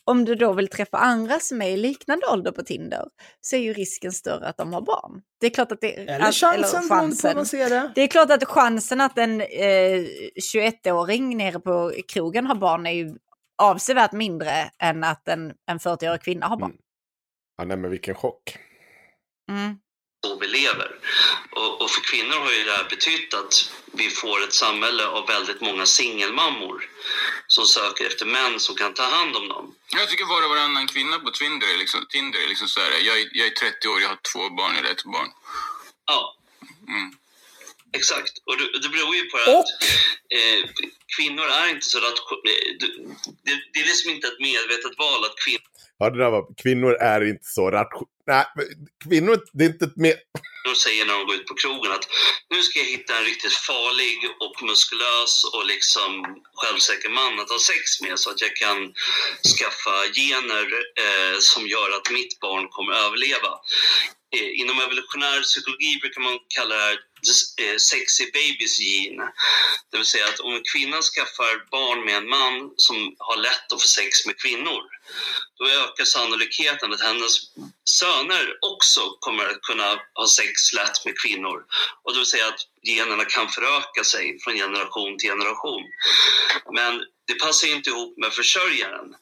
om du då vill träffa andra som är i liknande ålder på Tinder så är ju risken större att de har barn. Det är klart att det eller chansen, eller chansen. man ser det. Det är klart att chansen att en eh, 21-åring nere på krogen har barn är ju avsevärt mindre än att en, en 40-årig kvinna har barn. Mm. Ja, nej men vilken chock. Mm så vi lever. Och, och, för kvinnor har ju det här betytt att vi får ett samhälle av väldigt många singelmammor som söker efter män som kan ta hand om dem. Jag tycker var och varannan kvinna på Tinder är liksom, Tinder är liksom så här, jag, är, jag är 30 år, jag har två barn eller ett barn. Ja. Mm. Exakt, och det, det beror ju på att eh, kvinnor är inte så rationella. Det, det, det, är liksom inte ett medvetet val att kvinnor Ja, det där var, kvinnor är inte så rationella. Nej, kvinnor, det är inte ett mer... De säger när de går ut på krogen att nu ska jag hitta en riktigt farlig och muskulös och liksom självsäker man att ha sex med så att jag kan skaffa gener eh, som gör att mitt barn kommer överleva. Eh, inom evolutionär psykologi brukar man kalla det här Eh, sexy babies gene. Det vill säga att om en kvinna skaffar barn med en man som har lätt att få sex med kvinnor, då ökar sannolikheten att hennes söner också kommer att kunna ha sex lätt med kvinnor. Och det vill säga att generna kan föröka sig från generation till generation. Men det passar inte ihop med försörjaren.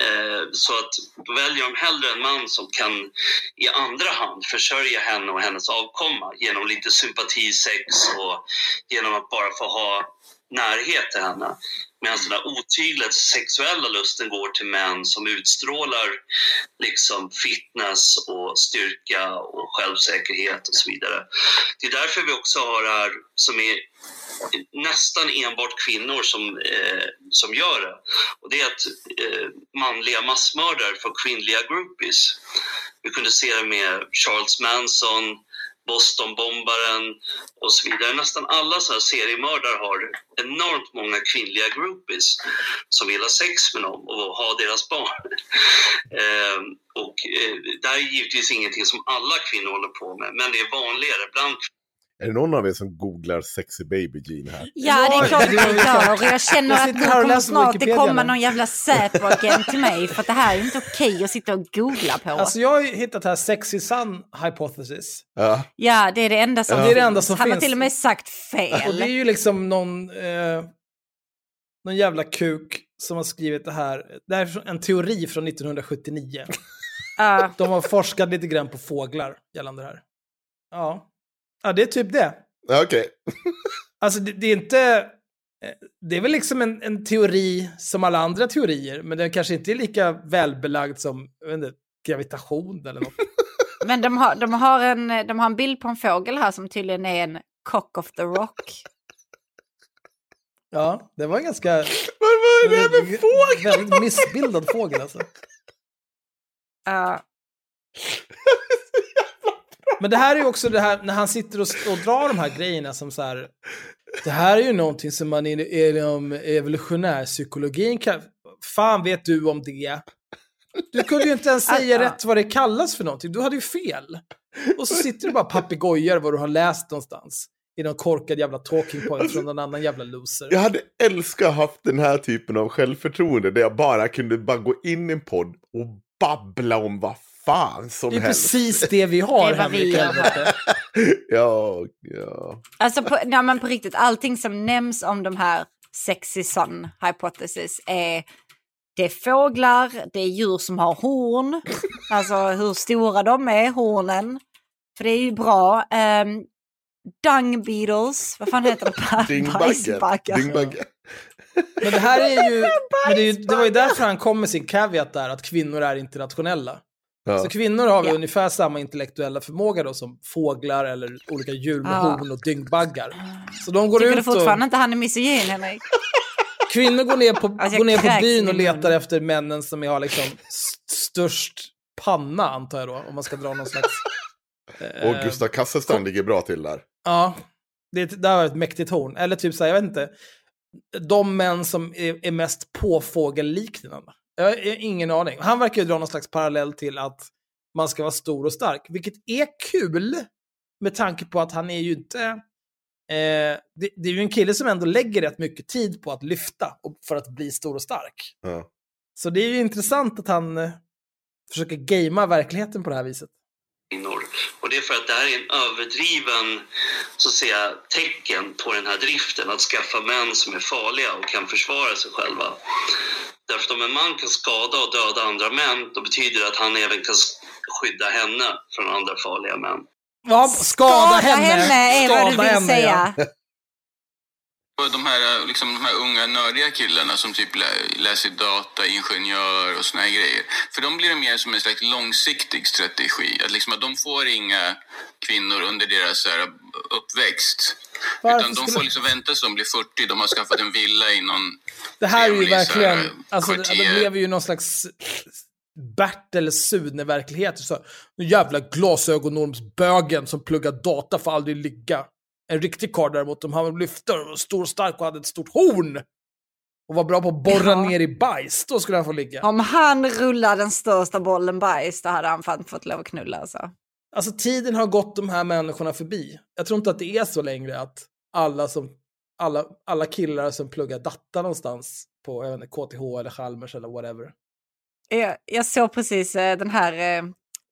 Eh, så att då väljer de hellre en man som kan i andra hand försörja henne och hennes avkomma genom lite sympatisex och genom att bara få ha närhet till henne. Medan den här otydliga sexuella lusten går till män som utstrålar liksom fitness och styrka och självsäkerhet och så vidare. Det är därför vi också har det här som är nästan enbart kvinnor som, eh, som gör det. Och det är att eh, manliga massmördare får kvinnliga groupies. Vi kunde se det med Charles Manson, Bostonbombaren och så vidare. Nästan alla så här seriemördare har enormt många kvinnliga groupies som vill ha sex med dem och ha deras barn. eh, och eh, det här är givetvis ingenting som alla kvinnor håller på med, men det är vanligare bland är det någon av er som googlar sexy baby Jean här? Ja, det är klart att jag gör. Och jag känner att nu kommer snart det kommer någon jävla Säpo-agent till mig. För att det här är inte okej okay att sitta och googla på. Alltså jag har hittat här sexy sun hypothesis. Ja. ja, det är det enda som, ja. det är det enda som Han finns. har till och med sagt fel. Och det är ju liksom någon, eh, någon jävla kuk som har skrivit det här. Det här är en teori från 1979. Uh. De har forskat lite grann på fåglar gällande det här. Ja. Ja, det är typ det. Okej. Okay. alltså, det, det, är inte... Eh, det är väl liksom en, en, teori som alla andra teorier, men den kanske inte är lika välbelagd som inte, gravitation eller något. men de har, de, har en, de har en bild på en fågel här som tydligen är en cock of the rock. Ja, det var en ganska... Vad var det med fågel? Väldigt missbildad fågel alltså. Uh. Men det här är ju också det här när han sitter och, och drar de här grejerna som så här. Det här är ju någonting som man inom evolutionärpsykologin kan... Fan vet du om det? Du kunde ju inte ens säga rätt vad det kallas för någonting. Du hade ju fel. Och så sitter du bara papegojar vad du har läst någonstans. I någon korkad jävla talking point från någon annan jävla loser. Jag hade älskat haft den här typen av självförtroende där jag bara kunde bara gå in i en podd och babbla om vad fan som helst. Det är helst. precis det vi har, Henrik. ja, ja. Alltså, på, ja, men på riktigt, allting som nämns om de här sexy sun hypothesis är det är fåglar, det är djur som har horn, alltså hur stora de är, hornen. För det är ju bra. Um, dung beetles, vad fan heter de? Dyngbaggar. Men det här är ju, men det, är ju, det var ju därför han kom med sin caveat där, att kvinnor är internationella. Ja. Så kvinnor har ja. ungefär samma intellektuella förmåga då som fåglar eller olika djur med ja. horn och dyngbaggar. Så de går Tycker ut du fortfarande och... inte han är misogyn, Henrik? Kvinnor går ner på, alltså, går ner på byn och letar efter männen som har liksom störst panna, antar jag då, om man ska dra någon slags... och Gustav Kasselstrand ligger bra till där. Ja, det, det har ett mäktigt horn. Eller typ så här, jag vet inte, de män som är, är mest påfågelliknande. Jag har ingen aning. Han verkar ju dra någon slags parallell till att man ska vara stor och stark, vilket är kul med tanke på att han är ju inte... Eh, det, det, är ju en kille som ändå lägger rätt mycket tid på att lyfta för att bli stor och stark. Ja. Så det är ju intressant att han eh, försöker gamea verkligheten på det här viset. Och det är för att det här är en överdriven så att säga, tecken på den här driften att skaffa män som är farliga och kan försvara sig själva. Därför att om en man kan skada och döda andra män, då betyder det att han även kan skydda henne från andra farliga män. Ja, skada, skada henne. henne är skada vad du vill henne, säga. Ja. De här, liksom, de här unga nördiga killarna som typ läser data, ingenjör och såna här grejer. För dem blir det mer som en slags långsiktig strategi. Att, liksom, att de får inga kvinnor under deras här, uppväxt. Varför Utan de får liksom vänta tills de blir 40, de har skaffat en villa i någon Det här är ju verkligen, här, alltså de lever ju någon slags Bert eller Sune-verklighet. Den jävla glasögonormsbögen som pluggar data får aldrig ligga. En riktig karl däremot, om han lyfte och var stor och stark och hade ett stort horn och var bra på att borra ja. ner i bajs, då skulle han få ligga. Om han rullar den största bollen bajs, då hade han fan fått lov att knulla alltså. Alltså tiden har gått de här människorna förbi. Jag tror inte att det är så längre att alla, som, alla, alla killar som pluggar datta någonstans på jag vet inte, KTH eller Chalmers eller whatever. Jag, jag såg precis eh, den här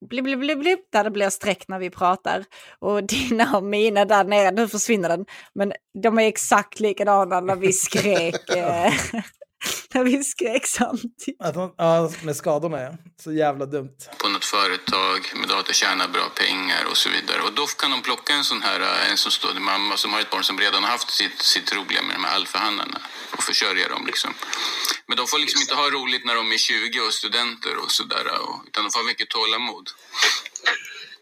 eh, blip, blip, blip, blip, där det blir streck när vi pratar. Och dina och mina där nere, nu försvinner den. Men de är exakt likadana när vi skrek. Eh, när vi skrek samtidigt. Att de, ja, med skadorna ja. Så jävla dumt. På något företag med dator tjänar bra pengar och så vidare. Och då kan de plocka en sån här en som står mamma som har ett barn som redan har haft sitt, sitt roliga med de här alfahannarna och försörja dem liksom. Men de får liksom inte ha roligt när de är 20 och studenter och sådär. Utan de får ha mycket tålamod.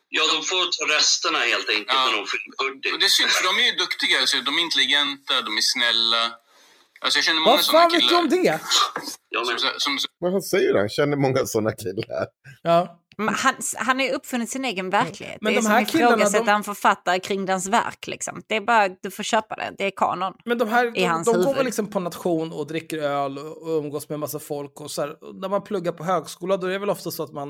Ja, de får ta resterna helt enkelt ja. när de fyller Och det syns, för de är ju duktiga. Alltså, de är intelligenta, de är snälla. Alltså jag känner många sådana killar. Vad fan vet du om det? Som, som, som, Vad säger han? Känner många sådana killar. Ja. Han, han har ju uppfunnit sin egen verklighet. Men det är de här som ifrågasätter de... en författare kring dens verk. Liksom. Det är bara, du får köpa det, det är kanon. Men de här, de, de går väl liksom på nation och dricker öl och umgås med massa folk. Och så här, när man pluggar på högskola då är det väl ofta så att man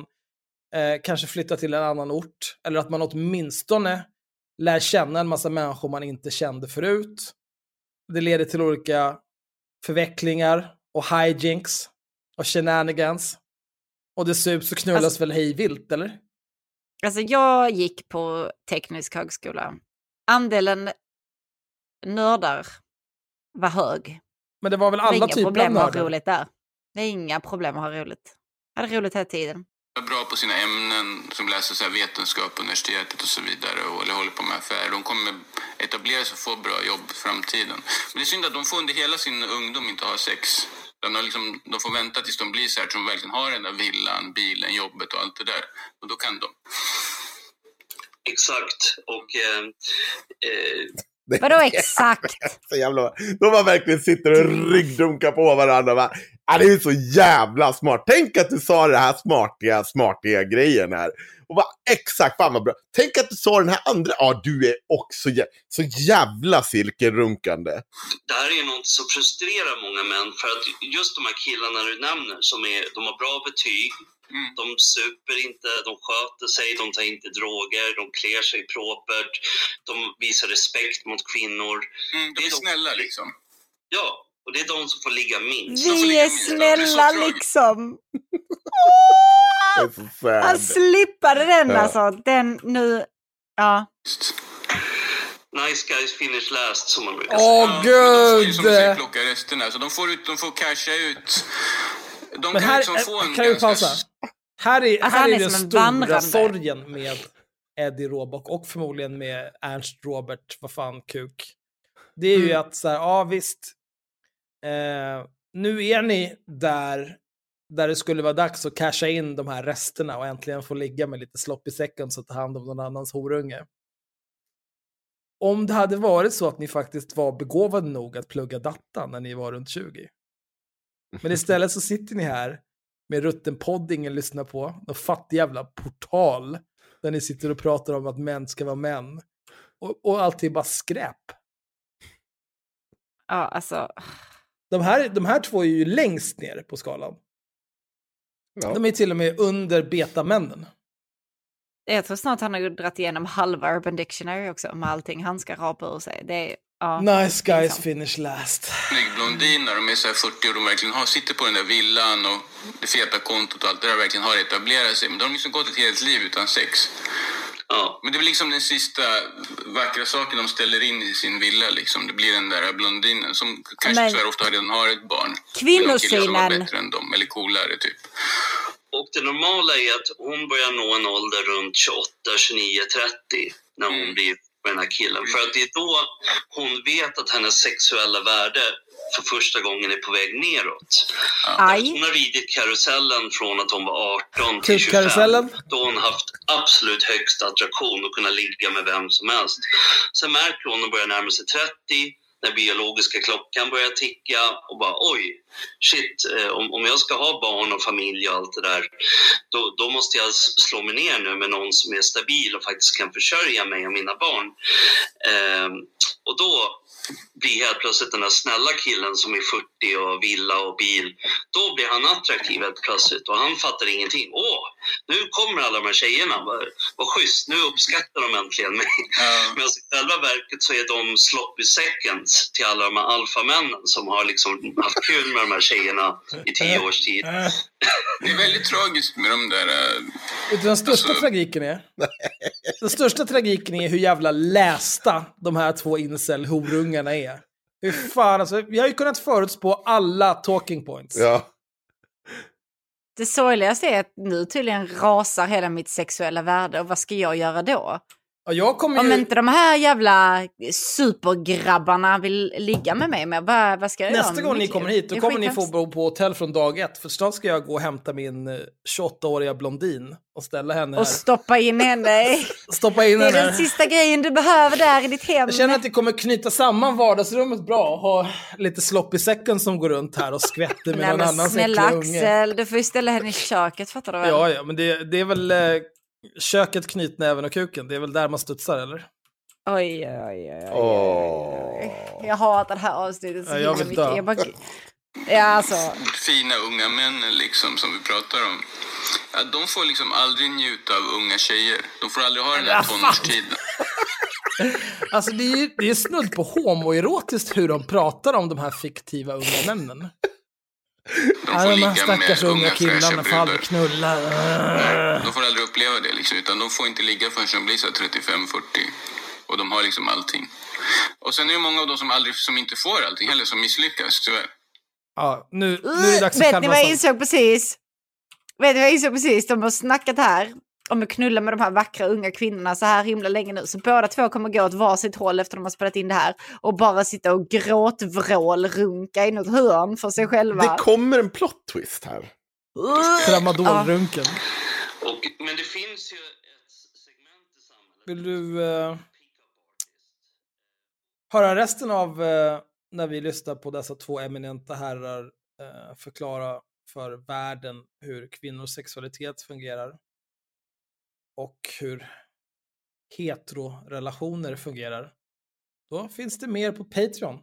eh, kanske flyttar till en annan ort. Eller att man åtminstone lär känna en massa människor man inte kände förut. Det leder till olika förvecklingar och hijinks och shenanigans. Och det sups och knullas alltså, väl hej vilt, eller? Alltså jag gick på teknisk högskola. Andelen nördar var hög. Men det var väl alla typer av nördar? Det var inga problem att ha roligt där. Det är inga problem att ha roligt. Jag hade roligt hela tiden. Bra på sina ämnen, som läser så vetenskap på universitetet och så vidare och eller håller på med affärer. De kommer etablera sig och få bra jobb i framtiden. Men det är synd att de får under hela sin ungdom inte ha sex. De, liksom, de får vänta tills de blir så här, så de verkligen har den där villan, bilen, jobbet och allt det där. Och då kan de. Exakt. Och... Eh, eh... Vadå exakt? så jävla... De bara verkligen sitter och ryggdunkar på varandra. Och bara, ah, det är så jävla smart. Tänk att du sa det här smartiga, smartiga grejen här. Och bara, exakt, fan vad bra. Tänk att du sa den här andra. Ja, ah, du är också jä så jävla silkerunkande. Det här är något som frustrerar många män. För att just de här killarna du nämner, som är, de har bra betyg, Mm. De super inte, de sköter sig, de tar inte droger, de klär sig propert, de visar respekt mot kvinnor. Mm, de är, är snälla de... liksom. Ja, och det är de som får ligga minst. Vi är snälla liksom. Han slippade den ja. alltså. Den nu, ja. Nice guys finish last som man brukar säga. Åh gud! Som du plocka resterna. Så de får, ut, de får casha ut. De Men kan här, liksom få en kan ganska... pausa? Här är, alltså, här är, är den stora vandrande. sorgen med Eddie Råbock och förmodligen med Ernst Robert, vad fan, kuk. Det är mm. ju att så här, ja visst, eh, nu är ni där där det skulle vara dags att casha in de här resterna och äntligen få ligga med lite sloppy seconds och ta hand om någon annans horunge. Om det hade varit så att ni faktiskt var begåvade nog att plugga data när ni var runt 20. Men istället så sitter ni här med rutten podd ingen lyssnar på, någon fattig jävla portal där ni sitter och pratar om att män ska vara män. Och, och allt är bara skräp. Ja, alltså. De här, de här två är ju längst ner på skalan. Ja. De är till och med under betamännen. Jag tror snart han har dragit igenom halva Urban Dictionary också med allting han ska rapa ur sig. Det är, ja, nice guys liksom. finish last. Blondin när de är så 40 och de verkligen har, sitter på den där villan och det feta kontot och allt det där verkligen har etablerat sig. Men de har liksom gått ett helt liv utan sex. Ja. Men det är väl liksom den sista vackra saken de ställer in i sin villa. Liksom. Det blir den där blondinen som kanske Men... tyvärr ofta redan har ett barn. Kvinnosynen. Som var bättre än dem, eller coolare typ. Och det normala är att hon börjar nå en ålder runt 28, 29, 30 när hon mm. blir med den här killen. För att det är då hon vet att hennes sexuella värde för första gången är på väg neråt. Aj. Hon har ridit karusellen från att hon var 18 till 25. Då hon haft absolut högst attraktion och kunnat ligga med vem som helst. Sen märker hon när hon börjar närma sig 30 när biologiska klockan börjar ticka och bara oj, shit, eh, om, om jag ska ha barn och familj och allt det där, då, då måste jag slå mig ner nu med någon som är stabil och faktiskt kan försörja mig och mina barn. Eh, och då blir helt plötsligt den där snälla killen som är 40 och villa och bil, då blir han attraktiv helt plötsligt och han fattar ingenting. Åh, nu kommer alla de här tjejerna, vad, vad schysst, nu uppskattar de äntligen mig. Mm. Men i själva verket så är de sloppy seconds till alla de här alfamännen som har liksom haft kul med de här tjejerna i tio års tid. Det är väldigt tragiskt med de där... Äh, Vet du den största alltså... tragiken är? Den största tragiken är hur jävla lästa de här två incel-horungarna är. Hur fan, alltså, vi har ju kunnat förutspå alla talking points. Ja. Det sorgligaste är att nu tydligen rasar hela mitt sexuella värde och vad ska jag göra då? Ja, jag kommer Om ju... inte de här jävla supergrabbarna vill ligga med mig, men vad, vad ska jag göra Nästa med gång ni kommer hit, då kommer ni få bo på hotell från dag ett. För snart ska jag gå och hämta min eh, 28-åriga blondin och ställa henne här. Och stoppa in henne. Stoppa in Det är henne den sista grejen du behöver där i ditt hem. Jag känner att det kommer knyta samman vardagsrummet bra. Ha lite sloppy second som går runt här och skvätter med Nej någon men annans snälla. Axel, du får ju ställa henne i köket fattar du väl? Ja, ja, men det, det är väl eh, köket, knytnäven och kuken. Det är väl där man studsar, eller? Oj, oj, oj, oj, oj. Jag hatar det här avsnittet så Ja, jag vill mycket. dö. Jag bara... Ja, alltså. fina unga männen liksom som vi pratar om. Ja, de får liksom aldrig njuta av unga tjejer. De får aldrig ha den där tonårstiden. Alltså det är, det är snudd på homoerotiskt hur de pratar om de här fiktiva unga männen. De Ja, får de här ligga stackars med unga killarna får aldrig brudar. knulla. De får aldrig uppleva det liksom, utan de får inte ligga förrän de blir så här 35-40. Och de har liksom allting. Och sen är det många av dem som, aldrig, som inte får allting heller, som misslyckas tyvärr. Ja, nu, nu är det dags att Vet ni vad jag insåg precis? Vet ni vad jag insåg precis? De har snackat här om att knulla med de här vackra unga kvinnorna så här himla länge nu. Så båda två kommer gå åt varsitt håll efter de har spelat in det här. Och bara sitta och gråtvrålrunka i något hörn för sig själva. Det kommer en plot twist här. Tramadolrunken. Och, men det finns ju ett segment i samhället. Vill du eh, höra resten av eh, när vi lyssnar på dessa två eminenta herrar eh, förklara för världen hur kvinnors sexualitet fungerar och hur heterorelationer fungerar. Då finns det mer på Patreon.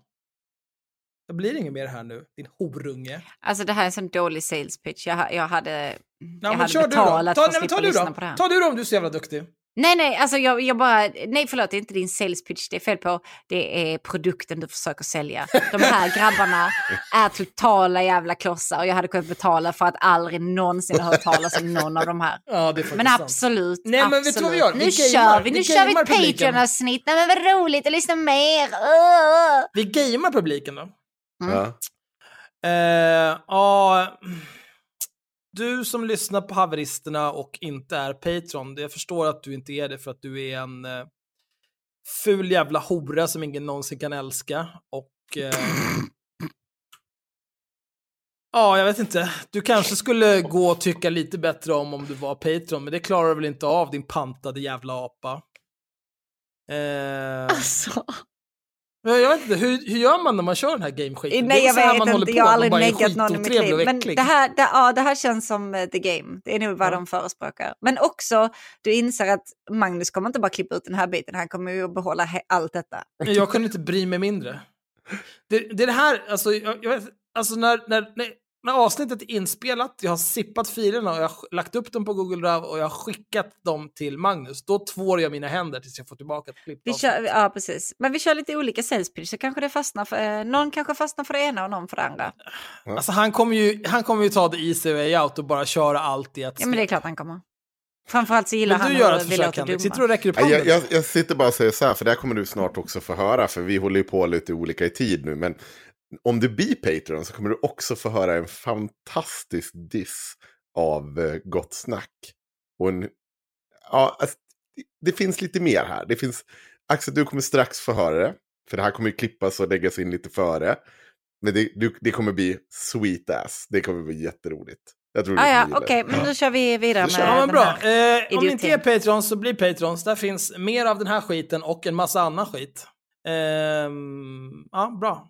Det blir inget mer här nu, din horunge. Alltså det här är en sån dålig sales pitch. Jag, jag hade, Ja, jag hade betalat Ta, för att nej, slippa lyssna då. på det här. Ta du då om du är så jävla duktig. Nej, nej, alltså jag, jag bara, nej förlåt, det är inte din sales pitch det är fel på. Det är produkten du försöker sälja. De här grabbarna är totala jävla klossar och jag hade kunnat betala för att aldrig någonsin ha hört talas om någon av de här. Ja, det är faktiskt Men sant. absolut, Nej, men absolut. vet du vad vi gör? Vi Nu gamear. kör vi, Vi nu kör vi ett. Patreon-avsnitt. Nej men vad roligt att lyssna mer. Åh! Vi gamear publiken då. Mm. Ja. Eh, ja, du som lyssnar på haveristerna och inte är Patreon, jag förstår att du inte är det för att du är en eh, ful jävla hora som ingen någonsin kan älska. Och... Eh, ja, jag vet inte. Du kanske skulle gå och tycka lite bättre om om du var Patreon, men det klarar du väl inte av, din pantade jävla apa. Eh, Alltså men jag vet inte, hur, hur gör man när man kör den här gameskiten? Nej, jag vet man inte. Jag har aldrig nekat någon i mitt liv. Men det här, det, ja, det här känns som eh, the game. Det är nog vad Ja. de förespråkar. Men också, du inser att Magnus kommer inte bara klippa ut den här biten. Han kommer ju att behålla allt detta. Jag kunde inte bry mig mindre. Det, det är det här, alltså, jag, jag vet, alltså när, när, när, när avsnittet är inspelat, jag har sippat filerna och jag har lagt upp dem på Google Drive och jag har skickat dem till Magnus, då tvår jag mina händer tills jag får tillbaka ett klippt Vi kör, ja, precis. Men vi kör lite olika sales pitch, så kanske det fastnar för, eh, någon kanske fastnar för det ena och någon för det andra. Alltså han kommer ju, han kommer ju ta det easy way out och bara köra allt i ett Ja, men det är klart han kommer. Framförallt så gillar Men du han gör ett vi låter Henrik. Sitter du dumma. och räcker upp Nej, handen? Jag, jag, jag sitter bara och säger så här, för det här kommer du snart också få höra, för vi håller ju på lite olika i tid nu. Men om du blir Patreon så kommer du också få höra en fantastisk diss av eh, Gott Snack. Och en, ja, alltså, det, finns lite mer här. Det finns, Axel, du kommer strax få höra det. För det här kommer ju klippas och läggas in lite före. Men det, du, det kommer bli sweet ass. Det kommer bli jätteroligt. Jag tror Ah, ja, okej, det. men då kör vi vidare med Ja, men den bra. här. Eh, om ni inte är. Patrons så bli Patrons. Där finns mer av den här skiten och en massa annan skit. Ehm, ja, bra.